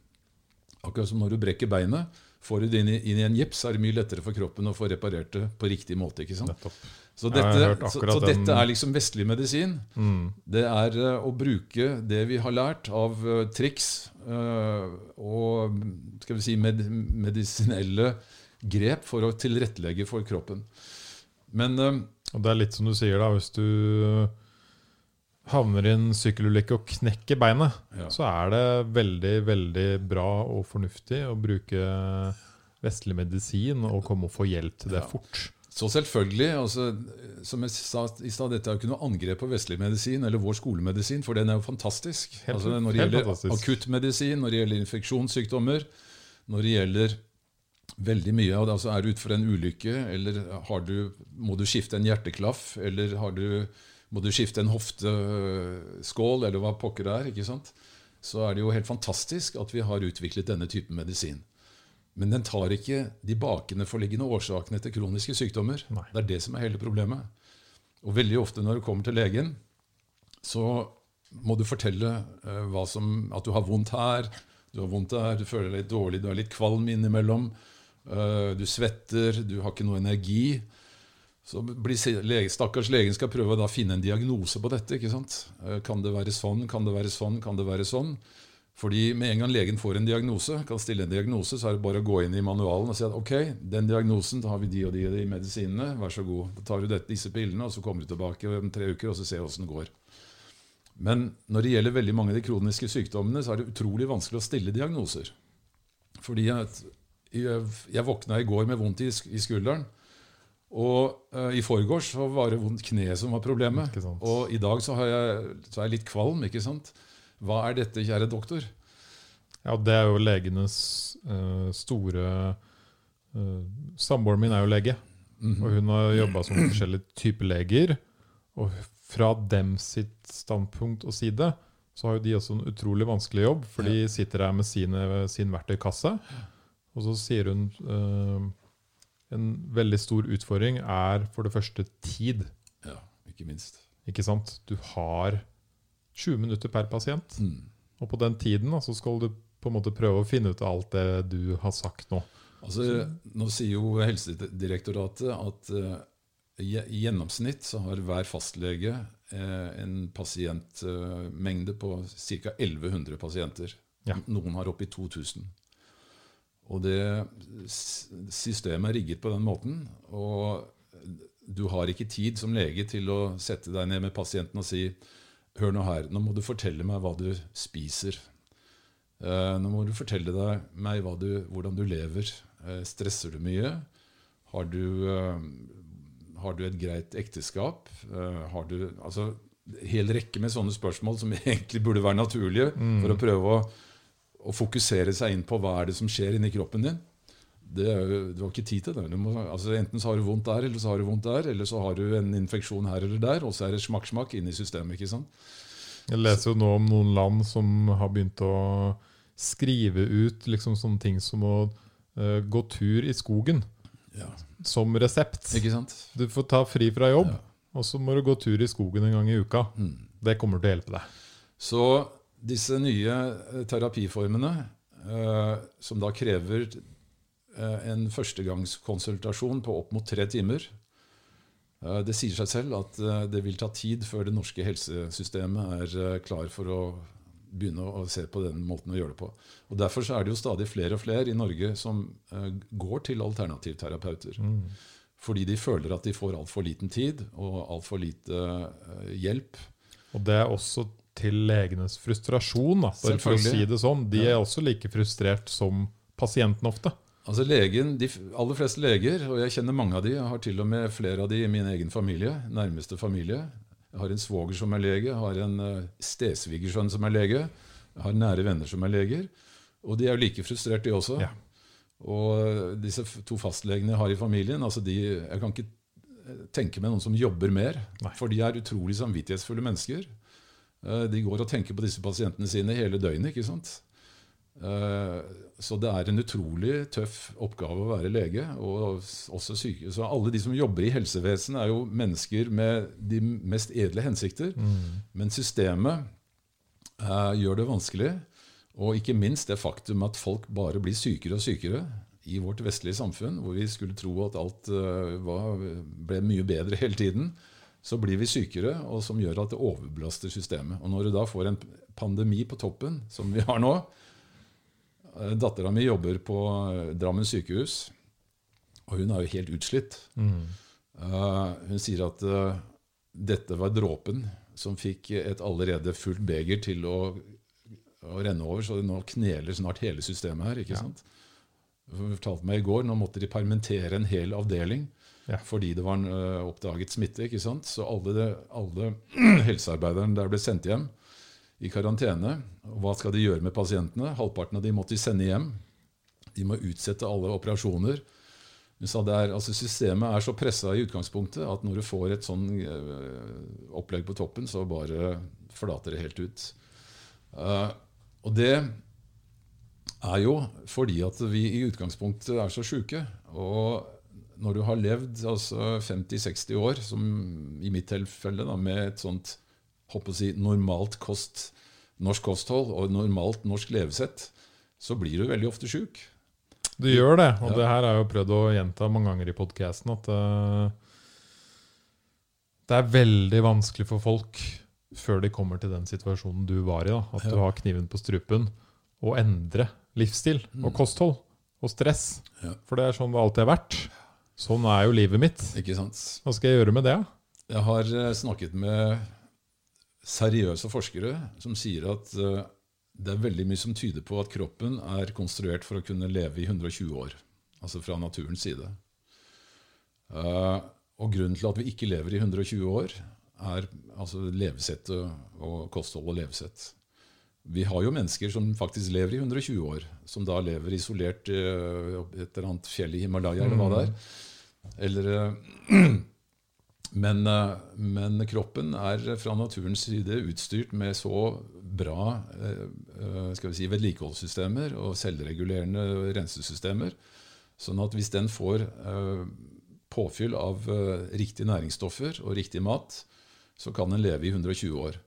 Akkurat som når du brekker beinet. Får du det inn i, inn i en gips, er det mye lettere for kroppen å få reparert det på riktig måte. ikke sant? Nettopp. Så dette, så, så dette er liksom vestlig medisin. Mm. Det er eh, å bruke det vi har lært av eh, triks eh, og skal vi si med, medisinelle grep for å tilrettelegge for kroppen. Men Og det er litt som du sier, da. Hvis du havner i en sykkelulykke og knekker beinet, Ja. så er det veldig, veldig bra og fornuftig å bruke vestlig medisin og komme og få hjelp til det Ja. fort. Så selvfølgelig, altså, som jeg sa i stad, dette er jo ikke noe angrep på vestlig medisin eller vår skolemedisin, for den er jo fantastisk. Helt- altså, når det gjelder akuttmedisin, når det gjelder infeksjonssykdommer, når det gjelder veldig mye av det, altså er du ute for en ulykke, eller har du, må du skifte en hjerteklaff, eller har du, må du skifte en hofteskål, eller hva pokker det er, ikke sant? så er det jo helt fantastisk at vi har utviklet denne typen medisin. Men den tar ikke de bakenforliggende årsakene til kroniske sykdommer. Nei. Det er det som er hele problemet. Og veldig ofte når du kommer til legen, så må du fortelle eh, som, at du har vondt her, du har vondt der, du føler deg litt dårlig, du er litt kvalm innimellom, eh, du svetter, du har ikke noe energi. Så blir lege, Stakkars legen skal prøve å da finne en diagnose på dette. ikke sant? Eh, Kan det være sånn, kan det være sånn, kan det være sånn? Fordi med en gang legen får en diagnose, kan stille en diagnose, så er det bare å gå inn i manualen og si at ok, den diagnosen, da har vi de og de, og de medisinene, vær så god. Da tar du dette, disse pillene, og så kommer du tilbake om tre uker og så ser åssen det går. Men når det gjelder veldig mange av de kroniske sykdommene, så er det utrolig vanskelig å stille diagnoser. Fordi jeg, jeg våkna i går med vondt i, i skulderen. Og uh, i forgårs så var det vondt kne som var problemet. Og i dag så, har jeg, så er jeg litt kvalm. ikke sant? Hva er dette, kjære doktor? Ja, det er jo legenes uh, store uh, Samboeren min er jo lege, Mhm. og hun har jobba som forskjellige typer leger. Og fra dem sitt standpunkt og side så har jo de også en utrolig vanskelig jobb, for de sitter der med sine, sin verktøykasse. Og så sier hun uh, en veldig stor utfordring er for det første tid. Ja, ikke minst. Ikke sant? Du har 20 minutter per pasient. Mm. Og på den tiden da, så skal du på en måte prøve å finne ut av alt det du har sagt nå. Altså, nå sier jo Helsedirektoratet at uh, i gjennomsnitt så har hver fastlege uh, en pasientmengde på ca. 1100 pasienter. Ja. Noen har oppi 2000. Og det systemet er rigget på den måten. Og du har ikke tid som lege til å sette deg ned med pasienten og si Hør nå her, nå må du fortelle meg hva du spiser. Eh, nå må du fortelle deg meg hva du, hvordan du lever. Eh, stresser du mye? Har du, eh, har du et greit ekteskap? Har du altså, hel rekke med sånne spørsmål som egentlig burde være naturlige, for å prøve å, å fokusere seg inn på hva er det som skjer inni kroppen din. Det du har ikke tid til det. Må, altså, enten så har du vondt der, eller så har du vondt der, eller så har du en infeksjon her eller der, og så er det smakk-smakk inn i systemet. ikke sant? Jeg leser jo nå om noen land som har begynt å skrive ut liksom sånne ting som å uh, gå tur i skogen Ja. som resept. Ikke sant? Du får ta fri fra jobb, Ja. og så må du gå tur i skogen en gang i uka. Mm. Det kommer til å hjelpe deg. Så disse nye eh, terapiformene, uh, som da krever en førstegangskonsultasjon på opp mot tre timer eh, Det sier seg selv at eh, det vil ta tid før det norske helsesystemet er eh, klar for å begynne å se på den måten å gjøre det på. Og Derfor så er det jo stadig flere og flere i Norge som eh, går til alternativterapeuter. Fordi de føler at de får altfor liten tid og altfor lite eh, hjelp. Og det er også til legenes frustrasjon, da, for å si det sånn. De er også like frustrert som pasienten ofte. Altså legen, De aller fleste leger, og jeg kjenner mange av de, jeg har til og med flere av de i min egen familie, nærmeste familie. Jeg har en svoger som er lege, jeg har en uh, stesvigersønn som er lege, jeg har nære venner som er leger. Og de er jo like frustrert, de også. Ja. Og eh, disse to fastlegene jeg har i familien, altså de, jeg kan ikke eh, tenke meg noen som jobber mer. Nei. For de er utrolig samvittighetsfulle mennesker. Eh, De går og tenker på disse pasientene sine hele døgnet. ikke sant? Eh, Så det er en utrolig tøff oppgave å være lege. og også syke. Så Alle de som jobber i helsevesenet, er jo mennesker med de mest edle hensikter. Men systemet eh, gjør det vanskelig. Og ikke minst det faktum at folk bare blir sykere og sykere. i vårt vestlige samfunn, hvor vi skulle tro at alt eh, var, ble mye bedre hele tiden, så blir vi sykere, og som gjør at det overbelaster systemet. Og når du da får en pandemi på toppen, som vi har nå Dattera mi jobber på eh, Drammen sykehus, og hun er jo helt utslitt. Mm. Hun sier at dette var dråpen som fikk et allerede fullt beger til å, å renne over, så nå kneler snart hele systemet her. ikke Ja. sant? Hun fortalte meg i går, Nå måtte de permittere en hel avdeling Ja. fordi det var en, ø, oppdaget smitte. ikke sant? Så alle, det, alle helsearbeiderne der ble sendt hjem i karantene. Hva skal de gjøre med pasientene? Halvparten av de måtte de sende hjem. De må utsette alle operasjoner. Er, altså Systemet er så pressa i utgangspunktet at når du får et sånn opplegg på toppen, så bare flater det helt ut. Eh, og det er jo fordi at vi i utgangspunktet er så sjuke. Og når du har levd altså 50-60 år, som i mitt tilfelle, da, med et sånt håper å si, normalt kost, norsk kosthold og normalt norsk levesett, så blir du veldig ofte sjuk. Du gjør det, og Ja. det her har jeg jo prøvd å gjenta mange ganger i podkasten, at uh, det er veldig vanskelig for folk før de kommer til den situasjonen du var i, da, at du har kniven på strupen, å endre livsstil og kosthold og stress. Ja. For det er sånn det alltid har vært. Sånn er jo livet mitt. Ikke sant? Hva skal jeg gjøre med det? Jeg har eh, snakket med seriøse forskere som sier at eh, det er veldig mye som tyder på at kroppen er konstruert for å kunne leve i 120 år. Altså fra naturens side. Eh, og grunnen til at vi ikke lever i 120 år, er altså levesettet og kosthold og levesett. Vi har jo mennesker som faktisk lever i 120 år, som da lever isolert eh, i et eller annet fjell i Himalaya, eller hva det er. Eller men, eh, men kroppen er fra naturens side utstyrt med så bra eh, eh, skal vi si, vedlikeholdssystemer og selvregulerende rensesystemer, sånn at hvis den får påfyll av riktige næringsstoffer og riktig mat, så kan den leve i 120 år.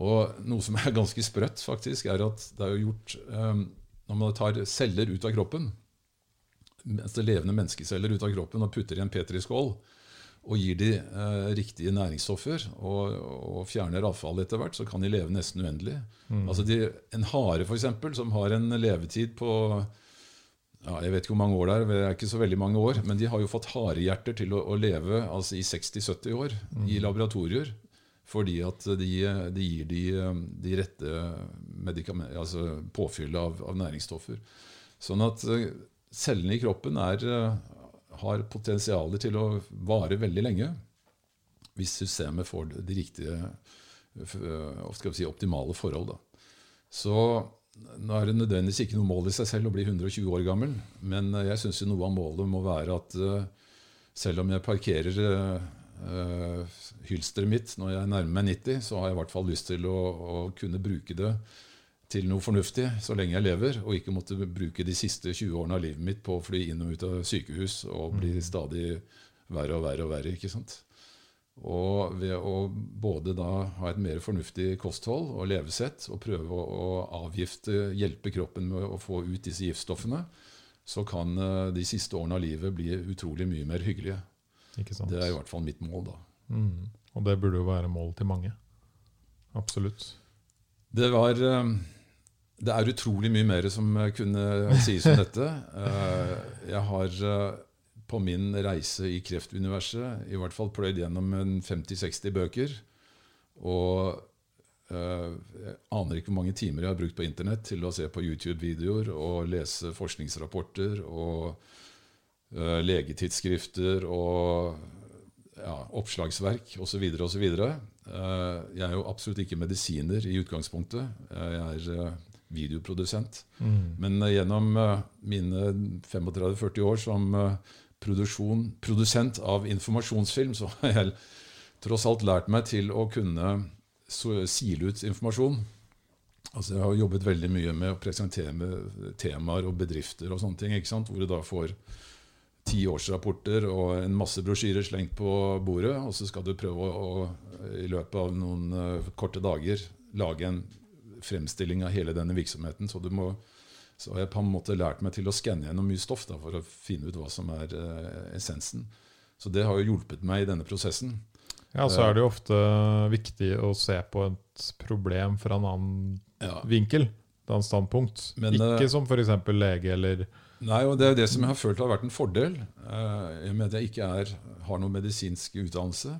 Og noe som er ganske sprøtt, faktisk, er at det er gjort Når man tar celler ut av kroppen, altså levende menneskeceller ut av kroppen og putter i en petriskål, og gir de eh, riktige næringsstoffer og, og fjerner avfallet etter hvert, så kan de leve nesten uendelig. Altså de, En hare for eksempel, som har en levetid på ja, jeg vet ikke hvor mange år det er, det er ikke så veldig mange år, men de har jo fått harehjerter til å, å leve altså i 60-70 år i laboratorier. Fordi at de, de gir de, de rette altså påfyllet av, av næringsstoffer. Sånn at eh, cellene i kroppen er, eh, har potensial til å vare veldig lenge hvis systemet får de riktige eh, si, optimale forhold. Da. Så nå er det nødvendigvis ikke noe mål i seg selv å bli 120 år gammel, men eh, jeg syns noe av målet må være at eh, selv om jeg parkerer hylsteret mitt når jeg nærmer meg 90, så har jeg i hvert fall lyst til å, å kunne bruke det til noe fornuftig så lenge jeg lever, og ikke måtte bruke de siste 20 årene av livet mitt på å fly inn og ut av sykehus og bli stadig verre og verre og verre. ikke sant? Og ved å både da ha et mer fornuftig kosthold og levesett og prøve å, avgifte, hjelpe kroppen med å få ut disse giftstoffene, så kan eh, de siste årene av livet bli utrolig mye mer hyggelige. Ikke sant? Det er i hvert fall mitt mål, da. Mm. Og det burde jo være målet til mange. Absolutt. Det var eh, Det er utrolig mye mer som eh, kunne sies om dette. Eh, Jeg har eh, på min reise i kreftuniverset i hvert fall pløyd gjennom 50-60 bøker. Og jeg aner ikke hvor mange timer jeg har brukt på Internett til å se på YouTube-videoer og lese forskningsrapporter og legetidsskrifter og ja, oppslagsverk osv. osv. Jeg er jo absolutt ikke medisiner i utgangspunktet. Jeg er videoprodusent. Mm. Men eh, gjennom eh, mine 35-40 år som eh, produsent av informasjonsfilm, så har jeg tross alt lært meg til å kunne sile ut informasjon. Altså Jeg har jobbet veldig mye med å presentere med temaer og bedrifter og sånne ting, ikke sant? hvor du da får ti årsrapporter og en masse brosjyrer slengt på bordet, og så skal du prøve å, i løpet av noen korte dager lage en fremstilling av hele denne virksomheten. Så du må så har jeg på en måte lært meg til å skanne gjennom mye stoff da, for å finne ut hva som er uh, essensen. Så det har jo hjulpet meg i denne prosessen. Ja, så er det jo ofte viktig å se på et problem fra en annen Ja. vinkel, et annet standpunkt. Men, Ikke eh, som f.eks. lege eller Nei, og det er jo det som jeg har følt har vært en fordel. Eh, med at jeg ikke er, har noen medisinsk utdannelse.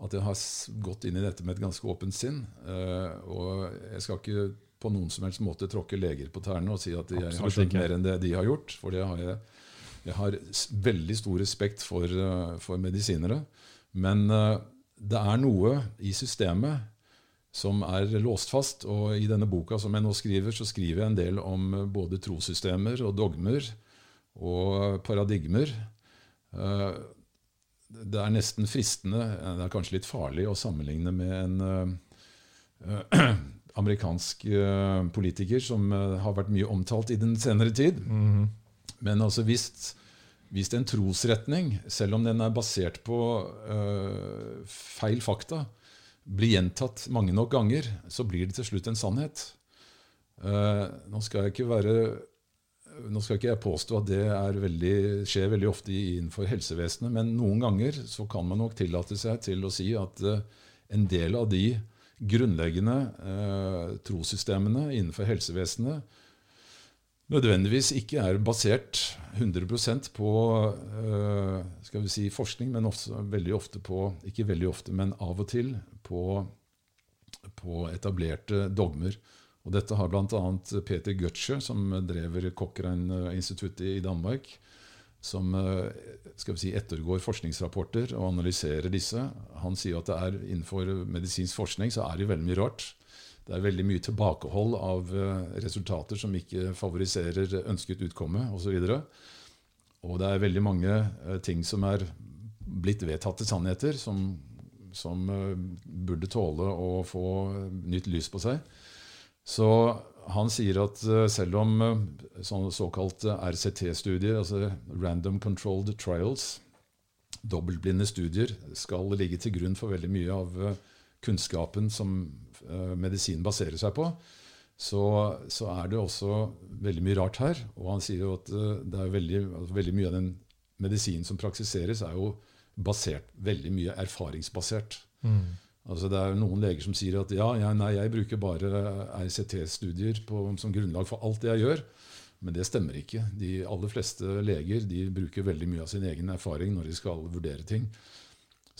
At jeg har gått inn i dette med et ganske åpent sinn. Eh, Og jeg skal ikke på noen som helst måte tråkke leger på tærne og si at jeg har Absolutt skjønt mer enn det de har gjort. For det har jeg, jeg har veldig stor respekt for, eh, for medisinere. Men eh, det er noe i systemet som er låst fast. Og i denne boka som jeg nå skriver, så skriver jeg en del om både trossystemer og dogmer og paradigmer. Det er nesten fristende, eh, det er kanskje litt farlig, å sammenligne med en uh, amerikansk uh, politiker som uh, har vært mye omtalt i den senere tid. Mhm. Men altså hvis, hvis en trosretning, selv om den er basert på feil fakta, blir gjentatt mange nok ganger, så blir det til slutt en sannhet. Nå skal jeg ikke være nå skal ikke jeg påstå at det veldig, skjer veldig ofte innenfor helsevesenet, men noen ganger så kan man nok tillate seg til å si at eh, en del av de grunnleggende eh, trossystemene innenfor helsevesenet nødvendigvis ikke er basert 100% på eh, skal vi si forskning, men også veldig ofte på Ikke veldig ofte, men av og til på, på etablerte dogmer. Og dette har bl.a. Peter Gutsche, som drever Cochrane-instituttet i Danmark, som vi si, ettergår forskningsrapporter og analyserer disse. Han sier at det er innenfor medisinsk forskning så er det veldig mye rart. Det er veldig mye tilbakehold av eh, resultater som ikke favoriserer ønsket utkomme osv. Og, og det er veldig mange eh, ting som er blitt vedtatte sannheter, som, som eh, burde tåle å få nytt lys på seg. Så han sier at eh, selv om eh, sånne såkalte RCT-studier, altså Random Controlled Trials, dobbeltblinde studier, skal ligge til grunn for veldig mye av eh, kunnskapen som medisinen medisin baserer seg på, så, så er det også veldig mye rart her. Og han sier jo at det er veldig, altså veldig mye av den medisinen som praksiseres, er jo basert, veldig mye erfaringsbasert. Mm. Altså Det er noen leger som sier at ja, ja nei, jeg bruker bare RCT-studier som grunnlag for alt det jeg gjør. Men det stemmer ikke. De aller fleste leger de bruker veldig mye av sin egen erfaring når de skal vurdere ting.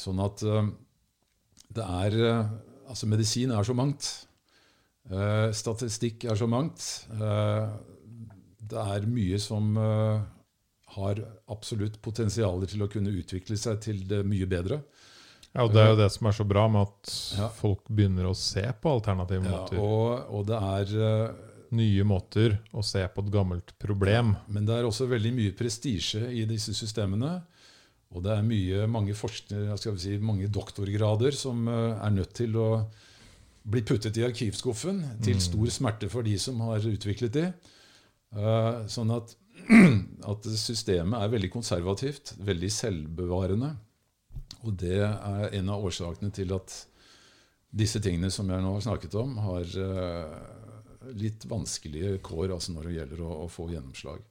Sånn at eh, det er eh, Altså, medisin er så mangt. Eh, statistikk er så mangt. Eh, det er mye som eh, har absolutt potensialer til å kunne utvikle seg til det mye bedre. Ja, og Det er jo det som er så bra med at Ja. folk begynner å se på alternative Ja, måter. og, og det er Uh, Nye måter å se på et gammelt problem. Men det er også veldig mye prestisje i disse systemene. Og det er mye, mange, forskere, skal vi si, mange doktorgrader som uh, er nødt til å bli puttet i arkivskuffen, til stor smerte for de som har utviklet de. Uh, sånn at, at systemet er veldig konservativt, veldig selvbevarende. Og det er en av årsakene til at disse tingene som jeg nå har snakket om, har eh, litt vanskelige kår altså når det gjelder å, å få gjennomslag.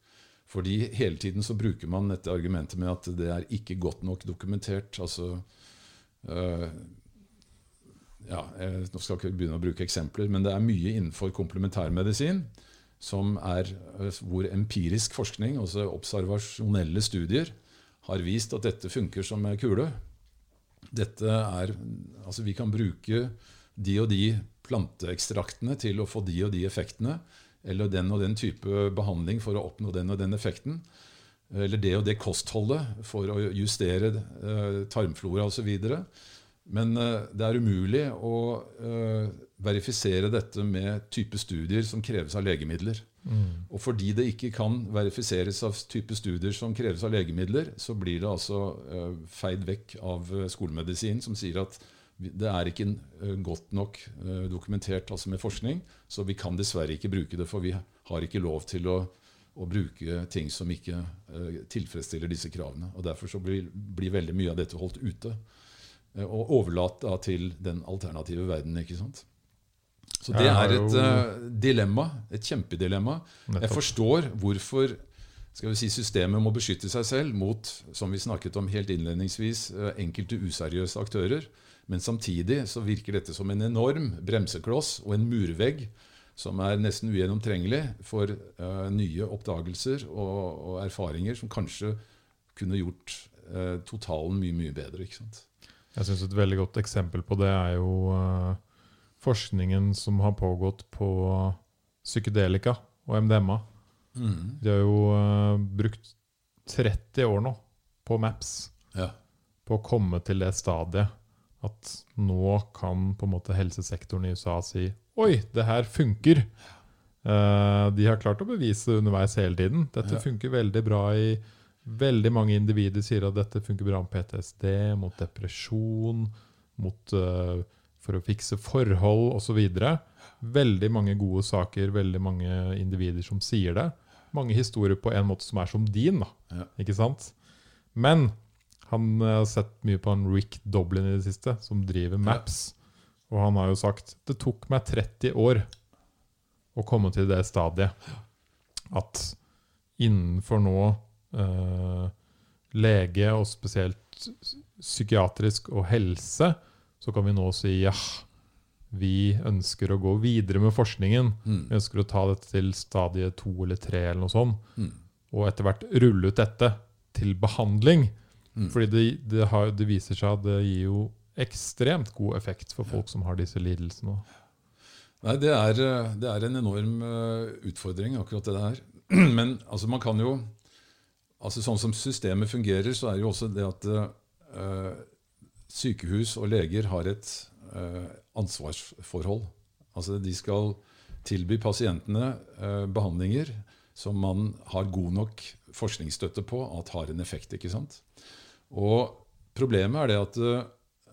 Fordi hele tiden så bruker man dette argumentet med at det er ikke godt nok dokumentert. altså øh, ja, jeg nå skal ikke begynne å bruke eksempler, men det er mye innenfor komplementærmedisin som er øh, hvor empirisk forskning, altså observasjonelle studier, har vist at dette funker som kule. Dette er, altså Vi kan bruke de og de planteekstraktene til å få de og de effektene. Eller den og den type behandling for å oppnå den og den effekten. Eller det og det kostholdet for å justere eh, tarmflora osv. Men eh, det er umulig å eh, verifisere dette med type studier som kreves av legemidler. Og fordi det ikke kan verifiseres av type studier som kreves av legemidler, så blir det altså uh, feid vekk av eh, skolemedisin, som sier at det er ikke uh, godt nok uh, dokumentert altså med forskning, så vi kan dessverre ikke bruke det, for vi har ikke lov til å, å bruke ting som ikke tilfredsstiller disse kravene. Og Derfor så blir, blir veldig mye av dette holdt ute. Og overlatt da til den alternative verden. ikke sant? Så det er et, eh, dilemma. Et kjempedilemma. Jeg forstår hvorfor skal vi si, systemet må beskytte seg selv mot som vi snakket om helt innledningsvis, eh, enkelte useriøse aktører. Men samtidig så virker dette som en enorm bremsekloss og en murvegg som er nesten ugjennomtrengelig for uh, nye oppdagelser og, og erfaringer som kanskje kunne gjort uh, totalen mye, mye bedre. Jeg syns et veldig godt eksempel på det er jo eh, forskningen som har pågått på psykedelika og MDMA. De har jo uh, brukt 30 år nå på Maps Ja. på å komme til det stadiet at nå kan på en måte helsesektoren i USA si Oi, det her funker! Uh, de har klart å bevise det underveis hele tiden. Dette Ja. funker veldig bra i Veldig mange individer sier at dette funker bra med PTSD, mot depresjon, mot, eh, for å fikse forhold osv. Veldig mange gode saker, veldig mange individer som sier det. Mange historier på en måte som er som din. Ja. ikke sant? Men han eh, har sett mye på han Rick Doblin i det siste, som driver Maps. Og han har jo sagt det tok meg 30 år å komme til det stadiet at innenfor nå eh, lege, og spesielt psykiatrisk og helse, så kan vi nå si ja, vi ønsker å gå videre med forskningen. Mm. Vi ønsker å ta dette til stadie to eller tre, eller noe sånt. Mm. Og etter hvert rulle ut dette til behandling. Mm. Fordi det, det, har, det viser seg at det gir jo ekstremt god effekt for folk som har disse lidelsene. Nei, det er, det er en enorm eh, utfordring, akkurat det der. Men altså, man kan jo altså Sånn som systemet fungerer, så er jo også det at eh, sykehus og leger har et eh, ansvarsforhold. Altså De skal tilby pasientene eh, behandlinger som man har god nok forskningsstøtte på at har en effekt. ikke sant? Og problemet er det at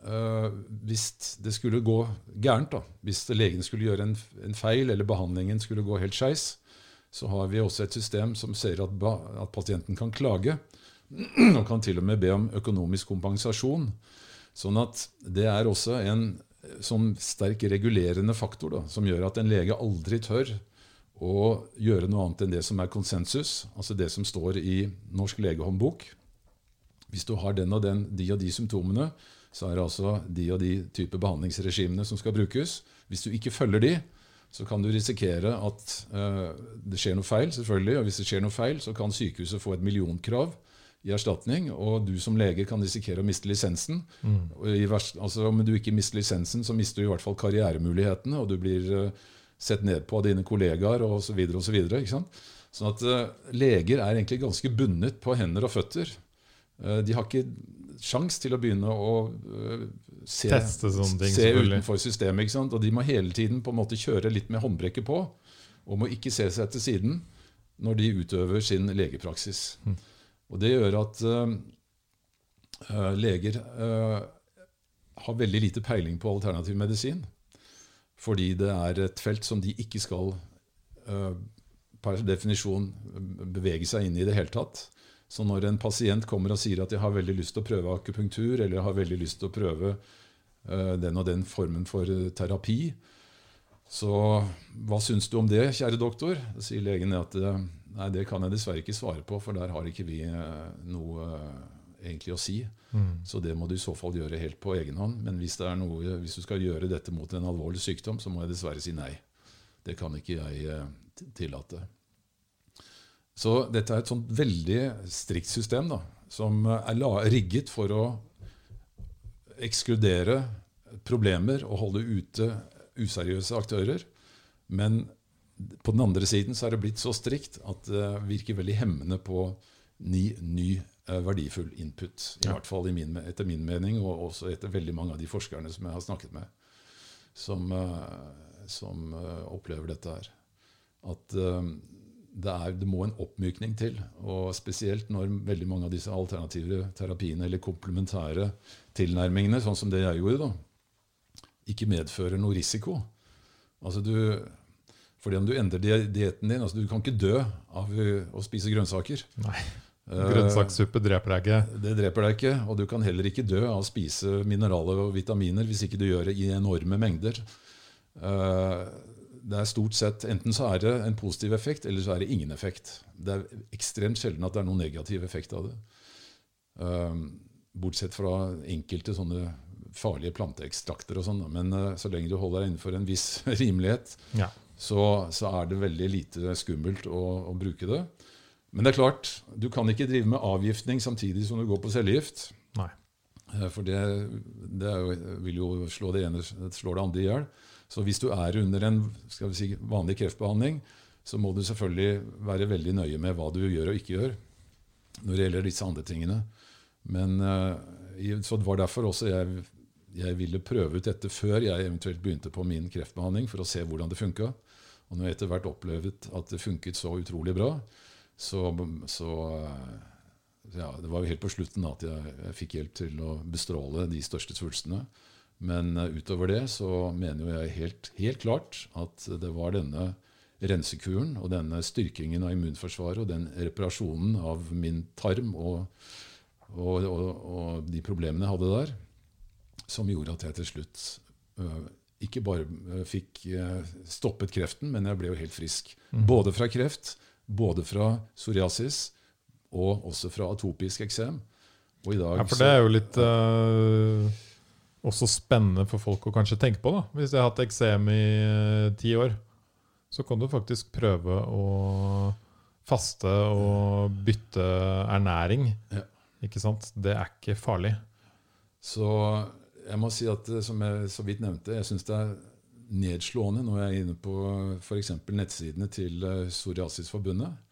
eh, hvis det skulle gå gærent, da, hvis legen skulle gjøre en, en feil eller behandlingen skulle gå helt skeis, så har vi også et system som ser at, at pasienten kan klage, og kan til og med be om økonomisk kompensasjon. Sånn at det er også en sånn sterk regulerende faktor da, som gjør at en lege aldri tør å gjøre noe annet enn det som er konsensus, altså det som står i Norsk legehåndbok. Hvis du har den og den, de og de symptomene, så er det altså de og de type behandlingsregimene som skal brukes. Hvis du ikke følger de, så kan du risikere at uh, det skjer noe feil, selvfølgelig. Og hvis det skjer noe feil, så kan sykehuset få et millionkrav i erstatning, og du som lege kan risikere å miste lisensen. Og i verst, altså, om du ikke mister lisensen, så mister du i hvert fall karrieremulighetene, og du blir uh, sett ned på av dine kollegaer osv. osv. Sånn at uh, leger er egentlig ganske bundet på hender og føtter. Uh, de har ikke sjans til å begynne å se, ting, se utenfor systemet. ikke sant? Og de må hele tiden på en måte kjøre litt med håndbrekket på, og må ikke se seg til siden når de utøver sin legepraksis. Mm. Og det gjør at eh, leger uh, har veldig lite peiling på alternativ medisin. Fordi det er et felt som de ikke skal uh, per definisjon bevege seg inn i det hele tatt. Så når en pasient kommer og sier at jeg har veldig lyst til å prøve akupunktur, eller har veldig lyst til å prøve den og den formen for terapi, så hva syns du om det, kjære doktor? Da sier legen at nei, det kan jeg dessverre ikke svare på, for der har ikke vi eh, noe eh, egentlig å si. Mm. Så det må du i så fall gjøre helt på egen hånd. Men hvis, det er noe, hvis du skal gjøre dette mot en alvorlig sykdom, så må jeg dessverre si nei. Det kan ikke jeg eh, tillate. Så dette er et sånt veldig strikt system da, som er rigget for å ekskludere problemer og holde ute useriøse aktører. Men på den andre siden så er det blitt så strikt at det virker veldig hemmende på ny, ny eh, verdifull input. I Ja. hvert fall i min, etter min mening, og også etter veldig mange av de forskerne som jeg har snakket med, som, eh, som eh, opplever dette her. At det, er, det må en oppmykning til. Og spesielt når veldig mange av disse alternative terapiene eller komplementære tilnærmingene, sånn som det jeg gjorde, da, ikke medfører noe risiko. Altså du, fordi om du endrer di- dietten din altså Du kan ikke dø av uh, å spise grønnsaker. Nei. Eh, Grønnsakssuppe dreper deg ikke. det dreper deg ikke, og du kan heller ikke dø av å spise mineraler og vitaminer hvis ikke du gjør det i enorme mengder. Eh, Det er stort sett Enten så er det en positiv effekt, eller så er det ingen effekt. Det er ekstremt sjelden at det er noen negativ effekt av det. Bortsett fra enkelte sånne farlige planteekstrakter og sånn. Men så lenge du holder deg innenfor en viss rimelighet, Ja. Så, så er det veldig lite skummelt å, å bruke det. Men det er klart, du kan ikke drive med avgiftning samtidig som du går på cellegift. Nei. Eh, For det, det jo, vil jo slå det ene slår det andre i hjel. Så hvis du er under en skal vi si, vanlig kreftbehandling, så må du selvfølgelig være veldig nøye med hva du gjør og ikke gjør når det gjelder disse andre tingene. Men eh, Så det var derfor også jeg, jeg ville prøve ut dette før jeg eventuelt begynte på min kreftbehandling, for å se hvordan det funka. Og når jeg etter hvert opplevde at det funket så utrolig bra, så, så eh, ja, Det var jo helt på slutten at jeg, jeg fikk hjelp til å bestråle de største svulstene. Men eh, utover det så mener jo jeg helt, helt klart at det var denne rensekuren og denne styrkingen av immunforsvaret og den reparasjonen av min tarm og, og, og, og de problemene jeg hadde der, som gjorde at jeg til slutt øh, ikke bare øh, fikk øh, stoppet kreften, men jeg ble jo helt frisk. Både fra kreft, både fra psoriasis og også fra atopisk eksem. Og i dag Ja, for det er jo litt uh, også spennende for folk å kanskje tenke på. da. Hvis jeg har hatt eksem i eh, ti år, så kan du faktisk prøve å faste og bytte ernæring. Ja. Ikke sant? Det er ikke farlig. Så jeg må si at eh, som jeg så vidt nevnte, jeg syns det er nedslående når jeg er inne på f.eks. nettsidene til eh, Psoriasisforbundet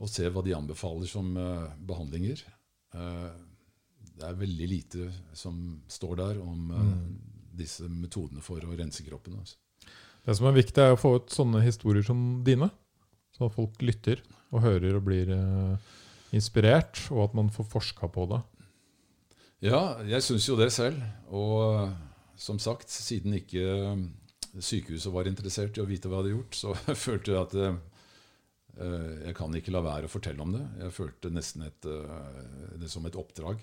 og ser hva de anbefaler som eh, behandlinger. Eh, Det er veldig lite som står der om eh, disse metodene for å rense kroppen. Altså. Det som er viktig, er å få ut sånne historier som dine. Så folk lytter og hører og blir inspirert, og at man får forska på det. Ja, jeg syns jo det selv. Og eh, som sagt, siden ikke eh, sykehuset var interessert i å vite hva jeg hadde gjort, så følte jeg at eh, jeg kan ikke la være å fortelle om det. Jeg følte nesten et, det som et oppdrag.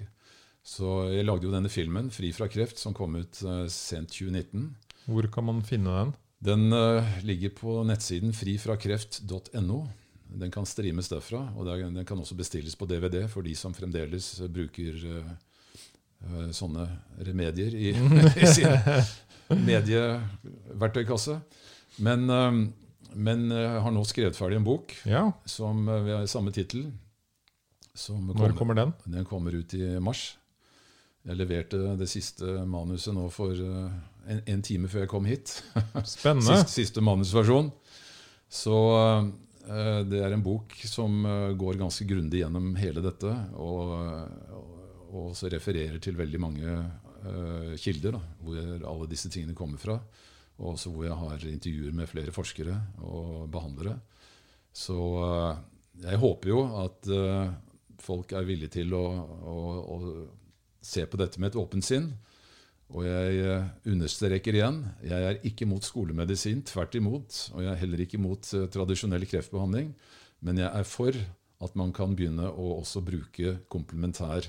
Så jeg lagde jo denne filmen, 'Fri fra kreft', som kom ut sent 2019. Hvor kan man finne den? Den ligger på nettsiden frifrakreft.no. Den kan streames derfra, og den kan også bestilles på DVD for de som fremdeles bruker sånne remedier i, i sin medieverktøykasse. Men, eh, men jeg har nå skrevet ferdig en bok Ja, som vi har samme tittel. Når kommer den? den kommer ut i mars. Jeg leverte det siste manuset nå for eh, en, en time før jeg kom hit. Spennende. Siste, siste manusversjon. Så eh, det er en bok som eh, går ganske grundig gjennom hele dette, og, og, og også refererer til veldig mange uh, kilder, da, hvor alle disse tingene kommer fra. Og også hvor jeg har intervjuer med flere forskere og behandlere. Så uh, jeg håper jo at uh, folk er villige til å, å, å se på dette med et åpent sinn. Og jeg understreker igjen, jeg er ikke mot skolemedisin, tvert imot. Og jeg er heller ikke mot tradisjonell kreftbehandling. Men jeg er for at man kan begynne å også bruke komplementær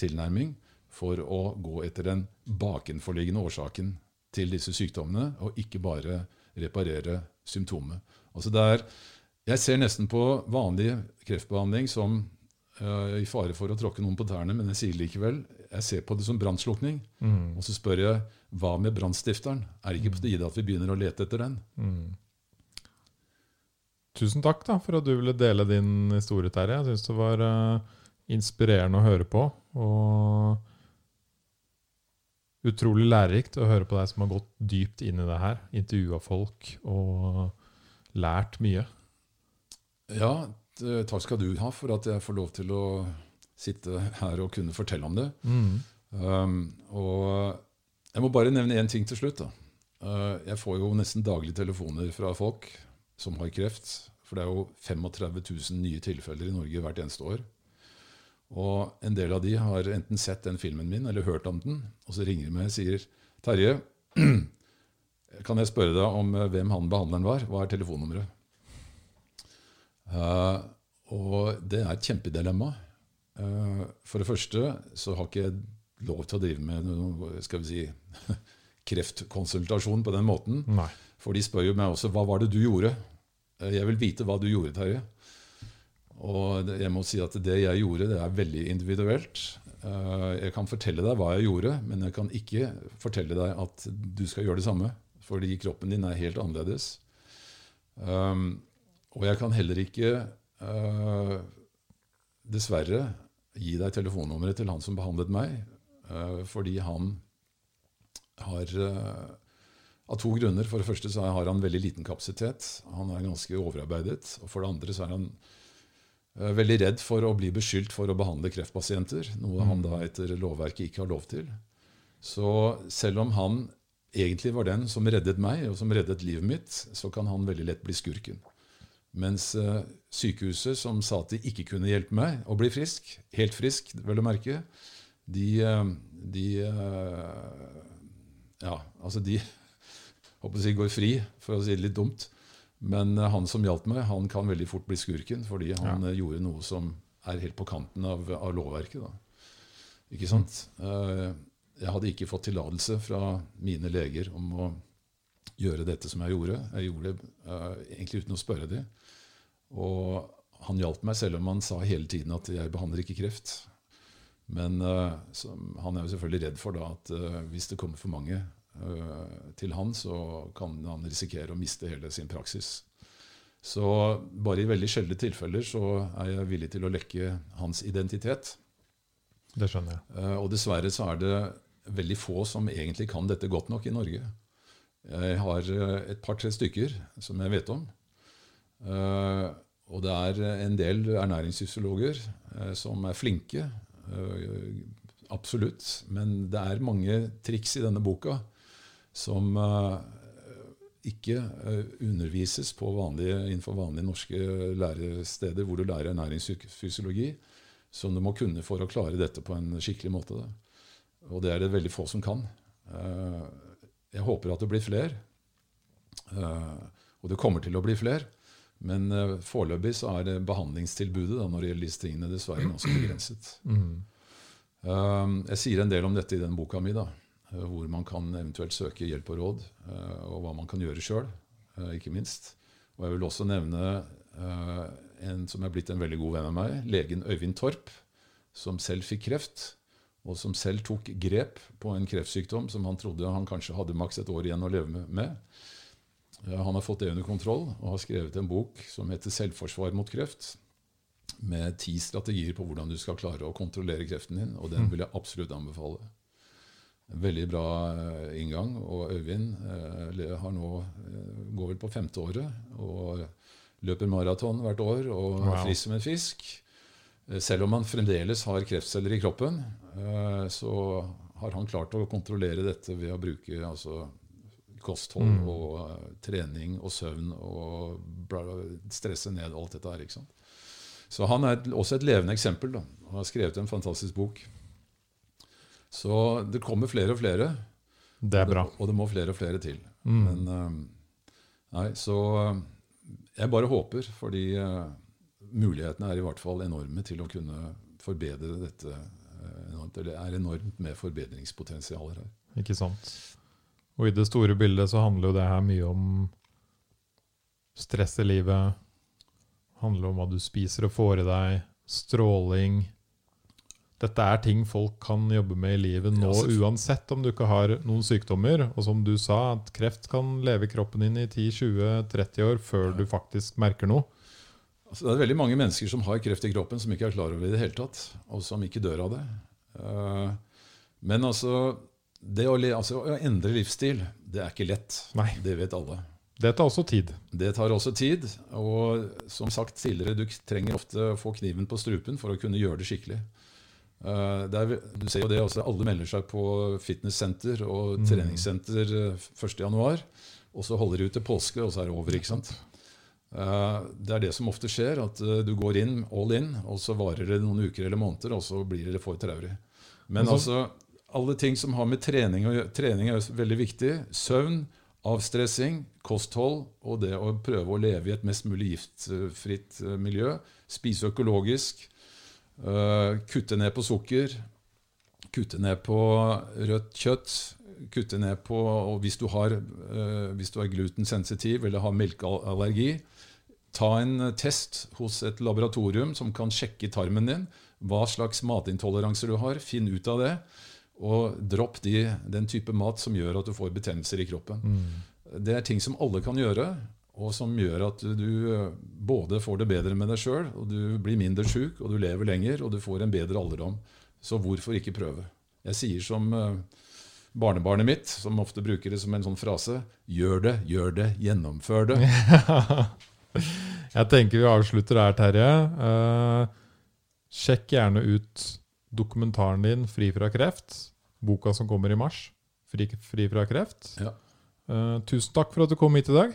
tilnærming for å gå etter den bakenforliggende årsaken til disse sykdommene, og ikke bare reparere symptomet. Altså det er, jeg ser nesten på vanlig kreftbehandling som uh, i fare for å tråkke noen på tærne, men jeg sier likevel jeg ser på det som brannslukning. Mm. Og så spør jeg hva med brannstifteren? Er det ikke på tide at vi begynner å lete etter den? Mm. Tusen takk da, for at du ville dele din historie, Terje. Jeg syns det var eh, inspirerende å høre på. Og utrolig lærerikt å høre på deg som har gått dypt inn i det her. Intervjua folk og lært mye. Ja, takk skal du ha for at jeg får lov til å sitte her og kunne fortelle om det. Um, og jeg må bare nevne én ting til slutt. da. Uh, jeg får jo nesten daglig telefoner fra folk som har kreft. For det er jo 35 000 nye tilfeller i Norge hvert eneste år. Og en del av de har enten sett den filmen min eller hørt om den, og så ringer de meg og sier Terje, kan jeg spørre deg om eh, hvem han behandleren var? Hva er telefonnummeret? Uh, og det er et kjempedilemma. Uh, for det første så har ikke jeg lov til å drive med noe, skal vi si, kreftkonsultasjon på den måten. Nei. For de spør jo meg også hva var det du gjorde. Uh, Jeg vil vite hva du gjorde, Terje. Og jeg må si at det jeg gjorde, det er veldig individuelt. Eh, Jeg kan fortelle deg hva jeg gjorde, men jeg kan ikke fortelle deg at du skal gjøre det samme. Fordi kroppen din er helt annerledes. Um, og jeg kan heller ikke, eh, dessverre, gi deg telefonnummeret til han som behandlet meg, eh, fordi han har Av to grunner. For det første så har han veldig liten kapasitet. Han er ganske overarbeidet. Og for det andre så er han veldig redd for å bli beskyldt for å behandle kreftpasienter, noe han da etter lovverket ikke har lov til. Så selv om han egentlig var den som reddet meg, og som reddet livet mitt, så kan han veldig lett bli skurken. Mens eh, sykehuset, som sa at de ikke kunne hjelpe meg å bli frisk, helt frisk, vel å merke, de, eh, de eh, Ja, altså de håper å si går fri, for å si det litt dumt. Men eh, han som hjalp meg, han kan veldig fort bli skurken, fordi han ja. gjorde noe som er helt på kanten av, av lovverket. Da. Ikke sant? Mm. Jeg hadde ikke fått tillatelse fra mine leger om å gjøre dette som jeg gjorde. Jeg gjorde det uh, egentlig uten å spørre dem. Og han hjalp meg, selv om han sa hele tiden at 'jeg behandler ikke kreft'. Men uh, han er jo selvfølgelig redd for da at uh, hvis det kommer for mange eh, til han, så kan han risikere å miste hele sin praksis. Så bare i veldig sjeldne tilfeller så er jeg villig til å lekke hans identitet. Det skjønner jeg. Eh, Og dessverre så er det veldig få som egentlig kan dette godt nok i Norge. Jeg har eh, et par-tre stykker som jeg vet om. Eh, Og det er en del ernæringsfysiologer eh, som er flinke. eh, Absolutt. Men det er mange triks i denne boka som eh, ikke eh, undervises på vanlige, innenfor vanlige norske læresteder hvor du lærer ernæringsfysiologi, som du må kunne for å klare dette på en skikkelig måte. Da. Og det er det veldig få som kan. Eh, Jeg håper at det blir flere. Og det kommer til å bli flere. Men foreløpig så er det behandlingstilbudet da, når det gjelder disse tingene, dessverre ganske begrenset. Mm. Jeg sier en del om dette i den boka mi, da, hvor man kan eventuelt søke hjelp og råd, eh, og hva man kan gjøre sjøl, ikke minst. Og jeg vil også nevne eh, en som er blitt en veldig god venn av meg, legen Øyvind Torp, som selv fikk kreft, og som selv tok grep på en kreftsykdom som han trodde han kanskje hadde maks et år igjen å leve med. Eh, Han har fått det under kontroll og har skrevet en bok som heter 'Selvforsvar mot kreft', med ti strategier på hvordan du skal klare å kontrollere kreften din. Og den vil jeg absolutt anbefale. Veldig bra eh, inngang. Og Øyvind eh, har nå, eh, går vel på femte året og løper maraton hvert år og er Wow. frisk som en fisk. Selv om han fremdeles har kreftceller i kroppen, eh, så har han klart å kontrollere dette ved å bruke altså, kosthold Mm. og trening og søvn og stresse ned alt dette her. ikke sant? Så han er også et levende eksempel. da, og har skrevet en fantastisk bok. Så det kommer flere og flere, Det er bra. og det må flere og flere til. Mm. Men eh, nei, så eh, jeg bare håper, fordi eh, mulighetene er i hvert fall enorme til å kunne forbedre dette. enormt, eller er enormt med forbedringspotensialer her. Ikke sant. Og i det store bildet så handler jo det her mye om stress i livet. Handler om hva du spiser og får i deg. Stråling. Dette er ting folk kan jobbe med i livet nå uansett om du ikke har noen sykdommer. Og som du sa, at kreft kan leve i kroppen din i 10-20-30 år før du faktisk merker noe. Altså, det er veldig mange mennesker som har kreft i kroppen som ikke er klar over det i det hele tatt, og som ikke dør av det. Eh, Men altså det å, altså å endre livsstil, det er ikke lett. Nei. Det vet alle. Det tar også tid. Det tar også tid. Og som sagt tidligere, du trenger ofte å få kniven på strupen for å kunne gjøre det skikkelig. Eh, er, du ser jo det også, Alle melder seg på fitnesssenter og Mm. treningssenter eh, 1.1., og så holder de ut til påske, og så er det over. ikke sant? Eh, Det er det som ofte skjer, at eh, du går inn all in, og så varer det noen uker eller måneder, og så blir det for traurig. Men altså, alle ting som har med trening å gjøre Trening er jo veldig viktig. Søvn, avstressing, kosthold og det å prøve å leve i et mest mulig giftfritt eh, miljø. Spise økologisk. Eh, kutte ned på sukker. kutte ned på rødt kjøtt. Kutte ned på og Hvis du har, øh, hvis du er glutensensitiv eller har melkeallergi, ta en test hos et laboratorium som kan sjekke tarmen din. Hva slags matintoleranser du har. Finn ut av det. Og dropp de, den type mat som gjør at du får betennelser i kroppen. Det er ting som alle kan gjøre, og som gjør at du både får det bedre med deg sjøl, og du blir mindre sjuk, og du lever lenger, og du får en bedre alderdom. Så hvorfor ikke prøve? Jeg sier som øh, barnebarnet mitt, som ofte bruker det som en sånn frase Gjør det, gjør det, gjennomfør det. Jeg tenker vi avslutter her, Terje. Uh, sjekk gjerne ut dokumentaren din 'Fri fra kreft'. Boka som kommer i mars. 'Fri, fri fra kreft'. Ja. Uh, tusen takk for at du kom hit i dag.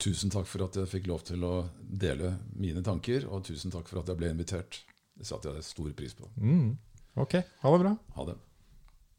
Tusen takk for at jeg fikk lov til å dele mine tanker, og tusen takk for at jeg ble invitert. Det satte jeg stor pris på. Mm. Ok, ha det bra. Ha det.